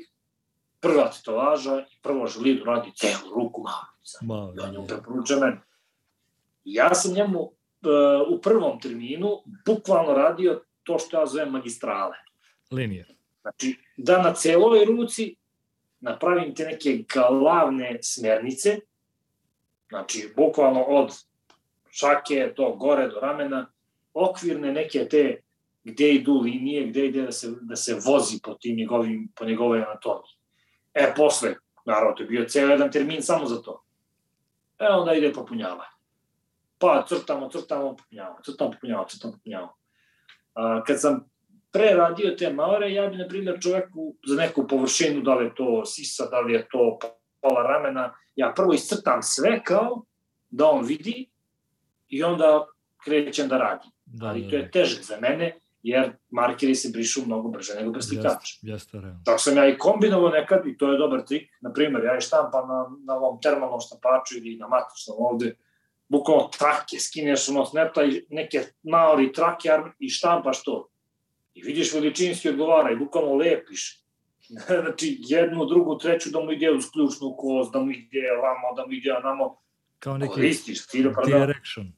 prva tetovaža i prvo želi da radi celu ruku malo
Malo,
I on je preporučio meni. Ja sam njemu uh, u prvom terminu bukvalno radio to što ja zovem magistrale.
Linije.
Znači, da na celoj ruci napravim te neke glavne smernice, znači, bukvalno od šake do gore, do ramena, okvirne neke te gde idu linije, gde ide da se, da se vozi po, tim njegovim, po njegovoj anatomiji. E, posle, naravno, to je bio ceo jedan termin samo za to. E, onda ide popunjavanje. Pa crtamo, crtamo, popunjavamo, crtamo, popunjavamo, crtamo, popunjavamo. A, kad sam pre radio te maore, ja bi, na primjer, čoveku za neku površinu, da li je to sisa, da li je to pola ramena, ja prvo iscrtam sve kao da on vidi i onda krećem da radim. Da, Ali da, to je da. teže za mene, jer markeri se brišu mnogo brže nego preslikač.
Jeste, realno.
Tako sam ja i kombinovao nekad i to je dobar trik. Naprimer, ja je štampam na, na ovom termalnom štampaču ili na matičnom ovde, bukvalno trake, skineš ono sneta i neke maori trake i štampaš to. I vidiš veličinski odgovara i bukvalno lepiš. znači, jednu, drugu, treću da mu ide uz ključnu kost, da mu ide vamo, da mu ide namo.
Kao neki Koristiš, direction.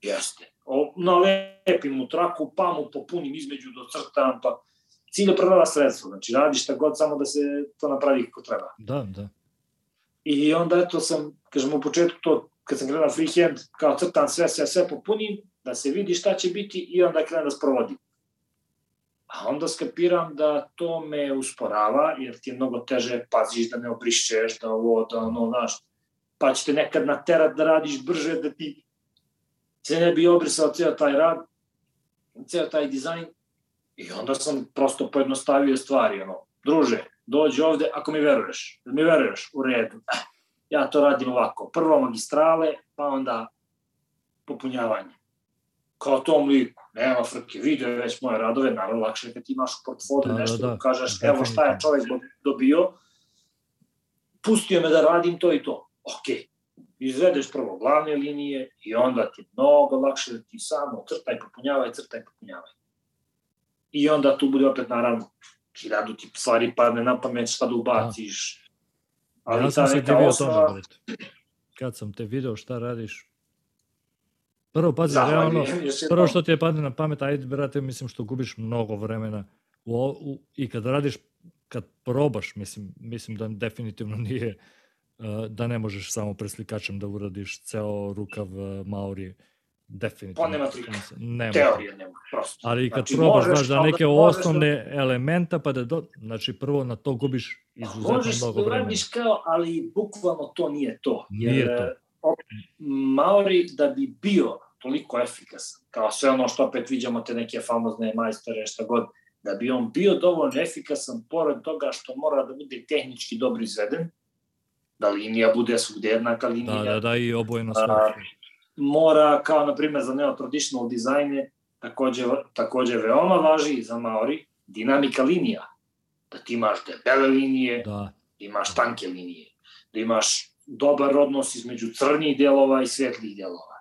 Jeste o, nalepim mu traku, pa mu popunim između do crtam, pa cilj je prava sredstvo, znači radi šta god samo da se to napravi kako treba.
Da, da.
I onda eto sam, kažem u početku to, kad sam krenuo freehand, kao crtam sve, sve, sve popunim, da se vidi šta će biti i onda krenem da sprovodim. A onda skapiram da to me usporava, jer ti je mnogo teže, paziš da ne obrišćeš, da ovo, da ono, znaš, pa će te nekad naterat da radiš brže, da ti se ne bi obrisao ceo taj rad, ceo taj dizajn i onda sam prosto pojednostavio stvari, ono, druže, dođi ovde ako mi veruješ, da mi veruješ, u redu, ja to radim ovako, prvo magistrale, pa onda popunjavanje. Kao tom liku, nema frke, vidio je već moje radove, naravno lakše kad imaš u portfolio da, nešto, da, da. kažeš, evo šta je čovek dobio, pustio me da radim to i to, okay izvedeš prvo glavne linije i onda ti mnogo lakše da ti samo crtaj, popunjavaj, crtaj, popunjavaj. I onda tu bude opet naravno hiljadu ti stvari padne na pamet šta da ubaciš.
Da. Ali ja sam se divio osnova... tome, Kad sam te video šta radiš, Prvo, pazi, da, realno, prvo što ti je padne na pamet, ajde, brate, mislim što gubiš mnogo vremena u, u, i kad radiš, kad probaš, mislim, mislim da definitivno nije da ne možeš samo preslikačem da uradiš ceo rukav Maori definitivno.
Pa nema trika. Nema. Teorija nema, prosto.
Ali kad znači, probaš, znaš, da neke da osnovne da... elementa, pa da, do, znači prvo na to gubiš izuzetno možeš mnogo da vremena. Možeš
da kao, ali bukvalno to nije to.
Jer, nije to.
Maori da bi bio toliko efikasan, kao sve ono što opet vidimo te neke famozne majstore, šta god, da bi on bio dovoljno efikasan, pored toga što mora da bude tehnički dobro izveden, da linija bude svugde jednaka linija.
Da, da, da, i obojeno sve.
Mora, kao na primjer za neo-traditional dizajne, takođe, takođe veoma važi za Maori, dinamika linija. Da ti imaš debele linije, da. da imaš tanke linije, da imaš dobar odnos između crnih delova i svetlih delova.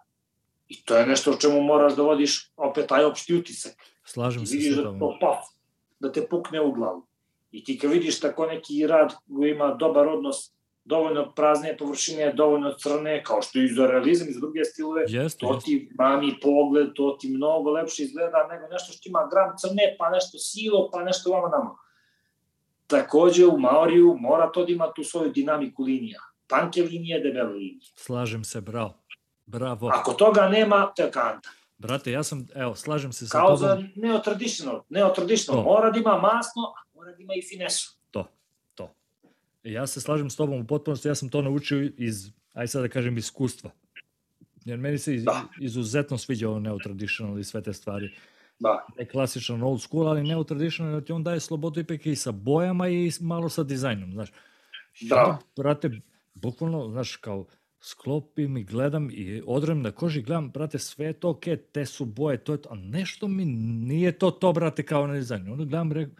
I to je nešto o čemu moraš da vodiš opet taj opšti utisak.
Slažem se sa
da
tobom.
to paf, da te pukne u glavu. I ti kad vidiš tako neki rad koji ima dobar odnos, dovoljno prazne površine, dovoljno crne, kao što i za realizam i za druge stilove,
Jeste,
to
jeste.
ti mami pogled, to ti mnogo lepše izgleda nego nešto što ima gram crne, pa nešto sivo, pa nešto vamo namo. Takođe u Maoriju mora to da ima tu svoju dinamiku linija. Tanke linije, debele linije.
Slažem se, bravo. Bravo.
Ako toga nema, to je kanta.
Brate, ja sam, evo, slažem se sa
Kao
tobom.
za neotraditional. Neotraditional.
To.
Mora da ima masno, a mora da ima i finesu.
To, to. Ja se slažem s tobom u potpunosti, ja sam to naučio iz, aj sad da kažem, iskustva. Jer meni se iz,
Da.
izuzetno sviđa ovo neotraditional i sve te stvari.
Da.
Ne klasičan old school, ali neotraditional, jer ti on daje slobodu ipak i sa bojama i malo sa dizajnom, znaš.
Da.
brate, bukvalno, znaš, kao sklopim i gledam i odrem na koži, gledam, brate, sve je to okej, te su boje, to je to, a nešto mi nije to to, brate, kao na dizajnu. Onda gledam, rekao,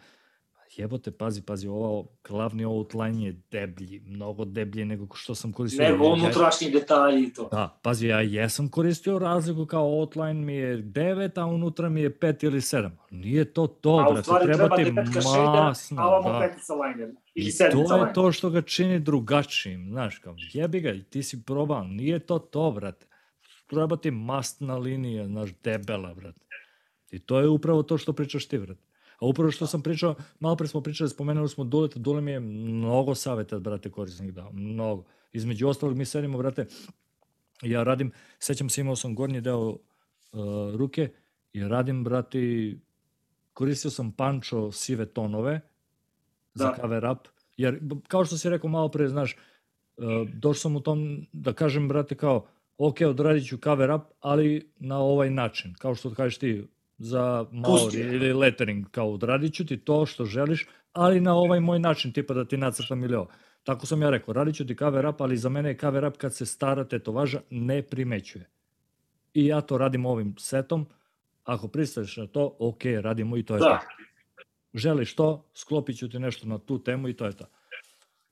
jebote, pazi, pazi, ovo glavni outline je deblji, mnogo deblji nego što sam koristio.
Nego unutrašnji detalji i to.
Da, pazi, ja jesam koristio razliku kao outline mi je 9, a unutra mi je 5 ili 7. Nije to to,
a
brate, treba
treba
ti masno.
a ovamo
Da.
petica liner.
I to je to što ga čini drugačijim, znaš, kao jebi ga, ti si probao, nije to to, brate. Treba ti mastna linija, znaš, debela, brate. I to je upravo to što pričaš ti, brate. A upravo što sam pričao, malo pre smo pričali, spomenuli smo Duleta, Dule mi je mnogo saveta, brate, korisnik dao, mnogo. Između ostalog, mi sedimo, brate, ja radim, sećam se, imao sam gornji deo uh, ruke i radim, brate, koristio sam pančo sive tonove za
Da.
cover up, jer kao što si rekao malo pre, znaš, uh, došao sam u tom, da kažem, brate, kao, ok, odradit ću cover up, ali na ovaj način, kao što kažeš ti, za
Pusti.
ili lettering, kao odradit ću ti to što želiš, ali na ovaj moj način, tipa da ti nacrtam ili ovo. Tako sam ja rekao, radit ću ti cover up, ali za mene je cover up kad se stara tetovaža ne primećuje. I ja to radim ovim setom, ako pristaješ na to, ok, radimo i to je to
Da.
želiš to, sklopit ću ti nešto na tu temu i to je to.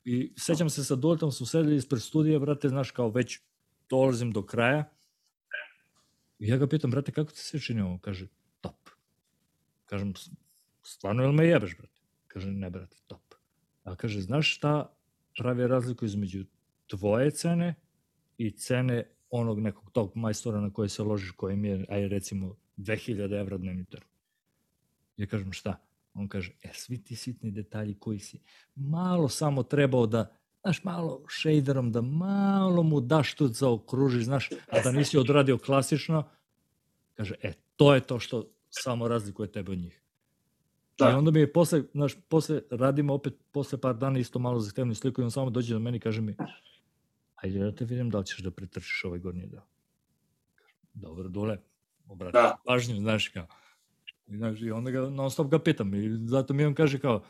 I sećam se sa Duletom, smo sedeli ispred studije, brate, znaš, kao već dolazim do kraja. I ja ga pitam, brate, kako ti se čini ovo? Kaže. Kažem, "S- stvarno ili me jebeš, brate? Kaže, ne, brate, top. A kaže, znaš šta pravi razliku između tvoje cene i cene onog nekog tog majstora na koje se ložiš, koji je, aj recimo, 2000 evra dnevnitar. Ja kažem, šta? On kaže, e, svi ti sitni detalji koji si malo samo trebao da, znaš, malo shaderom, da malo mu daš tu zaokružiš, znaš, a da nisi odradio klasično, kaže, e, to je to što samo razlikuje tebe od njih.
Da.
I onda mi je posle, znaš, posle radimo opet, posle par dana isto malo zahtevnu sliku i on samo dođe do meni i kaže mi, ajde da te vidim da li ćeš da pretrčiš ovaj gornji deo. Dobro, dole, obrati
Da.
pažnju, znaš kao. I, znaš, I onda ga non stop ga pitam i zato mi on kaže kao,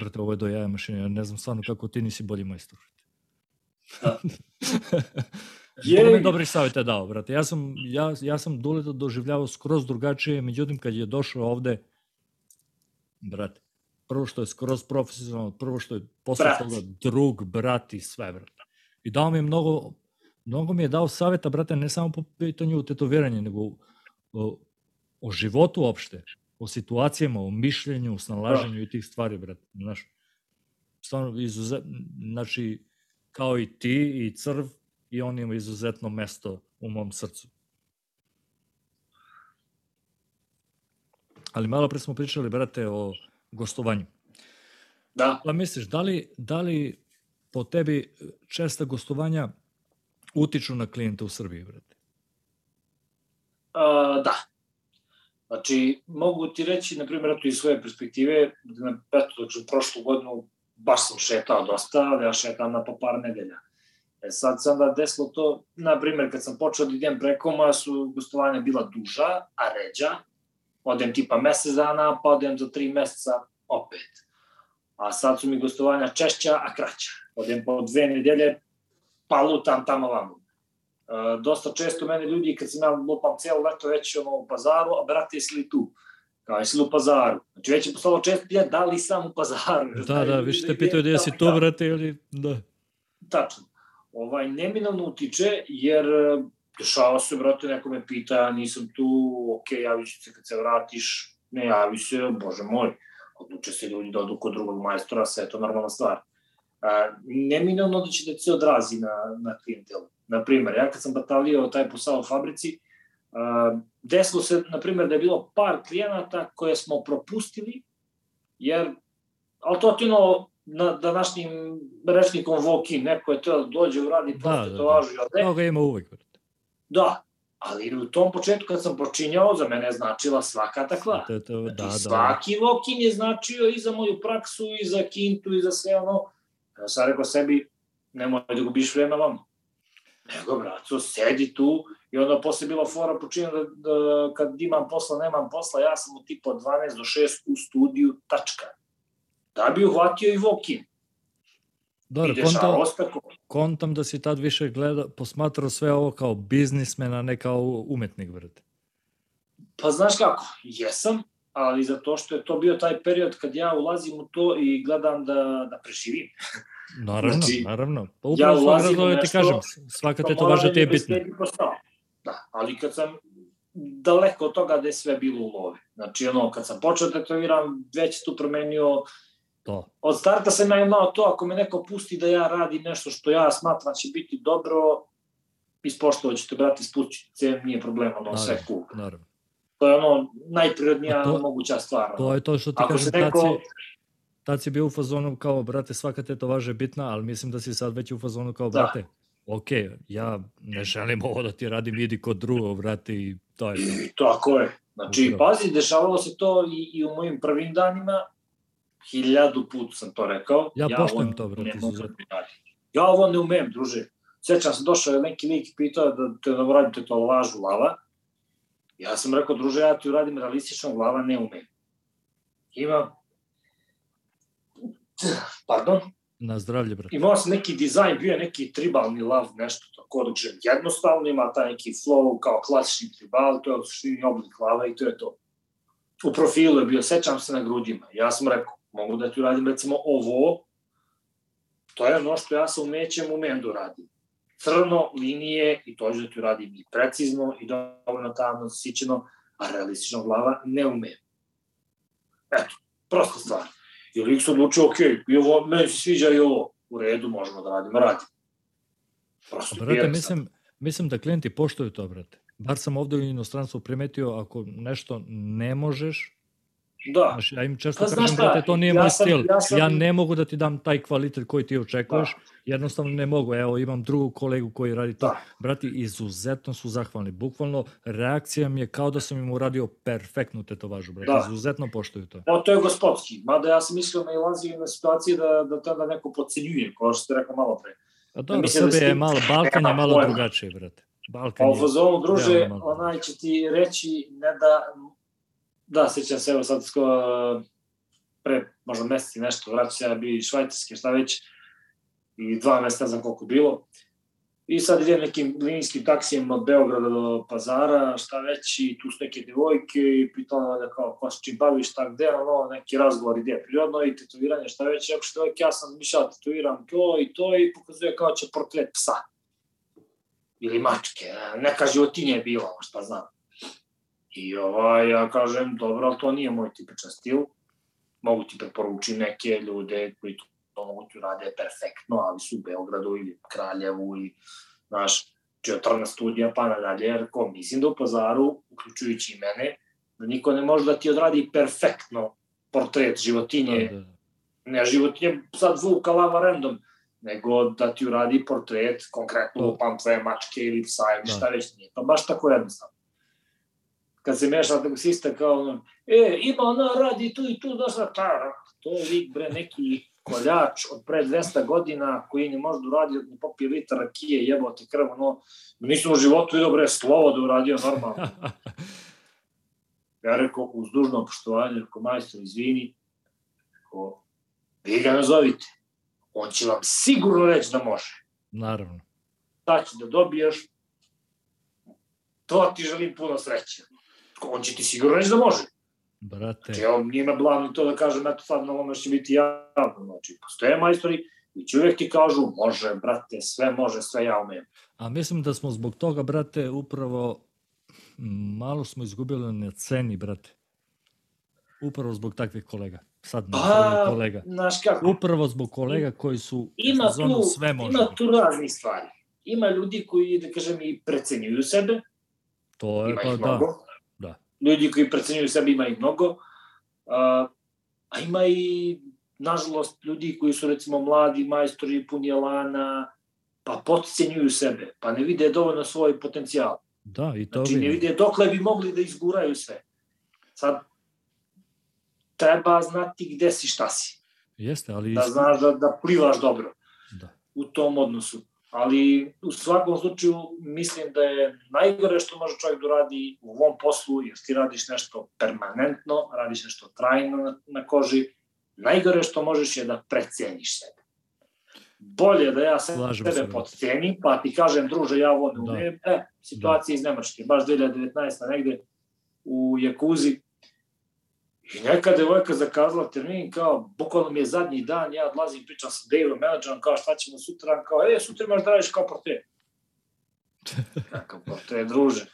brate, ovo je do jaja mašine, ja ne znam stvarno kako ti nisi bolji majstor.
Da.
Mnogo mi
Jej.
dobrih savjeta dao, brate. Ja sam, ja, ja sam Duleta doživljavao skroz drugačije, međutim kad je došao ovde, brate, prvo što je skroz profesionalno, prvo što je posle
Brat.
toga drug, brat i sve, brate. I dao mi je mnogo, mnogo mi je dao savjeta, brate, ne samo po pitanju tetoviranja, nego o, o životu uopšte, o situacijama, o mišljenju, o snalaženju i tih stvari, brate, znaš. Stvarno, izuzet, znači, kao i ti i crv, i on ima izuzetno mesto u mom srcu. Ali malo pre smo pričali, brate, o gostovanju.
Da.
Pa misliš, da li, da li po tebi česta gostovanja utiču na klijente u Srbiji, brate?
A, da. Znači, mogu ti reći, na primjer, eto iz svoje perspektive, da na, eto, znači, prošlu godinu baš sam šetao dosta, ali ja šetam na po par nedelja. E sad se onda desilo to, na primjer, kad sam počeo da idem prekoma, su gostovanja bila duža, a ređa. Odem tipa mesec dana, pa odem za tri meseca opet. A sad su mi gostovanja češća, a kraća. Odem po dve nedelje, pa lutam tamo vamo. Uh, dosta često mene ljudi, kad sam ja lupam cijelo leto već ono u pazaru, a brate, jesi li tu? Kao, jesi li u pazaru? Znači, već je postalo često pitanje da li sam u pazaru.
Da, da, više te pitaju gde si
tamo i
tu, brate, ili... Da.
Tačno. Ovaj, neminovno utiče, jer e, dešava se, brate, neko me pita, nisam tu, ok, javit ću se kad se vratiš, ne javi se, bože moj, odluče se ljudi da odu kod drugog majstora, sve je to normalna stvar. A, neminovno da će da se odrazi na, na klijentelu. Naprimer, ja kad sam batalio taj posao u fabrici, a, desilo se, na primjer, da je bilo par klijenata koje smo propustili, jer, ali to ti ono, na današnjim rečnikom walk-in, neko je to da dođe,
Da,
prosto
da, da.
važi, ali ne,
Toga ima uvek.
Da, ali u tom početku kad sam počinjao, za mene je značila svaka takva.
To, to,
Znači,
da, da,
svaki vokin je značio i za moju praksu, i za kintu, i za sve ono. Ja sam rekao sebi, nemoj da gubiš vreme vam. Nego, braco, sedi tu i onda posle bila fora počinjam da, da kad imam posla, nemam posla, ja sam u tipa od 12 do 6 u studiju, tačka. Da bi uhvatio i vokin.
Dobro, kontam, kontam da si tad više gleda, posmatrao sve ovo kao biznismen, a ne kao umetnik, brate.
Pa znaš kako, jesam, ali zato što je to bio taj period kad ja ulazim u to i gledam da, da preživim.
Naravno,
Znači,
naravno. Pa
ja
upravo ja
ulazim u
ti
nešto,
kažem, svaka
Pa
tetovaža
mora
ti je
da
bitna.
Da, ali kad sam daleko od toga da je sve bilo u lovi. Znači, ono, kad sam počeo da tetoviram, već tu promenio,
To.
od starta sam ja imao to, ako me neko pusti da ja radim nešto što ja smatram će biti dobro, ispoštovat ćete, brati, spućice, nije problem, ono, sve cool.
Naravno.
To je ono, najprirodnija
to-
moguća stvar.
To je to što ti
Ako
kažem,
se
tad
neko...
si, tad si bio u fazonu kao, brate, svaka tetovaža je bitna, ali mislim da si sad već u fazonu kao,
Da.
brate, ok, ja ne želim ovo da ti radim, idi kod drugog, brate, i to je to.
Tako je. Znači,
Upravo.
pazi, dešavalo se to i, i u mojim prvim danima, hiljadu put sam to rekao.
Ja poštujem
ovo
to, brate, izuzetno.
da. Ja ovo ne umem, druže. Sećam se, došao je neki lik i pitao da te da uradite to lažu lava. Ja sam rekao, druže, ja ti uradim realistično glava, ne umem. Imam, pardon,
Na zdravlje, brate.
imao sam neki dizajn, bio je neki tribalni lav, nešto tako, da kažem, jednostavno ima taj neki flow kao klasični tribal, to je u suštini oblik lava i to je to. U profilu je bio, sećam se na grudima. Ja sam rekao, mogu da ti uradim recimo ovo, to je ono što ja sa umećem umem da uradim. Crno, linije i to ću da ti uradim i precizno i dovoljno tamno, sićeno, a realistično glava ne umem. Eto, prosta stvar. I lik se odlučio, ok, i ovo, meni se sviđa i ovo, u redu, možemo da radimo, radim. Prosto
Brate, mislim, mislim da klijenti poštuju to, brate. Bar sam ovde u inostranstvu primetio, ako nešto ne možeš,
Da,
Znaš, ja im često
Pa
pa, kažem,
šta,
brate, to nije
ja
moj
sam-
stil.
ja
Ja,
sam-
ne mogu da ti dam taj kvalitet koji ti očekuješ,
Da.
jednostavno ne mogu. Evo, imam drugu kolegu koji radi to.
Da.
Brati, izuzetno su zahvalni. Bukvalno, reakcija mi je kao da sam im uradio perfektnu tetovažu, brate.
Da.
Izuzetno poštuju to.
no, to je gospodski. Mada ja sam mislio na ilazio na situacije da, da tada neko podcenjuje, kao što ste rekao malo pre.
A dobro,
mislim da
Srbija je
si-
malo, Balkan je malo drugačije, brate.
Pa
Balkan
u
je...
fazonu, druže,
realno malo.
onaj će ti reći ne da, da, sećam se, evo sad sko, pre možda meseci nešto, vraća se ja bi švajcarski, šta već, i dva meseca, ne znam koliko bilo. I sad idem nekim linijskim taksijem od Beograda do Pazara, šta već, i tu su neke devojke i pitala da kao, ko se čim baviš, šta gde, ono, neki razgovor ide prirodno i tetoviranje, šta već, ako što ja sam mišljala, tetoviram to i to i pokazuje kao će portret psa ili mačke, neka životinja je bila, šta znam. I ovaj, ja kažem, dobro, ali to nije moj tipičan stil. Mogu ti preporučiti neke ljude koji to mogu ti rade perfektno, ali su u Beogradu ili Kraljevu ili, znaš, četrna studija pa nadalje, jer ko, mislim da u pazaru, uključujući i mene, da niko ne može da ti odradi perfektno portret životinje,
Da, da.
ne životinje sad zvuka lava random, nego da ti uradi portret, konkretno
Da.
lupam tvoje mačke ili psa ili
Da.
šta već nije. To baš tako jednostavno. Kad se meša taksista kao ono, e, ima ona radi tu i tu, šta, ta, to je lik bre neki koljač od pre 200 godina koji ne može da uradi, ne popije litar rakije, jebo te krv, ono, nisam u životu vidio bre slovo da uradio normalno. Ja rekao, uz dužno poštovanje, rekao, majstor, izvini, rekao, vi ga nazovite. On će vam sigurno reći da može.
Naravno.
Šta će da dobiješ, to ti želim puno sreće. On će ti sigurno reći da može.
Brate,
Znači, nije me blavno to da kažem, eto sad na ovome će biti javno. Znači, postoje majstori I će uvek ti kažu, može, brate, sve može, sve ja umem.
A mislim da smo zbog toga, brate, upravo malo smo izgubili na ceni, brate. Upravo zbog takvih kolega. Sad na
Pa,
kolega.
znaš kako,
Upravo zbog kolega koji su
ima tu,
sve može.
ima tu raznih stvari. Ima ljudi koji, da kažem, i precenjuju sebe,
To je
ima
pa da.
mnogo. Ljudi koji precenjuju sebe ima ih mnogo. A, a ima i, nažalost, ljudi koji su, recimo, mladi majstori, puni elana, pa potcenjuju sebe, pa ne vide dovoljno svoj potencijal.
Da, i to
Znači, ne
vidim.
vide dokle bi mogli da izguraju sve. Sad, treba znati gde si, šta si.
Jeste, ali
Da znaš da, da plivaš dobro
da.
u tom odnosu. Ali u svakom slučaju mislim da je najgore što može čovjek da radi u ovom poslu, jer ti radiš nešto permanentno, radiš nešto trajno na, na koži, najgore što možeš je da preceniš sebe. Bolje da ja se
Slažem se,
sebe podcenim, pa ti kažem, druže, ja ovo ne
Da.
E, situacija iz Nemačke, baš 2019. negde u Jakuzi, I neka devojka zakazala termin, kao, bukvalno mi je zadnji dan, ja odlazim, pričam sa Daveom, menadžerom, kao šta ćemo sutra, kao, e, sutra imaš da radiš kao porter. Kakav porter, druže.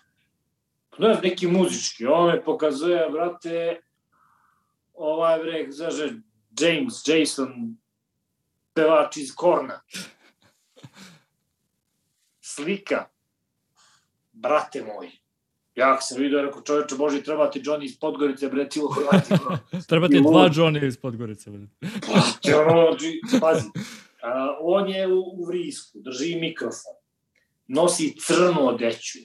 Ne, neki muzički, on me pokazuje, brate, ovaj bre, zaže, James, Jason, pevač iz Korna. Slika, brate moj, Ja sam vidio, rekao, čoveče Boži, treba ti Johnny iz Podgorice, bre, u Hrvati.
Treba ti dva Johnny iz Podgorice.
ono, znači, pazi, a, on je u, u vrisku, drži mikrofon, nosi crnu odeću,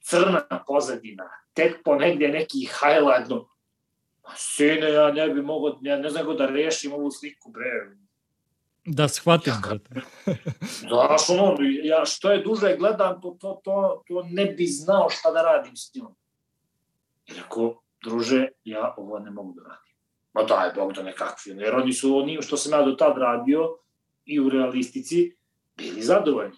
crna pozadina, tek po negdje neki highlight, no, sine, ja ne bi mogao, ja ne znam kako da rešim ovu sliku, bre.
Da shvatim,
Ja,
brate.
Znaš, ono, ja što je duže gledam, to, to, to, to ne bi znao šta da radim s njom. I rekao, druže, ja ovo ne mogu da radim. Ma daj, Bog da nekakvi. Jer oni su onim što sam ja do tad radio i u realistici bili zadovoljni.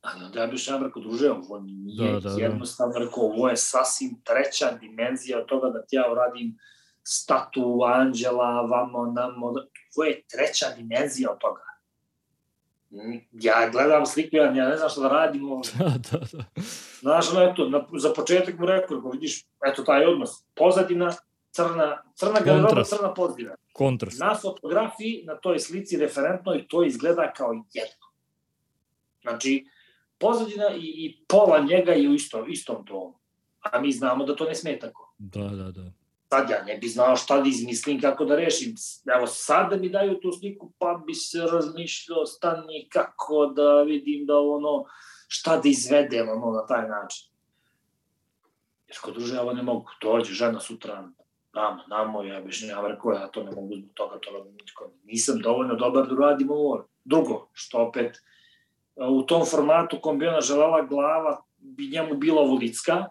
Ali onda ja bi što rekao, druže, ovo nije
Da, da, da.
jednostavno, rekao, ovo je sasvim treća dimenzija toga da ti ja uradim statu anđela, vamo, namo, ovo je treća dimenzija od toga. Mm, Ja gledam sliku, ja, ne znam šta da radim.
Da, da, da.
Znaš, ono, eto, na, za početak mu rekao, rekao, vidiš, eto taj odnos, pozadina, crna, crna garderoba, crna pozadina.
Kontrast.
Na fotografiji, na toj slici referentnoj, to izgleda kao jedno. Znači, pozadina i, i pola njega je u isto, istom tonu. A mi znamo da to ne sme tako.
Da, da, da.
Sad ja ne bi znao šta da izmislim, kako da rešim. Evo, sad da mi daju tu sliku, pa bi se razmišljao stani kako da vidim da ono, šta da izvedem ono, na taj način. Jer kod druže, ovo ne mogu, dođe žena sutra, namo, namo, ja biš ja rekao, ja to ne mogu zbog toga, to mogu, nisam dovoljno dobar da uradim ovo. Drugo, što opet, u tom formatu kom bi ona želela glava, bi njemu bila volicka,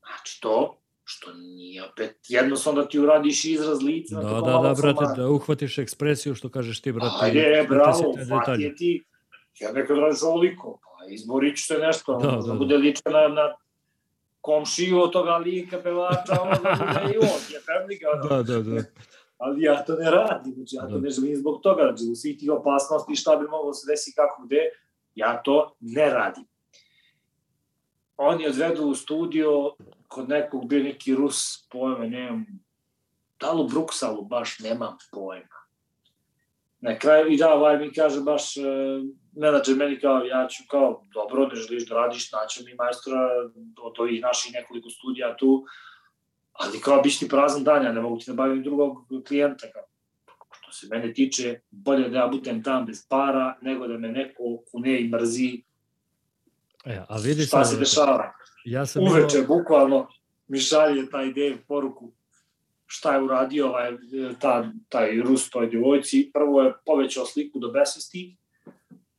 znači to, što nije opet jednostavno da ti uradiš izraz lica
Da, da, da, brate, da uhvatiš ekspresiju, što kažeš ti, brate.
Ajde, bravo, hvati je ti. Ja nekad radiš ovoliko, pa izborit ću se nešto,
Da,
da,
da,
da, bude liče na, na komšiju od toga lika, pevača, ono da bude i on, je pevnika.
Da, da, da.
ali ja to ne radim, znači ja to
Da.
ne želim zbog toga, znači u svih tih opasnosti šta bi moglo da se desi kako gde, ja to ne radim. Oni odvedu u studio, kod nekog bio neki Rus, pojma, nemam, da li u Bruksalu, baš nemam pojma. Na kraju, i da, ovaj mi kaže baš, e, menadžer meni kao, ja ću kao, dobro, ne želiš da radiš, naćemo mi majstora od ovih naših nekoliko studija tu, ali kao biš ti prazan dan, ja ne mogu ti da bavim drugog klijenta. Kao. Što se mene tiče, bolje da ja budem tam bez para, nego da me neko kune i mrzi
E, a vidi
šta
sad,
se
brate,
dešava.
Ja sam
Uveče,
imao,
bukvalno, mi šalje taj Dave poruku šta je uradio ovaj, ta, taj Rus toj djevojci. Prvo je povećao sliku do besvesti,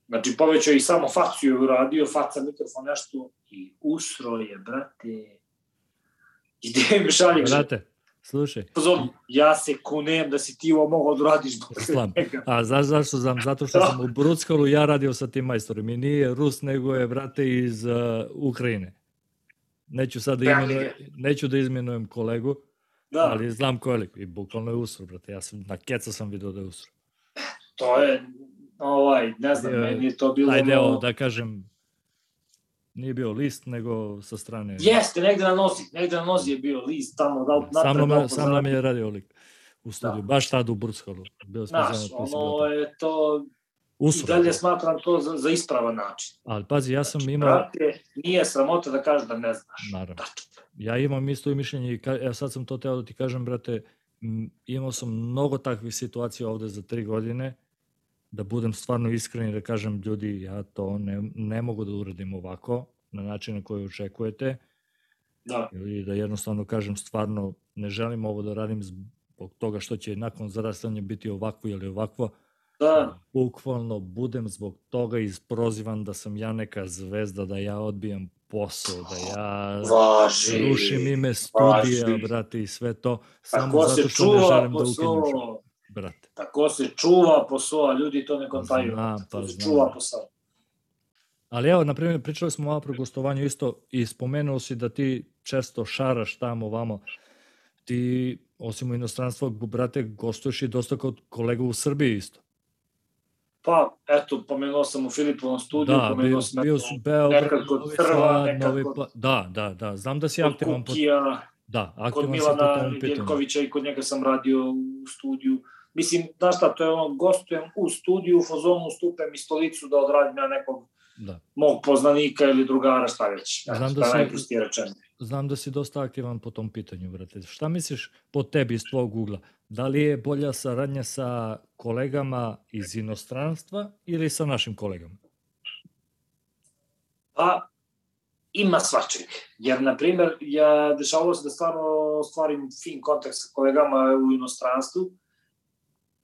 znači povećao i samo facu je uradio, faca mikrofon nešto i usro je, brate. I Dave mi šalje,
brate, slušaj,
Pozor, ja se kunem da si ti ovo mogao da radiš
Slam. A znaš zašto znam? Zato što sam u Bruckalu ja radio sa tim majstorom i nije Rus, nego je, brate, iz uh, Ukrajine. Neću sad da imenujem, neću da izmenujem kolegu,
Da,
ali znam ko je lik. I bukvalno je usro, brate. Ja sam, na keca sam vidio da je usro.
to je, ovaj, ne znam, meni je to bilo...
Taj deo, da kažem, nije bio list, nego sa strane...
Jeste, negde na nozi, negde na nozi je bio list tamo, da,
da sam, nam, sam nam je radio lik u studiju, da. baš tad u Burskalu.
Bio smo Znaš, ono je to, Usro. I dalje smatram to za, za ispravan način.
Ali pazi, ja sam znači, imao...
Brate, nije sramota da kažeš da ne znaš.
Naravno. Tačno. Ja imam isto i mišljenje i ka, ja sad sam to teo da ti kažem, brate, imao sam mnogo takvih situacija ovde za tri godine, da budem stvarno iskren i da kažem ljudi, ja to ne, ne mogu da uradim ovako, na način na koji očekujete.
Da.
Ili da jednostavno kažem stvarno ne želim ovo da radim zbog toga što će nakon zarastanja biti ovako ili ovakvo.
Da.
Bukvalno budem zbog toga isprozivan da sam ja neka zvezda, da ja odbijam posao, da ja
Važi.
rušim ime studija, Važi. brate, i sve to, samo Tako zato što ne želim da ukinem brate.
Tako se čuva posao, ljudi to ne kontaju. Znam, pa se znam. čuva posao.
Ali evo, na primjer, pričali smo malo pro gostovanju isto i spomenuo si da ti često šaraš tamo, vamo. Ti, osim u inostranstvu, brate, gostuješ i dosta kod kolega u Srbiji isto.
Pa, eto, pomenuo sam u Filipovom studiju,
da,
pomenuo
bio,
sam
bio
su
Beograd,
nekad kod Crva, nekad
Novi
kod,
Da, da, da, znam da si
kod
aktivan.
Kukija,
da, aktivan
kod Milana Jelkovića i kod njega sam radio u studiju. Mislim, znaš šta, to je ono, gostujem u studiju, u fazonu stupem i stolicu da odradim ja nekog da. mog poznanika ili drugara, šta već.
Znam da, si, znam da si dosta aktivan po tom pitanju, brate. Šta misliš po tebi iz tvojeg ugla? Da li je bolja saradnja sa kolegama iz inostranstva ili sa našim kolegama?
Pa, ima svačeg. Jer, na primer, ja dešavalo se da stvarno stvarim fin kontakt sa kolegama u inostranstvu.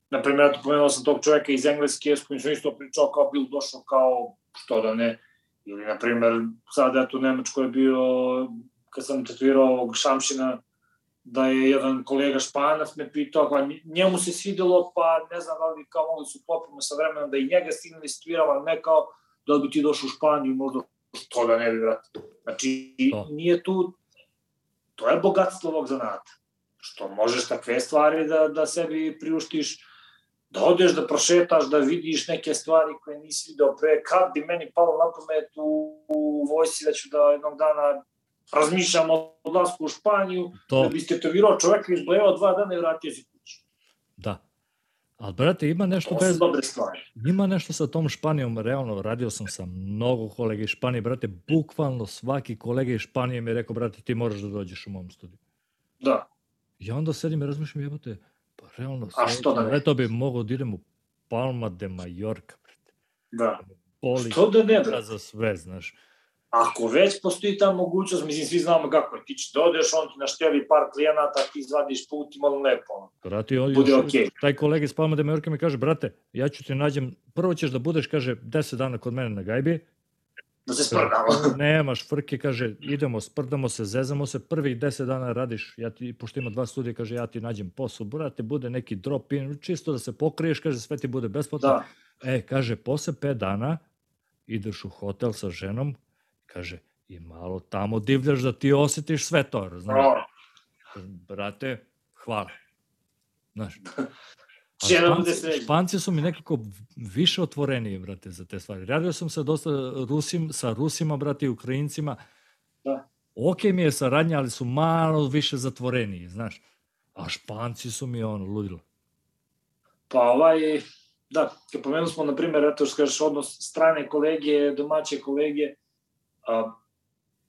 Na primer, ja pomenuo sam tog čoveka iz Engleske s kojim sam isto pričao kao bil došao kao što da ne. Ili, na primer, sad eto u Nemačkoj je bio, kad sam tatuirao ovog Šamšina, da je jedan kolega Španac me pitao, pa njemu se svidelo, pa ne znam da li kao mogli su popimo sa vremenom da i njega stignuli situirao, ali ne kao da bi ti došao u Španiju, možda što da ne bi vratio. Znači, to. nije tu, to je bogatstvo ovog zanata. Što možeš takve stvari da, da sebi priuštiš, da odeš da prošetaš, da vidiš neke stvari koje nisi video pre, kad bi meni palo na pamet u, u vojsi da ću da jednog dana razmišljam o odlasku u Španiju, to. da bi tetovirao čoveka izblejao dva dana i vratio se kući.
Da. Ali, brate, ima nešto
to bez... dobre stvari.
Ima nešto sa tom Španijom, realno, radio sam sa mnogo kolega iz Španije, brate, bukvalno svaki kolega iz Španije mi je rekao, brate, ti moraš da dođeš u mom studiju.
Da.
I onda sedim i razmišljam, jebote, pa realno,
A što da ne?
to bi mogao da idem u Palma de Mallorca, brate.
Da.
Boli
što da ne, brate?
Za sve, znaš.
Ako već postoji ta mogućnost, mislim, svi znamo kako je, ti će da on ti našteli par klijenata, ti izvadiš put i malo lepo.
Brate, on, Bude okay. taj kolega iz Palma de Mallorca mi kaže, brate, ja ću ti nađem, prvo ćeš da budeš, kaže, 10 dana kod mene na gajbi,
da se sprdamo.
Nemaš frke, kaže, idemo, sprdamo se, zezamo se, prvih 10 dana radiš, ja ti, pošto ima dva studija, kaže, ja ti nađem posao, brate, bude neki drop in, čisto da se pokriješ, kaže, sve ti bude besplatno.
Da.
E, kaže, posle 5 dana ideš u hotel sa ženom, Kaže, i malo tamo divljaš da ti osetiš sve to, znaš. Brate, hvala. Znaš. Španci, Španci su mi nekako više otvoreniji, brate, za te stvari. Radio sam sa dosta Rusim, sa Rusima, brate, i Ukrajincima.
Da.
Ok mi je saradnja, ali su malo više zatvoreniji, znaš. A Španci su mi ono, ludilo.
Pa ovaj, da, kad pomenuli smo, na primjer, eto što kažeš, odnos strane kolege, domaće kolege, a,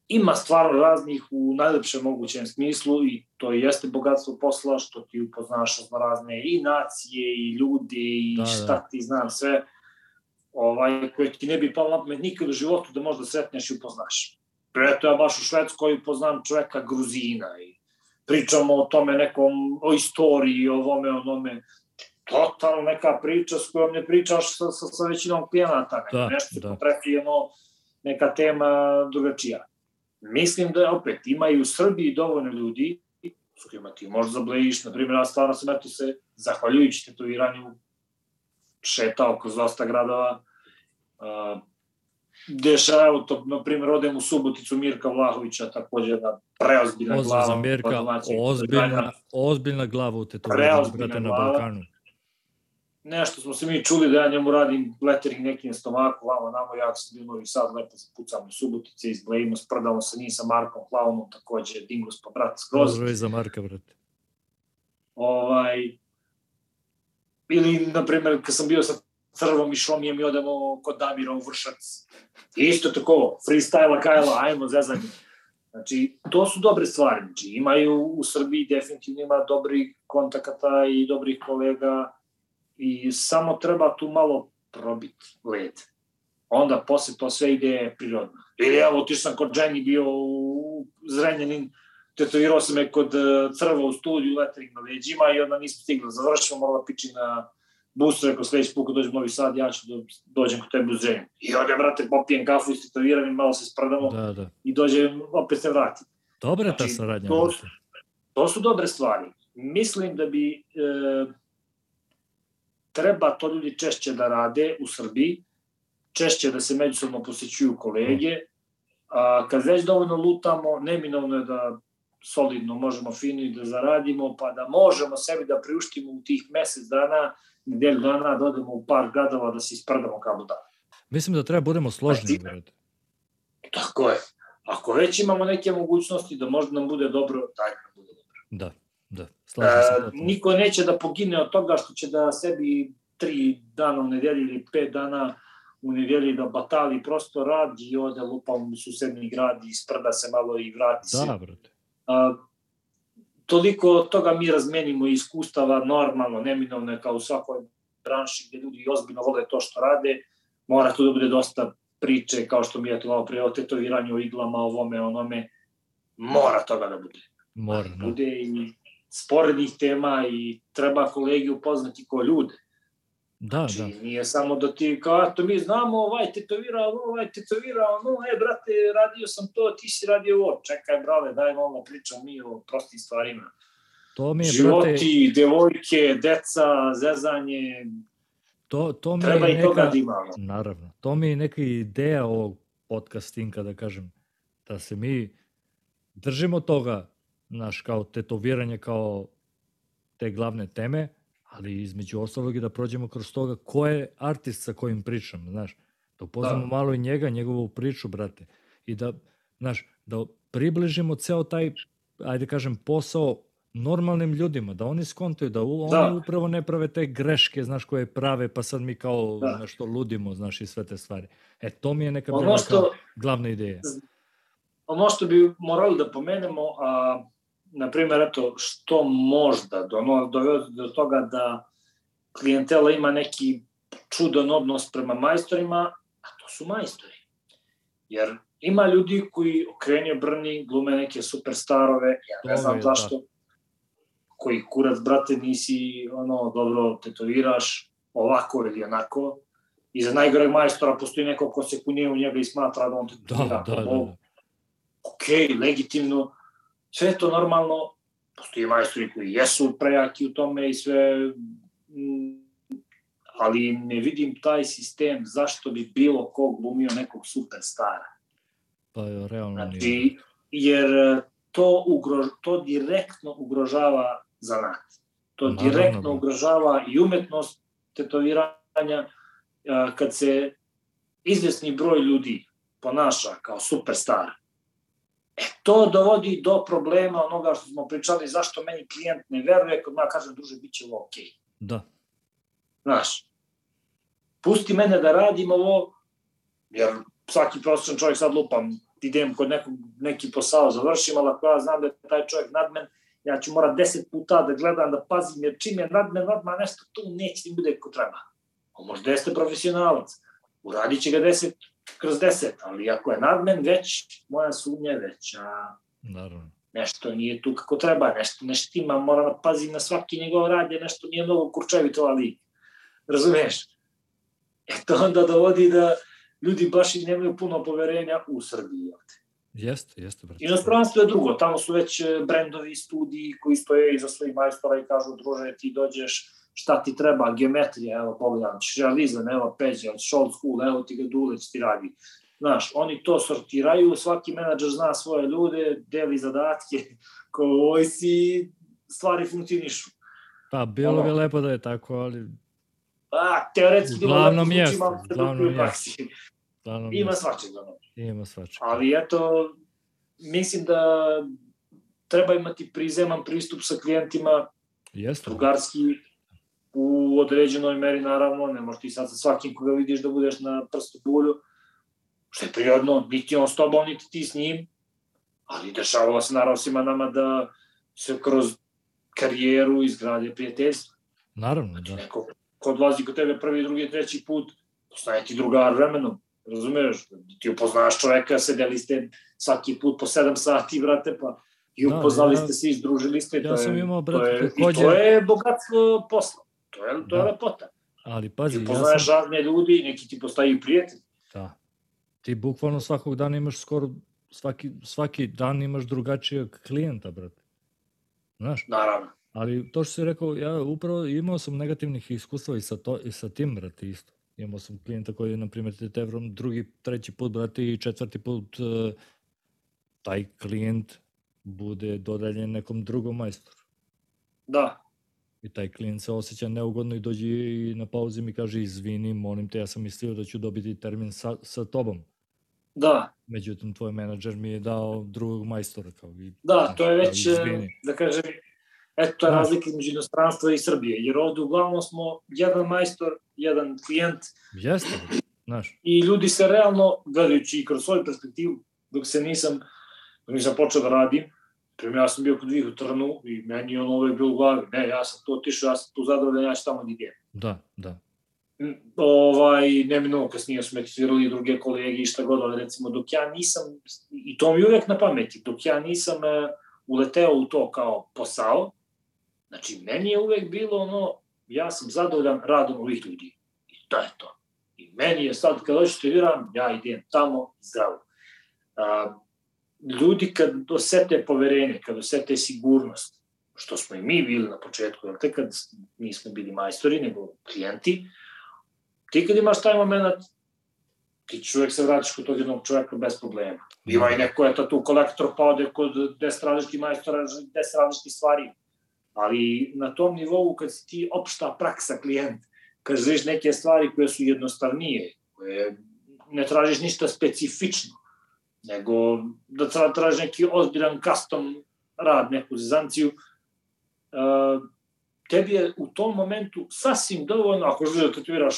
ima stvarno raznih u najlepšem mogućem smislu i to jeste bogatstvo posla što ti upoznaš na razne i nacije i ljude i da, šta da. ti znam sve ovaj, koje ti ne bi palo na pamet nikad u životu da možda sretneš i upoznaš. Preto ja baš u Švedskoj upoznam čoveka Gruzina i pričamo o tome nekom, o istoriji, o ovome, o onome. Totalno neka priča s kojom ne pričaš sa, sa, sa većinom klijenata. Da, nešto da. potrefi ono, neka tema drugačija. Mislim da opet, ima i u Srbiji dovoljno ljudi s kojima ti možeš zablejiš, na primjer, ja stvarno sam eto se, zahvaljujući tetoviranju, šetao kroz dosta gradova, uh, Deša, evo to, na primjer, odem u Suboticu Mirka Vlahovića, takođe jedna preozbiljna Pozdrav glava.
Mirka, ozbiljna, ozbiljna glava u tetoviranju, brate, na Balkanu.
Nešto smo se mi čuli da ja njemu radim lettering neki na stomaku, vamo namo, ja sam bio Novi Sad, lepo se pucamo u Subotice, izblejimo, sprdamo se ni sa Markom Klaunom, takođe Dingus pa brat skroz.
Pozdrav i za Marka, brate.
Ovaj, ili, na primjer, kad sam bio sa Crvom i Šomijem i odemo kod Damira u Vršac. Isto tako, freestyle Kajla, ajmo zezanje. Znači, to su dobre stvari. Znači, imaju u Srbiji definitivno ima dobrih kontakata i dobrih kolega i samo treba tu malo probiti led. Onda posle to sve ide prirodno. Ili evo, ti sam kod Jenny bio u Zrenjanin, tetovirao sam me kod e, Crva u studiju, lettering na leđima i onda nismo stigli da završimo, morala pići na busu, rekao sledeći put kad dođem u Novi Sad, ja ću da dođem kod tebe u Zrenju. I odem, brate, popijem kafu, istetoviram i malo se sprdamo
Da, da.
i dođem, opet se vratim.
Dobra ta
Znači,
saradnja.
to-. To su dobre stvari. Mislim da bi e, treba to ljudi češće da rade u Srbiji, češće da se međusobno posećuju kolege, a kad već dovoljno lutamo, neminovno je da solidno možemo fino i da zaradimo, pa da možemo sebi da priuštimo u tih mesec dana, nedelju dana, da odemo u par gradova da se isprdamo kao budale.
Mislim da treba budemo složni,
ti-
brate.
Tako je. Ako već imamo neke mogućnosti da možda nam bude dobro, daj da nam bude dobro.
Da, da. Slažem se.
E,
potpuno.
niko neće da pogine od toga što će da sebi tri dana u nedelji ili pet dana u nedelji da batali prosto radi i ode lupa u susedni grad i sprda se malo i vrati se.
Da, brate.
A, toliko toga mi razmenimo iskustava normalno, neminovno je kao u svakoj branši gde ljudi ozbiljno vole to što rade, mora tu da bude dosta priče, kao što mi je to malo pre o tetoviranju, o iglama, ovome, onome, mora toga da bude
Mora, da.
bude i sporednih tema i treba kolegi upoznati ko ljude.
Da,
Znači,
da.
nije samo da ti kao, eto, mi znamo, ovaj tetovirao, ovo, ovaj tetovirao, no, e, brate, radio sam to, ti si radio ovo. Čekaj, brale, daj malo da pričamo mi o prostim stvarima.
To mi je, brate,
Životi, devojke, deca, zezanje,
to, to mi
treba
je
i toga
neka...
da imamo.
Naravno. To mi je neka ideja ovog podcastinga, da kažem, da se mi držimo toga, naš, kao tetoviranje, kao te glavne teme, ali između ostalog i da prođemo kroz toga ko je artist sa kojim pričam, znaš, da upoznamo
Da.
malo i njega, njegovu priču, brate, i da, znaš, da približimo ceo taj, ajde kažem, posao normalnim ljudima, da oni skontaju, da u,
Da.
oni upravo ne prave te greške, znaš, koje prave, pa sad mi kao
Da.
nešto ludimo, znaš, i sve te stvari. E, to mi je neka
Ono što,
glavna ideja.
ono što bi morali da pomenemo, a, na primjer, eto, što možda do, dovede do toga da klijentela ima neki čudan odnos prema majstorima, a to su majstori. Jer ima ljudi koji okrenje brni, glume neke superstarove, ja ne znam
je,
zašto, koji kurac, brate, nisi, ono, dobro tetoviraš, ovako ili onako, i za najgoreg majstora postoji neko ko se kunije u njega i smatra da on
Da,
tetovira.
da, da,
Bogu
da.
ok, legitimno, sve to normalno, postoji majstori koji jesu prejaki u tome i sve, mm, ali ne vidim taj sistem zašto bi bilo ko glumio nekog superstara.
Pa je, realno nije.
Znači, jer e, to, ugro, to direktno ugrožava zanat. To
Naravno,
direktno
bro.
ugrožava i umetnost tetoviranja a, kad se izvesni broj ljudi ponaša kao superstar. E, to dovodi do problema onoga što smo pričali, zašto meni klijent ne veruje, kad ja kažem, druže, bit će ovo okej.
Da,
Znaš, pusti mene da radim ovo, jer svaki prosječan čovjek sad lupam, idem kod nekog, neki posao završim, ali ako ja znam da je taj čovjek nadmen, ja ću morat deset puta da gledam, da pazim, jer čim je nadmen, nadma nešto tu neće mi bude ko treba. A možda jeste profesionalac, uradit će ga deset kroz deset, ali ako je nadmen već, moja sumnja je veća
naravno.
nešto nije tu kako treba, nešto ne štima, moram da pazim na svaki njegov rad, jer nešto nije mnogo kurčevito, ali razumeš? E to onda dovodi da ljudi baš i nemaju puno poverenja u Srbiji.
Jeste, jeste, brate.
Inostranstvo je drugo, tamo su već e, brendovi, studiji koji stoje iza svojih majstora i kažu, druže, ti dođeš, šta ti treba, geometrija, evo pogledam, realizam, evo peđa, old school, evo ti ga Duleć ti radi. Znaš, oni to sortiraju, svaki menadžer zna svoje ljude, deli zadatke, ko u vojsi, stvari funkcionišu.
Pa bilo bi
ono-
lepo da je tako, ali
A, teoretski
uglavnom jeste, uglavnom jeste.
Ima svačega.
Ima svačega.
Ali eto, mislim da treba imati prizeman pristup sa klijentima,
Jeste.
drugarski, u određenoj meri naravno, ne možeš ti sad sa svakim koga vidiš da budeš na prstu bulju, što je prirodno, niti on s tobom, niti ti s njim, ali dešavalo se naravno svima nama da se kroz karijeru izgrade prijateljstvo.
Naravno,
znači,
da.
Neko ko odlazi kod tebe prvi, drugi, treći put, postaje ti drugar vremenom, razumeš? Ti upoznaš čoveka, sedeli ste svaki put po sedam sati, brate, pa i da, upoznali da, ja, ste se, izdružili ste.
Ja
to
sam
je,
imao, brate, takođe...
I to je bogatstvo posla. To je, to da. je lepota.
Ali pazi,
ti upoznaješ
ja sam...
razne ljudi neki ti postaju prijatelji.
Da. Ti bukvalno svakog dana imaš skoro, svaki, svaki dan imaš drugačijeg klijenta, brate. Znaš?
Naravno.
Ali to što si rekao, ja upravo imao sam negativnih iskustva i sa, to, i sa tim, brate, isto. Imao sam klijenta koji je, na primjer, Tetevrom drugi, treći put, brate, i četvrti put uh, taj klijent bude dodaljen nekom drugom majstoru.
Da.
I taj klijent se osjeća neugodno i dođe i na pauzi mi kaže izvini, molim te, ja sam mislio da ću dobiti termin sa, sa tobom.
Da.
Međutim, tvoj menadžer mi je dao drugog majstora. Kao i,
da, to je već, izvini. da kažem, Eto, to je razlika između inostranstva i Srbije, jer ovde uglavnom smo jedan majstor, jedan klijent.
Jeste, znaš.
I ljudi se realno, gledajući kroz svoju perspektivu, dok se nisam, dok nisam počeo da radim, Prima ja sam bio kod njih u Trnu i meni ono uvek bilo u glavi, ne, ja sam to otišao, ja sam tu zadovoljan, ja ću tamo da idem.
Da, da.
Ovaj, neminuo kasnije smo ekspirali druge kolege i šta god, ali recimo dok ja nisam, i to mi uvek na pameti, dok ja nisam uh, uleteo u to kao posao, Znači, meni je uvek bilo ono, ja sam zadovoljan radom ovih ljudi. I to je to. I meni je sad, kad hoćete viram, ja idem tamo zdravo. A, ljudi kad osete poverenje, kad osete sigurnost, što smo i mi bili na početku, jel te kad nismo bili majstori, nego klijenti, ti kad imaš taj moment, ti čovjek se vratiš kod tog jednog čovjeka bez problema. Ima i neko je to tu kolektor, pa ode kod deset različitih majstora, deset različitih stvari ali na tom nivou kad si ti opšta praksa klijent, kad želiš neke stvari koje su jednostavnije, koje ne tražiš ništa specifično, nego da tražiš neki ozbiljan custom rad, neku zezanciju, uh, tebi je u tom momentu sasvim dovoljno, ako želiš da tatuiraš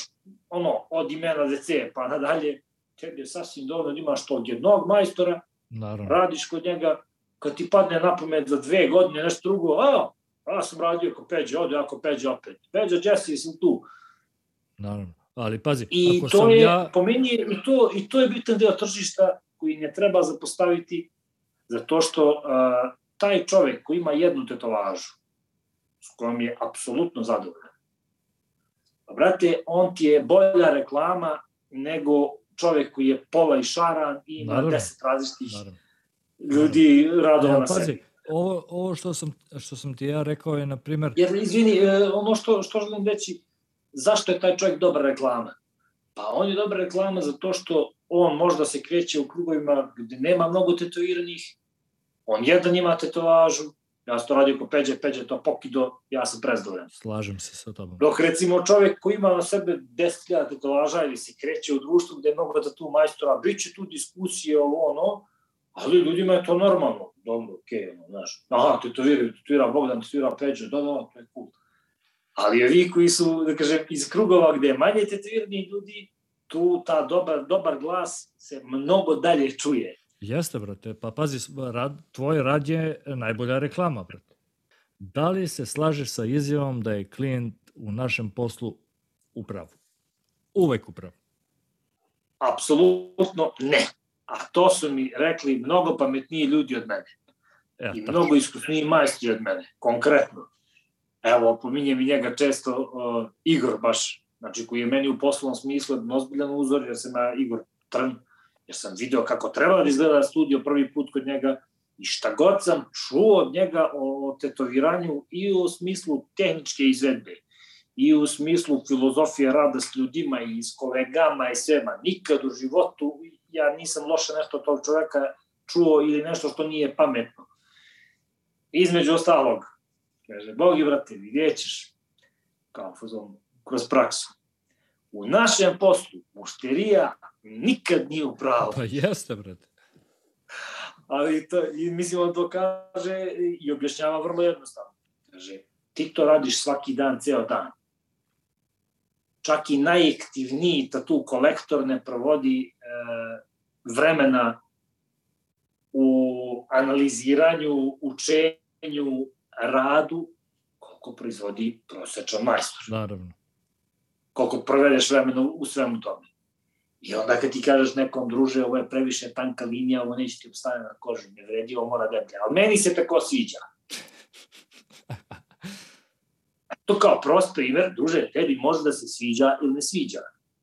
ono, od imena DC pa nadalje, tebi je sasvim dovoljno da imaš tog jednog majstora,
Naravno.
radiš kod njega, kad ti padne na pamet za dve godine nešto drugo, a, Ja sam radio ko Peđe, ode ako Peđe opet. Peđa, Jesse, sam tu.
Naravno. Ali pazi,
I
ako
to
sam
je,
ja...
po meni, i to, i to je bitan deo tržišta koji ne treba zapostaviti, zato što uh, taj čovek koji ima jednu tetovažu, s kojom je apsolutno zadovoljan, pa brate, on ti je bolja reklama nego čovek koji je pola i šaran i ima Naravno. deset različitih Naravno. ljudi radova ja, na pazi, sebi
ovo, ovo što, sam, što sam ti ja rekao je, na primer...
Jer, izvini, e, ono što, što želim reći, zašto je taj čovjek dobra reklama? Pa on je dobra reklama zato što on možda se kreće u krugovima gde nema mnogo tetoiranih, on jedan ima tetovažu, ja sam to radio ko Peđe, Peđe to pokido, ja sam prezdovoljan.
Slažem se sa tobom.
Dok recimo čovjek koji ima na sebe 10.000 tetovaža ili se kreće u društvu gde je mnogo da tu majstora, bit će tu diskusije ovo ono, ali ljudima je to normalno dobro, okej, okay, ono, znaš, aha, tetoviraju, tetovira Bogdan, tetovira Peđa, da, da, to je cool. Ali ovi koji su, da kažem, iz krugova gde je manje tetovirani ljudi, tu ta dobar, dobar glas se mnogo dalje čuje.
Jeste, brate, pa pazi, rad, tvoj rad je najbolja reklama, brate. Da li se slažeš sa izjavom da je klijent u našem poslu upravo? Uvek upravo.
Apsolutno ne. A to su mi rekli mnogo pametniji ljudi od mene. Ja, I mnogo iskusniji majstori od mene, konkretno. Evo, pominjem i njega često uh, Igor baš, znači koji je meni u poslovnom smislu ozbiljan uzor, jer sam ja Igor Trn, jer sam video kako treba da izgleda studio prvi put kod njega i šta god sam čuo od njega o, tetoviranju i u smislu tehničke izvedbe i u smislu filozofije rada s ljudima i s kolegama i svema. Nikad u životu ja nisam loše nešto od tog čoveka čuo ili nešto što nije pametno. Između ostalog, kaže, Bogi, brate, vidjet ćeš, kao fuzon, kroz praksu. U našem poslu mušterija nikad nije u pravu.
Pa jeste, brate.
Ali to, i mislim, on to kaže i objašnjava vrlo jednostavno. Kaže, ti to radiš svaki dan, ceo dan. Čak i najektivniji tatu kolektor ne provodi e, vremena u analiziranju, učenju, radu, koliko proizvodi prosečan majstor.
Naravno.
Koliko provedeš vremena u svemu tome. I onda kad ti kažeš nekom, druže, ovo je previše tanka linija, ovo neće ti obstane na kožu, ne vredi, ovo mora deblje. Ali meni se tako sviđa. To kao prost primer, druže, tebi može da se sviđa ili ne sviđa,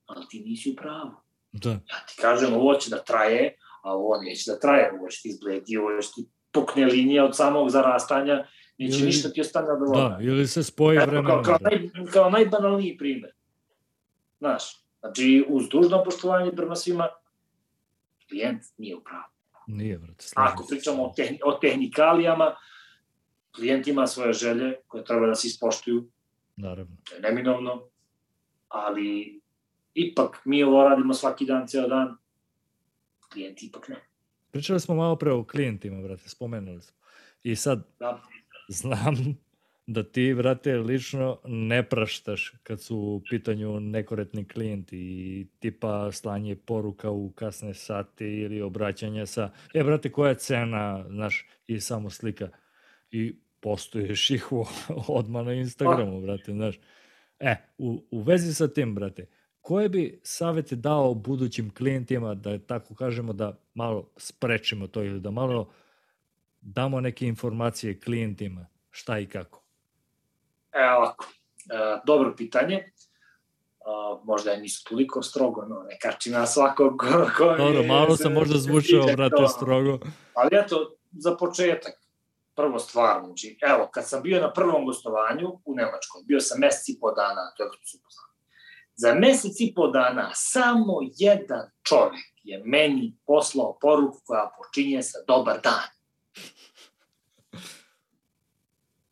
ali ti nisi u pravu.
Da.
Ja ti kažem, ovo će da traje, a ovo neće da traje, ovo će ti izbledi, ovo će ti pukne linija od samog zarastanja, neće
Ili-
ništa ti ostane od
Da, ili se spoji
Eto,
vremenom.
kao, kao,
brate.
naj, kao najbanalniji primer. Znaš, znači, uz dužno poštovanje prema svima, klijent nije u pravu.
Nije, brate.
Ako pričamo o, tehni, o tehnikalijama, klijent ima svoje želje koje treba da se ispoštuju,
Naravno.
to je neminovno, ali ipak mi ovo radimo svaki dan, ceo dan, klijent ipak ne.
Pričali smo malo pre o klijentima, brate, spomenuli smo. I sad,
Da,
znam da ti, brate, lično ne praštaš kad su u pitanju nekoretni klijenti i tipa slanje poruka u kasne sate ili obraćanje sa, e, brate, koja je cena, znaš, i samo slika. I postoješ ih u, odmah na Instagramu, brate, znaš. E, u, u vezi sa tim, brate, koje bi savete dao budućim klijentima da tako kažemo da malo sprečimo to ili da malo damo neke informacije klijentima šta i kako?
E, ovako, e, dobro pitanje. A, možda je nisu toliko strogo, no, ne kači na svakog ko, ko
Dobro,
je-
malo sam možda zvučao, brate, strogo.
Ali eto, za početak, prvo stvar, znači, evo, kad sam bio na prvom gostovanju u Nemačkoj, bio sam mesec i po dana, to je kako su upoznali. Za mesec i po dana samo jedan čovek je meni poslao poruku koja počinje sa dobar dan.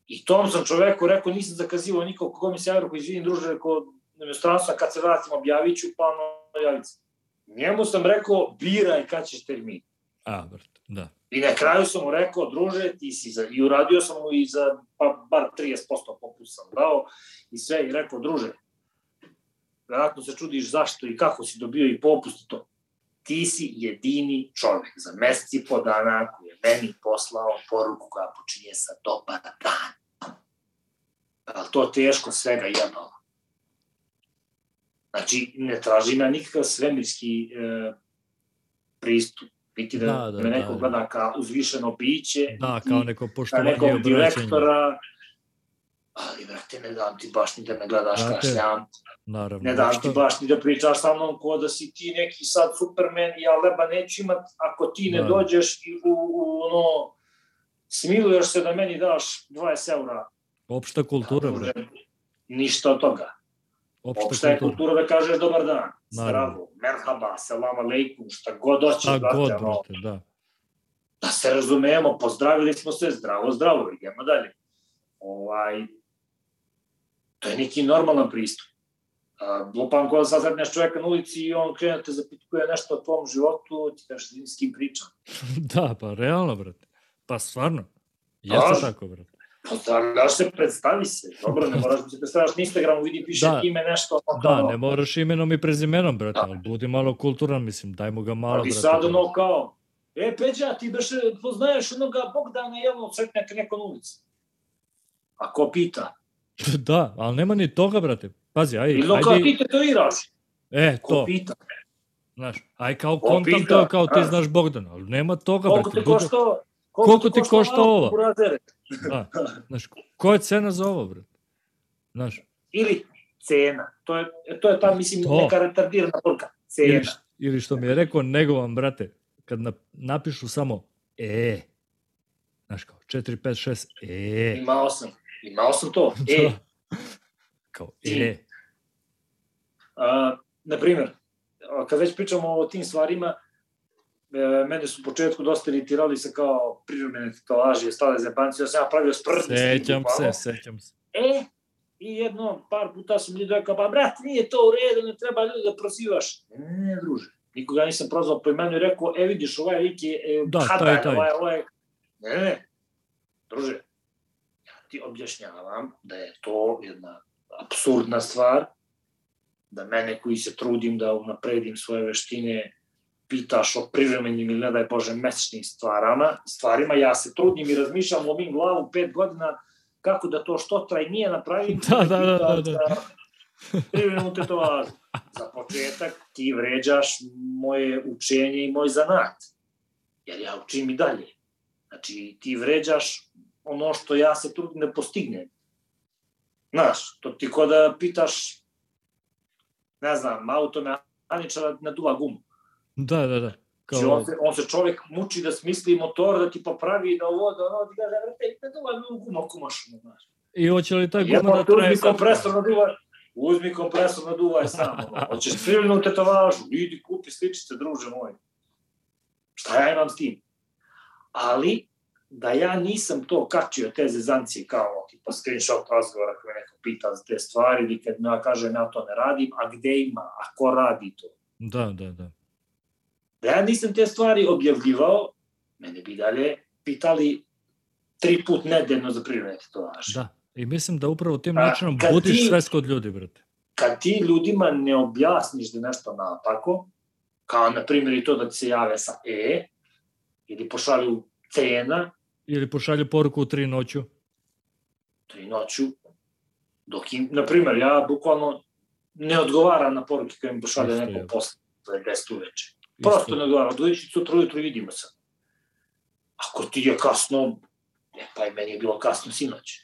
I tom sam čoveku rekao, nisam zakazivao nikog kogo mi se javio, koji izvinim druže, rekao, na inostranstvo, kad se vratim objavit ću, pa ono, javit se. Njemu sam rekao, biraj kad ćeš termin.
A, brate, da.
I na kraju sam mu rekao, druže, ti si za... I uradio sam mu i za, pa, bar 30% popust sam dao i sve. I rekao, druže, vjerojatno se čudiš zašto i kako si dobio i popust i to. Ti si jedini čovek za mesec i po dana koji je meni poslao poruku koja počinje sa dobar dan. Ali to teško svega jedno. Znači, ne tražim ja nikakav svemirski e, pristup. Niti da,
Da,
da,
da,
me neko
da.
gleda kao uzvišeno biće,
Da, kao neko
kao
poštovanje i
nekog direktora. Ali, brate, ne dam ti baš ni da me gledaš
Brate,
kašljam.
Naravno.
Ne dam
što-
ti baš ni da pričaš sa mnom ko da si ti neki sad supermen i ja leba neću imat ako ti ne
Da.
dođeš i u, u ono, smiluješ se da meni daš 20 eura.
Opšta kultura,
Druže,
brate.
Ništa od toga.
Opšta,
Opšta je
kultura.
kultura da kažeš dobar dan,
Naravno.
zdravo, merhaba, selam aleikum, šta god hoćeš,
Šta
brate,
god, brate, da.
da se razumemo, pozdravili smo se, zdravo, zdravo, idemo dalje. Ovaj, to je neki normalan pristup. Uh, lupam ko da sad sretneš čoveka na ulici i on krene da te zapitkuje nešto o tvom životu, ti kažeš "Izvini, s kim pričam.
Da, pa realno, brate. Pa stvarno. Jeste
Da.
tako, brate.
Pozdravljaš se, predstavi se. Dobro, ne moraš da se predstavljaš na Instagramu, vidi, piše
Da.
ime nešto. ono,
Da,
kao,
ne moraš imenom i prezimenom, brate,
Da.
ali budi malo kulturan, mislim, daj mu ga malo,
Ali
brate.
sad ono kao, e, Peđa, ti baš poznaješ onoga Bogdana Jelnog sretnjaka neko na ulici. A ko pita?
da, ali nema ni toga, brate. Pazi, aj,
Ili kao
ajde,
ti tetoiraš?
e,
Ko
to,
pita?
znaš, aj kao
Ko
kontam
pita?
to kao ti
A.
znaš Bogdana, ali nema toga,
Koliko
brate. budi-
košta ovo?
Koliko ti košta ovo?
burazere?
Da, znaš, koja je cena za ovo, brate? Znaš,
Ili cena. To je, to je ta, mislim,
To.
neka retardirana poruka.
ili,
Cena.
š- ili što mi je rekao negovan, brate, kad nap, napišu samo e, znaš kao, 4, 5, 6, e,
Imao sam. Imao sam to. E,
kao,
Ti.
e,
a, na primjer, a, kad već pričamo o tim stvarima, e, mene su u početku dosta iritirali sa kao privremene tetovaže, stale zebanci, ja sam ja pravio sprd.
sećam se, sećam se.
E, I jedno, par puta sam ljudi rekao, pa brat, nije to u redu, ne treba ljudi da prozivaš. Ne, ne, ne, druže. Nikoga nisam prozvao po imenu i rekao, e vidiš, ovaj lik je e,
Da,
hadan,
taj, taj.
ovaj, ovaj. Ne, ne, druže, ja ti objašnjavam da je to jedna absurdna stvar, da mene koji se trudim da unapredim svoje veštine pitaš o privremenim ili ne daj Bože mesečnim stvarama, stvarima, ja se trudim i razmišljam, lomim glavu pet godina kako da to što trajnije napravim.
Da, da, da, da, da.
Privremenu tetovažu. Za početak ti vređaš moje učenje i moj zanat. Jer ja učim i dalje. Znači, ti vređaš ono što ja se trudim da postignem. Znaš, to ti ko da pitaš, ne znam, automehaničara na duva gumu.
Da, da, da.
Kao... Znači, on, se, on se čovjek muči da smisli motor, da ti popravi, da ovo, da ono, ti kaže, vrte, ne duva mi u gumu, kumaš, znaš.
I hoće li taj guma da traje
uzmi kompresor na duvaj, uzmi kompresor na duvaj sam. ono. Hoćeš privremenu tetovažu, idi kupi sličice, druže moj. Šta ja imam s tim? Ali, da ja nisam to kačio, te zezancije kao tipa screenshot razgovora koji me neko pita za te stvari ili kad ja kažem ja to ne radim, a gde ima, a ko radi to?
Da, da, da.
Da ja nisam te stvari objavljivao, mene bi dalje pitali tri put nedeljno za privremene tetovaže.
Da. I mislim da upravo tim
A,
načinom
kad
budiš
ti-
svest kod ljudi, brate.
kad ti ljudima ne objasniš da je nešto napako, kao na primjer i to da ti se jave sa E, ili pošalju cena,
Ili pošalju poruku u tri noću.
tri noću, dok im, na primjer, ja bukvalno ne odgovaram na poruke koje mi pošalje neko
je.
posle 10 uveče. Prosto ne odgovaram, dođi sutra ujutru i vidimo se. Ako ti je kasno, e pa i meni je bilo kasno sinoć.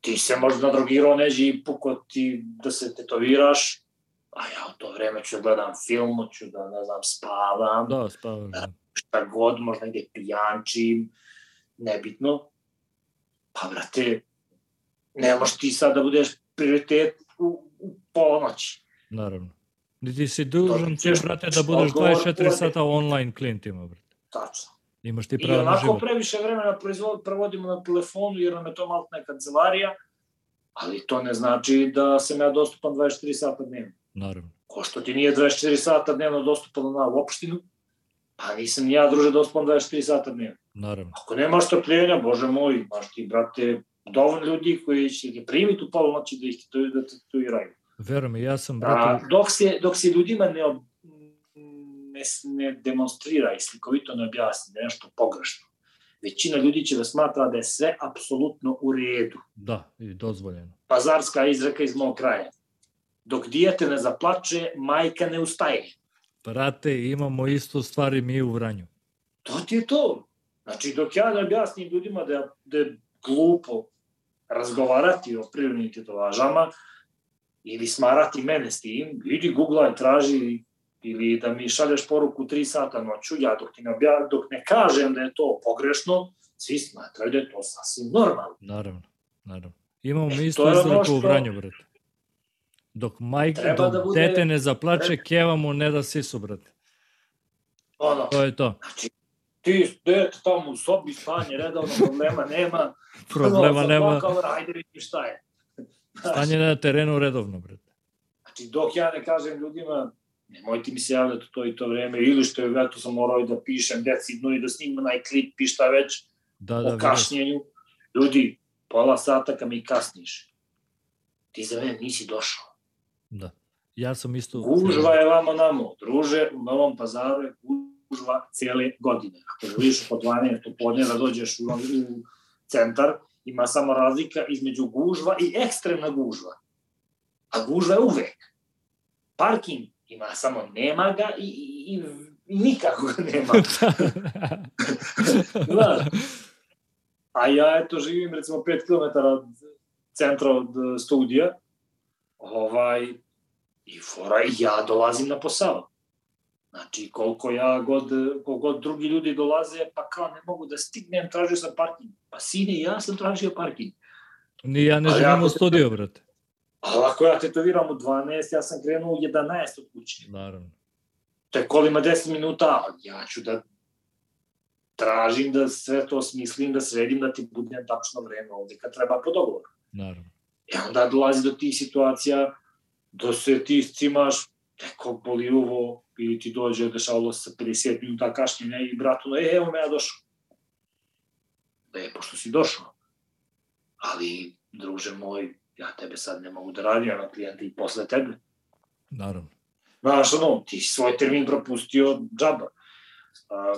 Ti se možda nadrogirao neđe i puko ti da se tetoviraš, a ja u to vreme ću da gledam film, ću da, ne znam, spavam,
Da, spavaš, da.
šta god, možda negde pijančim, nebitno. Pa, brate, ne možeš ti sad da budeš prioritet u, u ponoći.
Naravno. Niti si dužan ti,
ćeš
brate, da budeš
odgovor
24
tvoj.
sata online klijentima, brate.
Tačno.
Imaš ti
I
pravo na
onako
život.
previše vremena proizvod, provodimo na telefonu jer nam je to malo ne kancelarija, ali to ne znači da sam ja dostupan 24 sata dnevno.
Naravno.
Ko što ti nije 24 sata dnevno dostupan na opštinu, pa nisam ni ja, druže, dostupan 24 sata dnevno.
Naravno.
Ako nemaš strpljenja, bože moj, imaš ti, brate, dovoljno ljudi koji će te primiti u pola noći da ih tetoviraju, te tetoviraju.
Veruj mi, ja sam,
A,
brate,
dok, se, dok se ljudima ne, ob, ne, ne demonstrira i slikovito ne objasni da je nešto pogrešno, većina ljudi će da smatra da je sve apsolutno u redu.
da, i dozvoljeno.
Pazarska izreka iz mog kraja. Dok dijete ne zaplače, majka ne ustaje.
Brate, imamo isto stvari mi u Vranju.
To ti je to. Znači, dok ja ne objasnim ljudima da, da je glupo razgovarati o prirodnim tetovažama ili smarati mene s tim, idi googlaj, traži ili da mi šalješ poruku 3 sata noću, ja dok ti ne, obja, dok ne kažem da je to pogrešno, svi smatraju da je to sasvim normalno.
Naravno, naravno. Imamo
E,
mi isto
to je ono
izreku u Vranju, brate. Dok majka,
Treba
dok
da bude-
dete ne zaplače, keva mu ne da sisu, brate.
Ono,
To je to.
znači, ti dete tamo u sobi stanje, redovno problema nema.
Problema
ono,
nema.
Ajde vidim šta je.
Stanje na terenu redovno, brate.
Znači, dok ja ne kažem ljudima, nemojte mi se javljati u to i to vreme, ili što je, eto sam morao i da pišem decidno i da snimam onaj klip i šta već,
Da, da,
o kašnjenju. Ljudi, pola sata kad mi kasniš, ti za mene nisi došao.
Da. Ja sam isto...
Gužva je vama namo, druže, u Novom pazaru je gužva cijele godine. Ako želiš po 12 popodne da dođeš u, u centar, ima samo razlika između gužva i ekstremna gužva. A gužva je uvek. Parking ima samo nema ga i, i, i, nikako ga nema. Znaš, a ja eto živim recimo 5 km od centra od eh, studija, ovaj, i fora, ja dolazim na posao. Znači, koliko ja god, koliko god drugi ljudi dolaze, pa kao ne mogu da stignem, tražio sam parking. Pa sine, ja sam tražio parking.
Ni ja ne
Ali
živim u studiju, brate.
A ako ja tetoviram u 12, ja sam krenuo u 11 od kuće.
Naravno.
To je kolima 10 minuta, a ja ću da tražim da sve to smislim, da sredim, da ti budem tačno vreme ovde kad treba po dogovoru.
Naravno.
E onda dolazi do tih situacija da se ti cimaš nekog boli uvo ili ti dođe, dešavalo se 50 minuta kašnjenja i bratu, no, e, evo me ja došao. Lepo što si došao. Ali, druže moj, ja tebe sad ne mogu da radim, ja na klijenta i posle tebe.
Naravno.
Znaš, ono, ti svoj termin propustio džaba. A,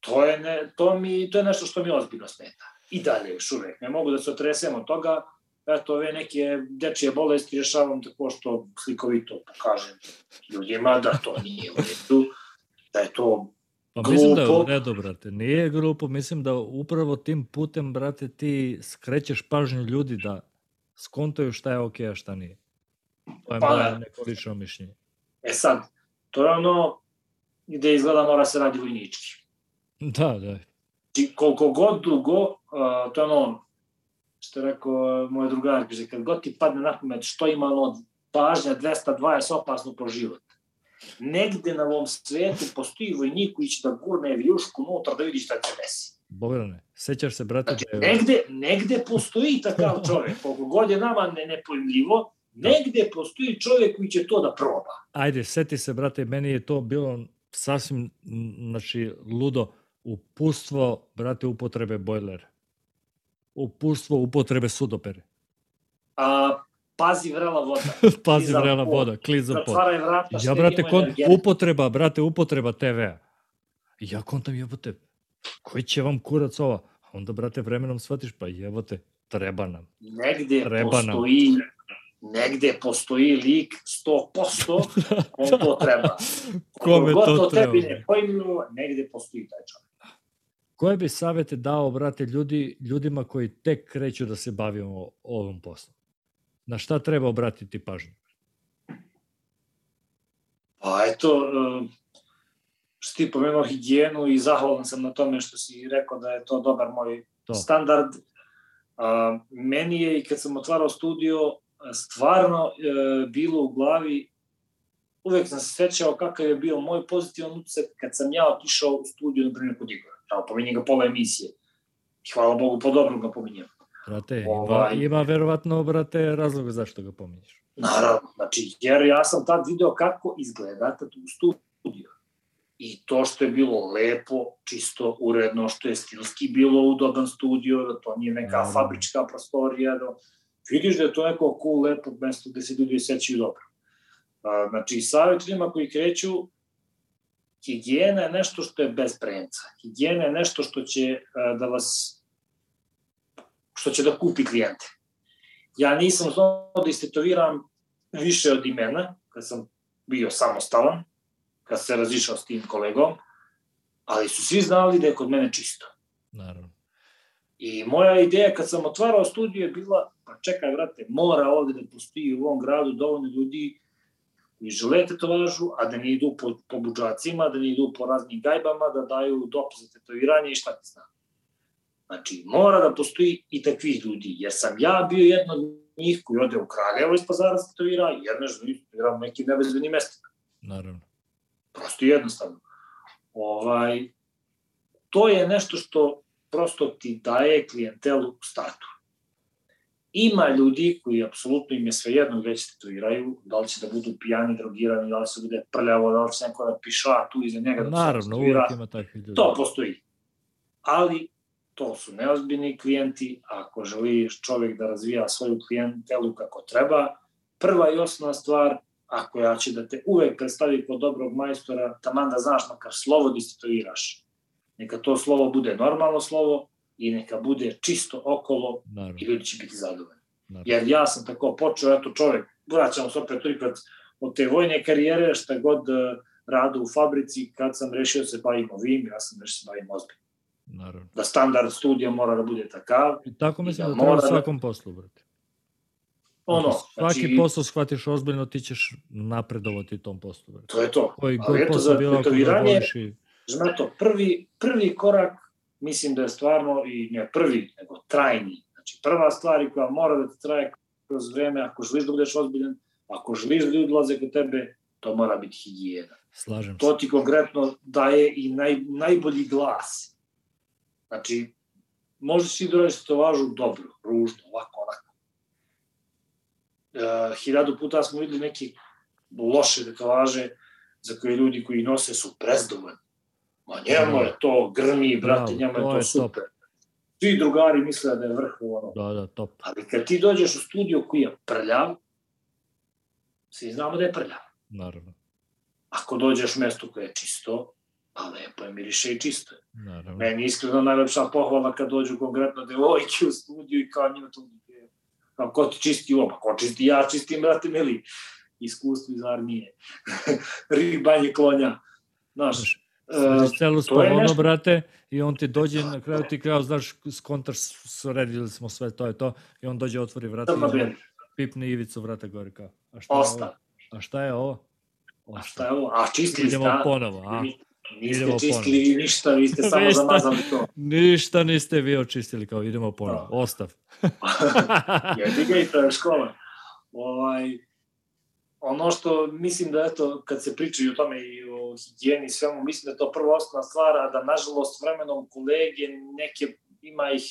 to, je ne, to, mi, to je nešto što mi ozbiljno smeta. I dalje, još uvek. Ne mogu da se otresem od toga, eto, ove neke dečije bolesti rješavam tako što slikovito pokažem ljudima da to nije u redu, da je to
Pa mislim da je u redu, brate. Nije grupo, mislim da upravo tim putem, brate, ti skrećeš pažnju ljudi da skontaju šta je okej, okay, a šta nije. To je pa, moje neko lično mišljenje.
E sad, to je ono gde izgleda mora se radi vojnički.
Da, da.
Či koliko god dugo, uh, to je ono, što je rekao moj drugar, kaže, kad god ti padne na pamet što ima ono pažnja 220 opasno po život. Negde na ovom svetu postoji vojnik koji će da gurne vijušku unutra da vidi šta će desi.
Bogdane, sećaš se, brate,
znači, da je... negde, negde postoji takav čovjek, koliko god je nama ne, nepojmljivo, negde postoji čovjek koji će to da proba.
Ajde, seti se, brate, meni je to bilo sasvim, znači, ludo upustvo, brate, upotrebe bojlera. Upustvo upotrebe sudopere.
A, pazi vrela voda.
pazi vrela voda, kliz za pod.
vrata,
ja, brate, kod, upotreba, brate, upotreba TV-a. Ja kontam jebote, koji će vam kurac ova? Onda, brate, vremenom shvatiš, pa jebote, treba nam.
Negde treba postoji nam negde postoji lik 100%, on to treba.
Kome to, to
treba? tebi ne pojmilo, negde postoji taj čovjek.
Koje bi savete dao, brate, ljudi, ljudima koji tek kreću da se bavimo ovom poslom? Na šta treba obratiti pažnju?
Pa eto, e, što ti pomenuo higijenu i zahvalan sam na tome što si rekao da je to dobar moj to. standard. A, meni je i kad sam otvarao studio, stvarno e, bilo u glavi, uvek sam se sećao kakav je bio moj pozitivan utisak kad sam ja otišao u studiju, na primjer, kod Igora. Evo, pominjem ga pola emisije. I hvala Bogu, po dobrom ga pominjem.
Brate, ovaj, ima, ima verovatno, brate, razlog zašto ga pominješ.
Naravno, znači, jer ja sam tad video kako izgleda tad u studiju. I to što je bilo lepo, čisto, uredno, što je stilski bilo udoban studio, da to nije neka Naravno. fabrička prostorija, da vidiš da je to neko cool, lepo mesto gde se ljudi sećaju dobro. Znači, savjet ljudima koji kreću, higijena je nešto što je bez premca. Higijena je nešto što će a, da vas što će da kupi klijente. Ja nisam znao da istetoviram više od imena, kad sam bio samostalan, kad se razišao s tim kolegom, ali su svi znali da je kod mene čisto.
Naravno.
I moja ideja kad sam otvarao studiju je bila, pa čekaj, vrate, mora ovde da postoji u ovom gradu dovoljno ljudi koji žele tetovažu, a da ne idu po, po buđacima, da ne idu po raznim gajbama, da daju dop za tetoviranje i šta ti znam. Znači, mora da postoji i takvih ljudi, jer sam ja bio jedan od njih koji ode u Kraljevo iz pazara se tetovira, jer ne znam, tetoviram nekim nevezbenim mestima.
Naravno.
Prosto jednostavno. Ovaj, to je nešto što prosto ti daje klijentelu u startu. Ima ljudi koji apsolutno im je svejedno gde će tetoviraju, da li će da budu pijani, drogirani, da li se bude prljavo, da li će neko da piša tu iza njega da
Naravno, uvijek ima takvi ljudi.
To postoji. Ali to su neozbiljni klijenti, ako želi čovjek da razvija svoju klijentelu kako treba, prva i osnovna stvar, ako ja će da te uvek predstavi kod dobrog majstora, taman da znaš makar slovo da istituiraš Neka to slovo bude normalno slovo i neka bude čisto okolo Naravno. i ljudi će biti zadovoljni. Naravno. Jer ja sam tako počeo, eto čovek, vraćamo se opet trikrat od te vojne karijere, šta god uh, radu u fabrici, kad sam rešio da se bavim ovim, ja sam rešio da se bavim ozbiljno.
Naravno.
Da standard studija mora da bude takav.
I tako mislim da, da treba svakom poslu, brate.
Ono,
Ako svaki znači, posao shvatiš ozbiljno, ti ćeš napredovati tom poslu. Brate.
To je to.
Koji god posao bilo, ako ga voliš i
Znato, prvi, prvi korak, mislim da je stvarno i ne prvi, nego trajni. Znači, prva stvar koja mora da te traje kroz vreme, ako želiš da budeš ozbiljan, ako želiš da ljudi dolaze kod tebe, to mora biti higijena.
Slažem
se. To ti konkretno daje i naj, najbolji glas. Znači, možeš ti da radiš to važu dobro, ružno, ovako, onako. Uh, hiljadu puta smo videli neki loše dekalaže za koje ljudi koji nose su prezdovoljni. Ma njemu je to grmi, brate, njemu je to, je super. Top. Svi drugari misle da je vrh ono.
Da, da, top.
Ali kad ti dođeš u studio koji je prljav, svi znamo da je prljav.
Naravno.
Ako dođeš u mesto koje je čisto, pa lepo je, miriše i čisto je.
Naravno.
Meni iskreno najlepša pohvala kad dođu konkretno devojke u studiju i kao njima to kao ko ti čisti ovo, pa ko čisti, ja čistim, brate mili, iskustvo iz armije, ribanje klonja, znaš,
Središ celu nešto... brate, i on ti dođe na kraju ti kao, znaš, skontaš, sredili smo sve, to je to, i on dođe, otvori vrata, i pipne ivicu vrata gore, kao, a šta
Osta.
je ovo? A šta je ovo?
Osta. A šta je ovo? A čistili
Idemo
sta?
ponovo, a?
Niste idemo čistili ponovo. ništa, vi ste samo ništa, zamazali to.
Ništa niste vi očistili, kao idemo ponovo, da. ostav.
Jedi ga i to je škola. Ovaj, ono što mislim da eto, kad se pričaju o tome i o higijeni i svemu, mislim da je to prva osnovna stvar, a da nažalost vremenom kolege neke ima ih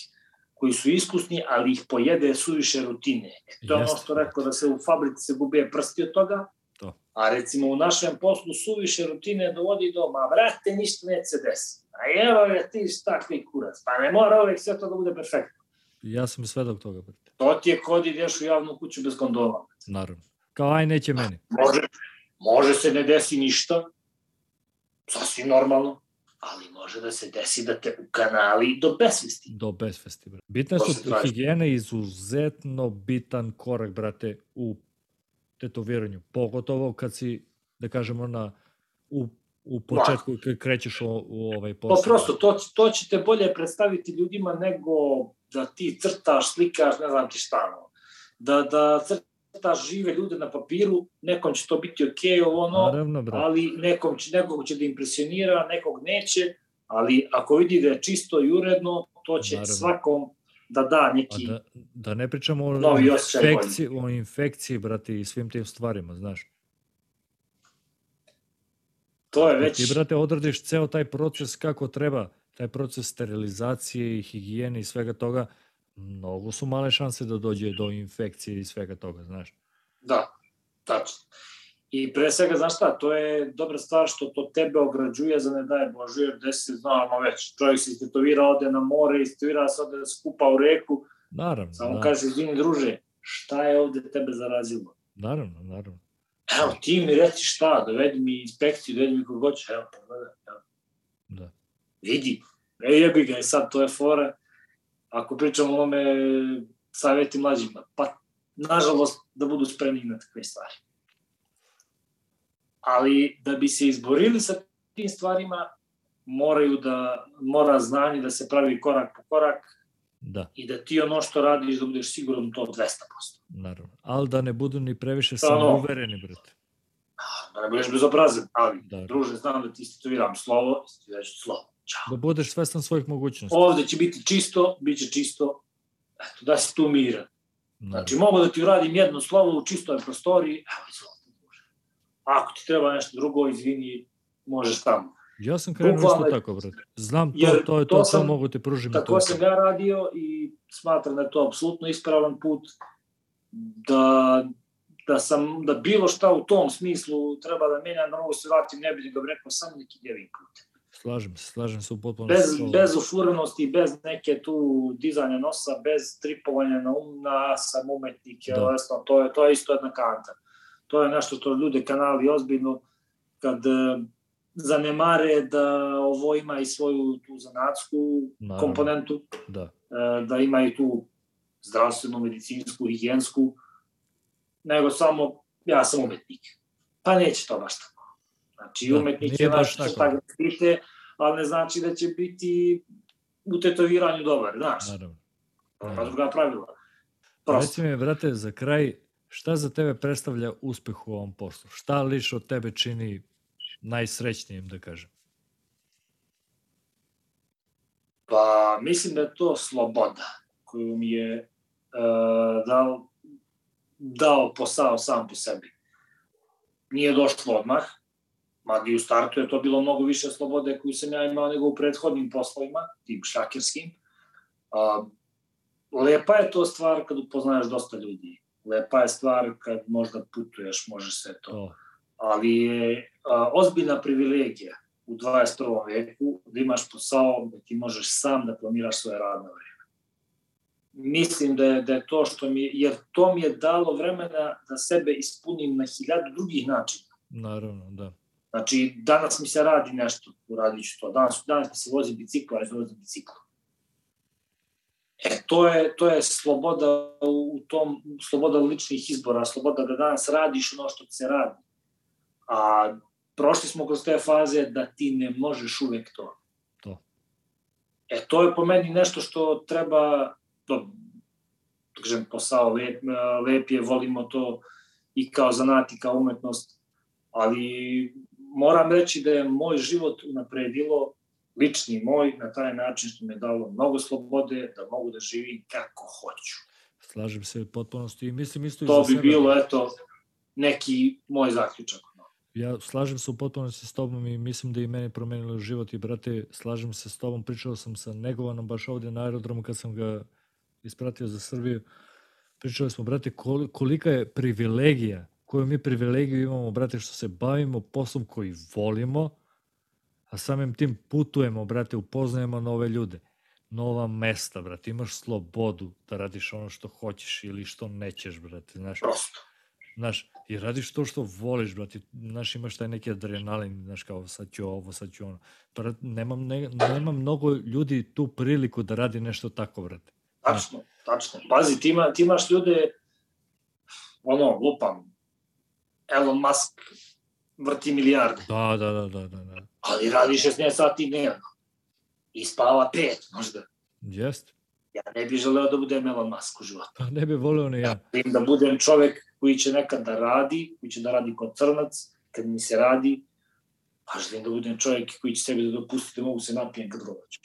koji su iskusni, ali ih pojede suviše rutine. E, to je ono što rekao da se u fabrici se gubije prsti od toga,
to.
a recimo u našem poslu suviše rutine dovodi do, ma brate, ništa neće se desi. A evo je ti takvi kurac, pa ne mora uvek sve to da bude perfektno.
Ja sam svedok toga, brate.
To ti je kod ideš u javnu kuću bez gondola.
Naravno. Kao aj neće meni.
Može, može se ne desi ništa, sasvim normalno, ali može da se desi da te u kanali do besvesti.
Do besvesti, brate. Bitne su higijene izuzetno bitan korak, brate, u tetoviranju. Pogotovo kad si, da kažemo, na, u, u početku kad krećeš u, u ovaj posao.
Pa prosto, to, to će te bolje predstaviti ljudima nego da ti crtaš, slikaš, ne znam ti šta, no. Da, da crtaš ta žive ljude na papiru, nekom će to biti ok, ovo ono,
Naravno,
ali nekom će, nekog će da impresionira, nekog neće, ali ako vidi da je čisto i uredno, to će Naravno. svakom da da neki
da, da ne pričamo o infekciji, o infekciji, brati, i svim tim stvarima, znaš.
To je već...
Ti, brate, odradiš ceo taj proces kako treba, taj proces sterilizacije i higijene i svega toga, mnogo su male šanse da dođe do infekcije i svega toga, znaš.
Da, tačno. I pre svega, znaš šta, to je dobra stvar što to tebe ograđuje za ne daje Bože, jer gde se znamo već, čovjek se istetovira, ode na more, istetovira se, ode da skupa u reku,
naravno,
samo da. kaže, izvini druže, šta je ovde tebe zarazilo?
Naravno, naravno.
Evo, ti mi reci šta, dovedi mi inspekciju, dovedi mi kog hoće, evo, pogledaj, evo.
Da.
Vidi, e jebi ga, i sad to je fora, ako pričamo o ovome savjeti mlađima, pa nažalost da budu spremni na takve stvari. Ali da bi se izborili sa tim stvarima, moraju da, mora znanje da se pravi korak po korak
da.
i da ti ono što radiš da budeš siguran to 200%.
Naravno. Ali da ne budu ni previše samouvereni, brate.
Da ne budeš bezobrazan, ali, da. druže, znam da ti istetoviram slovo, istetovirat slovo.
Ćao. Da budeš svestan svojih mogućnosti.
Ovde će biti čisto, bit će čisto, eto, da si tu miran. Znači, mogu da ti uradim jedno slovo u čistoj prostoriji, evo, izvolite, može. Ako ti treba nešto drugo, izvini, možeš tamo.
Ja sam krenuo isto tako, brate. Znam to, Jer to je to, to sam, mogu ti pružiti.
Tako to. sam ja radio i smatram da je to apsolutno ispravan put, da, da sam, da bilo šta u tom smislu treba da menjam, da mogu se vratim, ne bih ga rekao, samo neki ljevim putem.
Slažem se, slažem se u potpuno.
Bez, bez ufuranosti, bez neke tu dizanja nosa, bez tripovanja na um, na sam umetnik, da. Jasno, to, je, to je isto jedna kanta. To je nešto što ljude kanali ozbiljno, kad e, zanemare da ovo ima i svoju tu zanatsku Naravno. komponentu,
da.
E, da ima i tu zdravstvenu, medicinsku, higijensku, nego samo ja sam umetnik. Pa neće to baš tako. Znači, da, umetnik je naš što tako štite, ali ne znači da će biti u tetoviranju dobar, znaš. Naravno. Pa druga pravila.
Prosto. Reci mi, brate, za kraj, šta za tebe predstavlja uspeh u ovom poslu? Šta liš od tebe čini najsrećnijim, da kažem?
Pa, mislim da je to sloboda koju mi je uh, dao, dao posao sam po sebi. Nije došlo odmah, Mada i u startu je to bilo mnogo više slobode koju sam ja imao nego u prethodnim poslovima, tim šakerskim. A, lepa je to stvar kad upoznaješ dosta ljudi. lepa je stvar kad možda putuješ, možeš sve to. Ali je a, ozbiljna privilegija u 21. veku da imaš posao da ti možeš sam da planiraš svoje radno vreme. Mislim da je, da je to što mi, jer to mi je dalo vremena da sebe ispunim na hiljadu drugih načina.
Naravno, da.
Znači, danas mi se radi nešto, uradit ću to. Danas, danas mi se vozi bicikla, ja se vozi bicikla. E, to je, to je sloboda u tom, sloboda ličnih izbora, sloboda da danas radiš ono što se radi. A prošli smo kroz te faze da ti ne možeš uvek to.
To.
E, to je po meni nešto što treba, to, da kažem, posao lep, lep je, volimo to i kao zanat i kao umetnost, ali moram reći da je moj život unapredilo lični moj na taj način što mi je dalo mnogo slobode da mogu da živim kako hoću.
Slažem se potpunosti i mislim isto i
To
za
bi
sebe.
bilo, eto, neki moj zaključak.
Ja slažem se u potpunosti s tobom i mislim da i meni promenilo život i brate, slažem se s tobom, pričao sam sa Negovanom baš ovde na aerodromu kad sam ga ispratio za Srbiju. Pričali smo, brate, kol- kolika je privilegija, koju mi privilegiju imamo, brate, što se bavimo poslom koji volimo, a samim tim putujemo, brate, upoznajemo nove ljude, nova mesta, brate, imaš slobodu da radiš ono što hoćeš ili što nećeš, brate, znaš.
Prosto.
Znaš, i radiš to što voliš, brate, znaš, imaš taj neki adrenalin, znaš, kao sad ću ovo, sad ću ono. Brat, nemam, ne, nemam mnogo ljudi tu priliku da radi nešto tako, brate.
Tačno, tačno. Pazi, ti, ima, ti imaš ljude, ono, lupam, Elon Musk vrti milijarde,
Da, da, da, da, da, da.
ali radi 16 sati dnevno. I spava pet, možda.
Jest.
Ja ne bih želeo da budem Elon Musk u životu.
Pa ne bi voleo ni ja.
Želim da budem čovek koji će nekad da radi, koji će da radi kod crnac, kad mi se radi, a želim da budem čovek koji će sebi da dopusti da mogu se napijem kad hoću.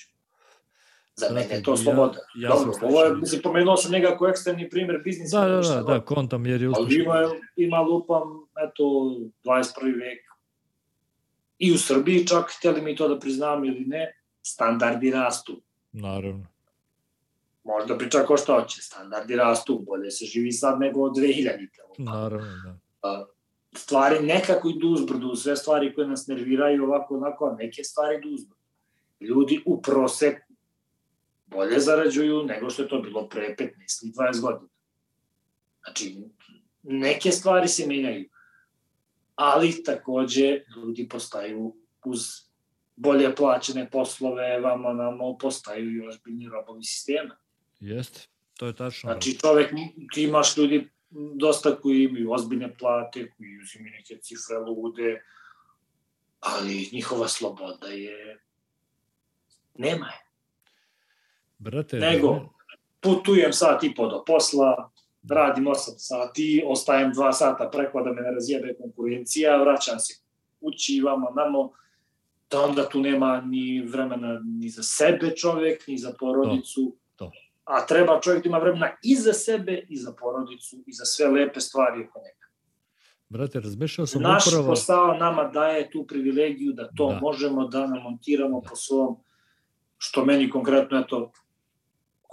Za mene je to
ja-
sloboda.
ja
Dobro,
sam
ovo je, mislim, pomenuo sam njega kao ekstremni primer biznisa.
Da, da, da, da, kontam jer je
Ali
uspešan.
ima, ima lupam, eto, 21. vek. I u Srbiji čak, hteli mi to da priznam ili ne, standardi rastu.
Naravno.
Možda priča ko šta hoće, standardi rastu, bolje se živi sad nego od 2000.
Naravno, da.
Stvari nekako idu uzbrdu, sve stvari koje nas nerviraju ovako, onako, a neke stvari idu uzbrdu. Ljudi u proseku bolje zarađuju nego što je to bilo pre 15 i 20 godina. Znači, neke stvari se menjaju, ali takođe ljudi postaju uz bolje plaćene poslove, vamo namo postaju i ozbiljni robovi sistema.
Jeste. To je tačno.
Znači, čovek, ti imaš ljudi dosta koji imaju ozbiljne plate, koji uzimaju neke cifre lude, ali njihova sloboda je... Nema je.
Brate,
Nego, putujem sat i po do posla, radim 8 sati, ostajem 2 sata preko da me ne razjebe konkurencija, vraćam se kući, vamo, namo, da onda tu nema ni vremena ni za sebe čovek, ni za porodicu.
to.
A treba čovjek da ima vremena i za sebe, i za porodicu, i za sve lepe stvari oko njega.
brate, razmišljao sam
Naš
upravo...
posao nama daje tu privilegiju da to
Da.
možemo da namontiramo da. po svom, što meni konkretno, eto,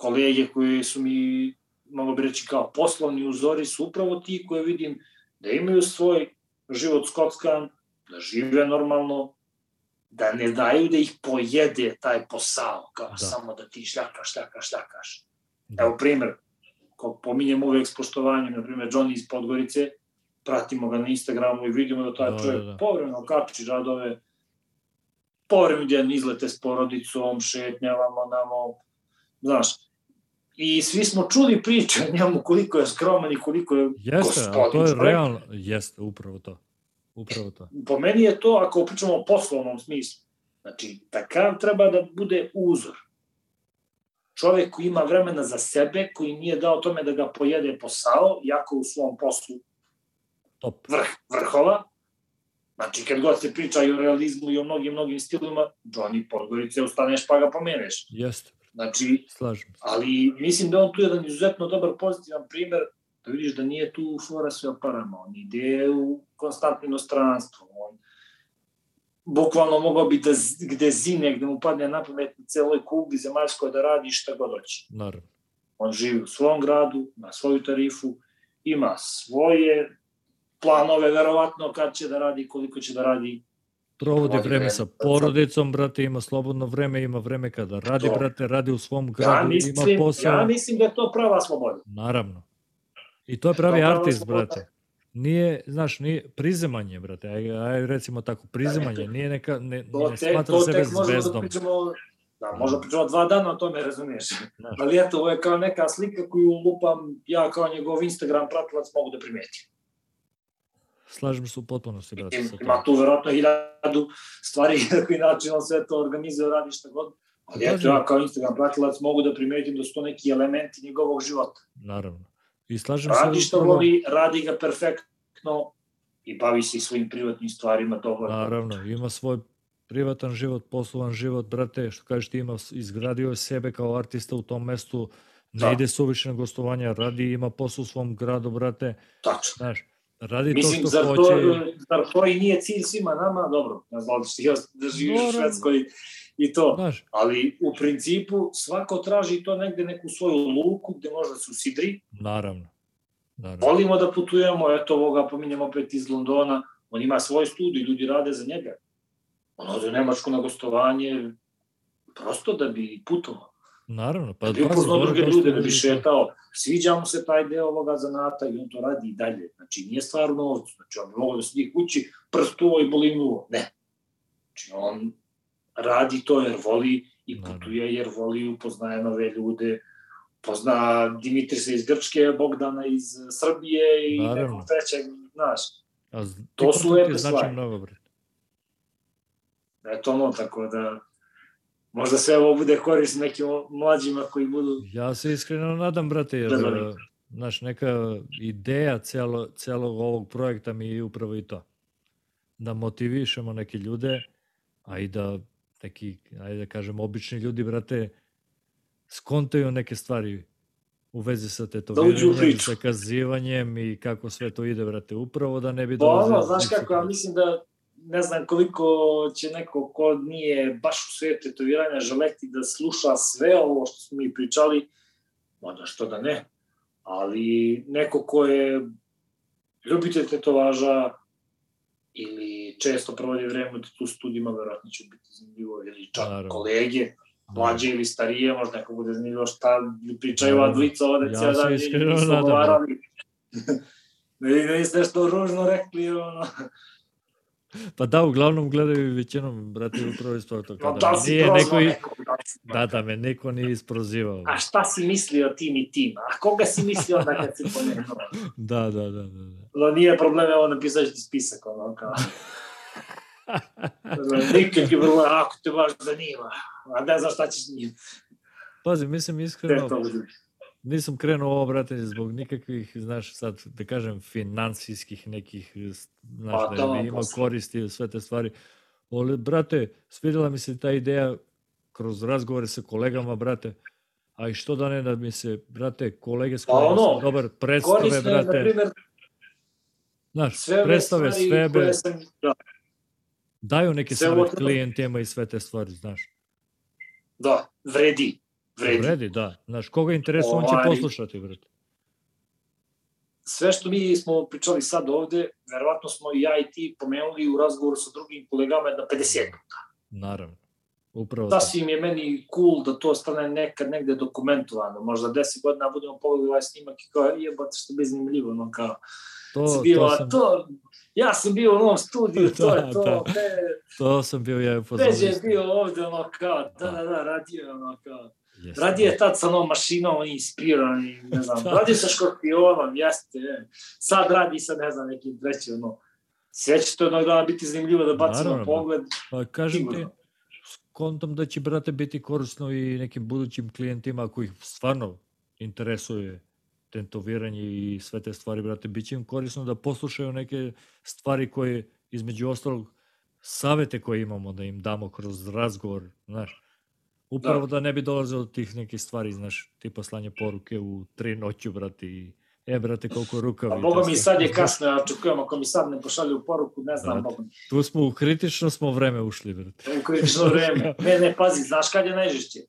kolege koji su mi, mogu bi reći, kao poslovni uzori su upravo ti koje vidim da imaju svoj život skockan, da žive normalno, da ne daju da ih pojede taj posao, kao
Da.
samo da ti šljakaš, šljakaš, šljakaš.
Da.
Evo primer, ko pominjem uvek s poštovanjem, na primer Johnny iz Podgorice, pratimo ga na Instagramu i vidimo da taj
Da,
čovjek
da,
da, povremeno kači radove, povremeno izlete s porodicom, šetnjavamo namo, znaš, i svi smo čuli priče o njemu koliko je skroman i koliko je
Jeste, ali to
gospodin
je
čovjek.
realno. Jeste, upravo to. Upravo to.
po meni je to, ako pričamo o poslovnom smislu, znači, takav treba da bude uzor. Čovek koji ima vremena za sebe, koji nije dao tome da ga pojede posao, jako u svom poslu
Top.
vrh vrhova. Znači, kad god se priča i o realizmu i o mnogim, mnogim stilima, Johnny Podgorice ustaneš pa ga pomeneš.
Jeste,
Znači,
slažem se.
ali mislim da je on tu jedan izuzetno dobar pozitivan primer da vidiš da nije tu fora sve o parama, on ide u konstantno inostranstvo, on bukvalno mogao bi da gde zine, gde mu padne na pamet na celoj kugli zemaljskoj da radi šta god hoće.
Naravno.
On živi u svom gradu, na svoju tarifu ima svoje planove, verovatno, kad će da radi, koliko će da radi.
Provodi vreme
vreme
sa porodicom, brate, ima slobodno vreme, ima vreme kada radi,
To.
brate, radi u svom
Ja
gradu,
mislim,
ima posao.
ja mislim da je to prava sloboda.
Naravno. I to je pravi
To
artist,
sloboda.
brate. Nije, znaš, nije prizemanje, brate, aj, aj recimo tako, prizemanje, nije neka, ne,
To,
ne
te,
smatra
to
sebe
da
zvezdom.
pričamo, da, možemo pričamo dva dana o tome, razumiješ.
Znaš.
Ali eto, ovo je kao neka slika koju lupam, ja kao njegov Instagram pratilac mogu da primetim.
Slažem se u potpunosti, brate,
Ima, tu verovatno hiljadu stvari na koji način on sve to organizuje, radi šta god. Ali
Pazi.
eto, ja kao Instagram pratilac mogu da primetim da su to neki elementi njegovog života.
Naravno. I slažem
Radi
se
što
upravo-
voli, radi ga perfektno i bavi se i svojim privatnim stvarima. Dobro.
Naravno, ima svoj privatan život, poslovan život, brate, što kažeš ti ima, izgradio je sebe kao artista u tom mestu, ne
Da.
ide suviše na gostovanja, radi, ima posao u svom gradu, brate,
Tačno.
znaš, radi
Mislim,
to
zar
što
to,
hoće.
zar to i nije cilj svima nama? Dobro, ne znam da ti ja da živiš u. Švedskoj i to.
Znaš,
Ali u principu svako traži to negde neku svoju luku gde može da se usidri.
naravno. Naravno.
Volimo da putujemo, eto ovoga pominjem opet iz Londona, on ima svoj studij, ljudi rade za njega. On ode u Nemačku na gostovanje prosto da bi putovao.
Naravno, pa
Da upoznao druge ljude, da bi šetao. Sviđa mu se taj deo ovoga zanata i on to radi i dalje. Znači, nije stvar u novcu. Znači, on mogao da sedi kući, prst uvo i boli uvo. Ne. Znači, on radi to jer voli i putuje jer voli, upoznaje nove ljude, pozna Dimitrisa iz Grčke, Bogdana iz Srbije i
Naravno.
nekog trećeg, znaš.
A
To su lepe stvari.
mnogo, brate.
Eto ono, tako da možda sve ovo bude korisno nekim mlađima koji budu
Ja se iskreno nadam, brate, jer, e, znaš, neka ideja celo, celog ovog projekta mi je upravo i to. Da motivišemo neke ljude, a i da neki, ajde da kažem, obični ljudi, brate, skontaju neke stvari u vezi sa tetoviranjem,
priču.
sa kazivanjem i kako sve to ide, brate, upravo da ne bi
Pa ono,
dolazilo
znaš kako, ja mislim da ne znam koliko će neko ko nije baš u svetu tetoviranja želeti da sluša sve ovo što smo mi pričali, možda što da ne, ali neko ko je ljubitelj tetovaža ili često provodi vreme u studijima, verovatno će biti zanimljivo, ili čak
Naravno.
kolege, mlađe ili starije, možda neko bude zanimljivo šta pričaju ova dvojica ovde
Ja
cijel
se
dan
iskreno
i su
nadam,
ogovarali. Da i da niste nešto ružno rekli, ono.
Па
да,
углавном гледај
веќином брате управи спортот.
Но да си е некој Да,
да ме некој не испрозивал. А шта си мислио тим и тим? А кога си
мислио дека се понекнува? Да,
да, да, да. да. Но ние проблем е ово написаш ти список, оно ка. Никакви проблем, ако те баш занима. А да, за
шта ќеш
ние?
Пази,
мислам искрено.
Nisam krenuo ovo, brate, zbog nikakvih, znaš, sad, da kažem, finansijskih nekih, znaš,
Pa,
da
to
bi imao
posle.
koristi sve te stvari. Ali, brate, svidjela mi se ta ideja kroz razgovore sa kolegama, brate, a i što da ne da mi se, brate, kolege s
Pa
kojima
ono,
dobar predstave,
je, na
brate,
primjer,
znaš,
sve
predstave, svebe,
sam... Da,
daju neke
sve
savjet klijentima i sve te stvari, znaš.
da, vredi. Vredi.
Vredi, da. Znaš, koga interesuje, on će
Ovaj-
poslušati, brate.
sve što mi smo pričali sad ovde, verovatno smo i ja i ti pomenuli u razgovoru sa drugim kolegama na 50.
Naravno. Upravo to.
Sasvim je meni cool da to stane nekad negde dokumentovano. Možda 10 godina budemo pogledali ovaj snimak i kao jebate što bi zanimljivo, ono kao
To,
si bio,
to, sam,
to, ja sam bio u ovom studiju, to
Da,
je to,
da.
Pe,
to sam bio ja
Peđe je bio ovde, ono kao, da, da, da, radio ono kao,
Jeste.
radio je tad sa onom mašinom, inspiran i ne znam,
Da.
radio sa škorpionom, jeste, je. sad radi sa ne znam nekim trećim, ono, sve će to jednog dana biti zanimljivo da bacimo
Naravno.
pogled,
Pa kažem ti,
sigurno.
kontom da će, brate, biti korisno i nekim budućim klijentima ih stvarno interesuje tentoviranje i sve te stvari, brate, bit će im korisno da poslušaju neke stvari koje, između ostalog, savete koje imamo da im damo kroz razgovor, znaš. Upravo da, ne bi dolazilo do tih nekih stvari, znaš, tipa slanje poruke u tri noću, brate, i e, brate, koliko rukavi.
A
i
boga mi sad je kasno, ja očekujem ako mi sad ne pošalju poruku, ne znam,
Brate.
boga mi.
Tu smo, u kritično smo vreme ušli, brate.
U kritično vreme. Ne, ne, pazi, znaš kad je najžešće?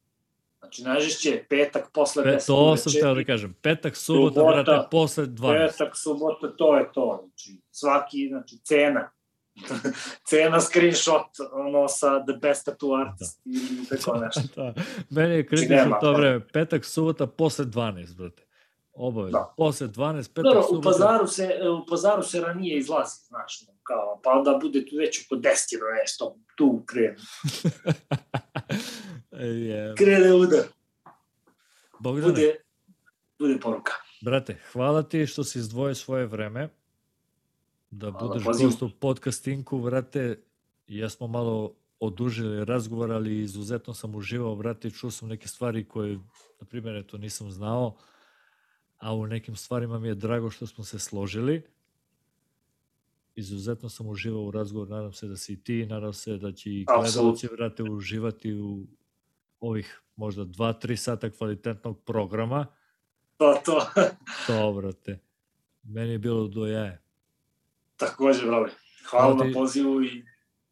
Znači, najžešće je petak posle
Pe,
10
to sam teo da kažem. Petak, subota,
Subota,
brate, posle 12.
Petak, subota, to je to. Znači, svaki, znači, cena. cena screenshot, ono, sa the best tattoo artist da. ili tako nešto.
da. Meni je kritično to vreme. Petak, subota, posle 12, brate. Obavezno.
Da.
Posle 12, petak,
Dobro, u
subota.
pazaru, se, u pazaru se ranije izlazi, znaš, kao, pa onda bude tu već oko 10 ili nešto, tu krene.
je,
Krene udar,
Bogdane,
bude, bude poruka.
brate, hvala ti što si izdvojio svoje vreme da
Hvala,
budeš gost u podcastinku, vrate, ja smo malo odužili razgovor, ali izuzetno sam uživao, vrate, čuo sam neke stvari koje, na primjer, eto, nisam znao, a u nekim stvarima mi je drago što smo se složili. Izuzetno sam uživao u razgovoru, nadam se da si i ti, nadam se da će i gledalci, vrate, uživati u ovih možda 2-3 sata kvalitetnog programa.
To, to,
To, brate. Meni je bilo do jaje.
Takođe, brale. Hvala
Hvala
na
ti.
pozivu i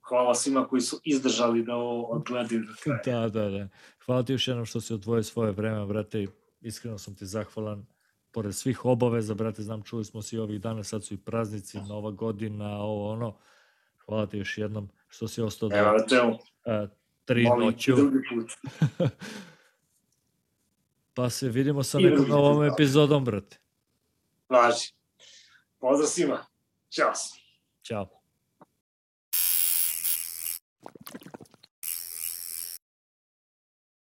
hvala svima koji su izdržali da ovo odgledaju do kraja.
Da, da, da. Hvala ti još jednom što si odvojio svoje vreme, brate. Iskreno sam ti zahvalan. Pored svih obaveza, brate, znam, čuli smo se i ovih dana, sad su i praznici, nova godina, ovo ono. Hvala ti još jednom što si ostao
Evo,
do
na čemu,
a, tri
molim,
noću.
i drugi put.
Pa se vidimo sa
I
nekom novom
da.
epizodom, brate.
Važi. Pozdrav svima. Ćao.
Ćao.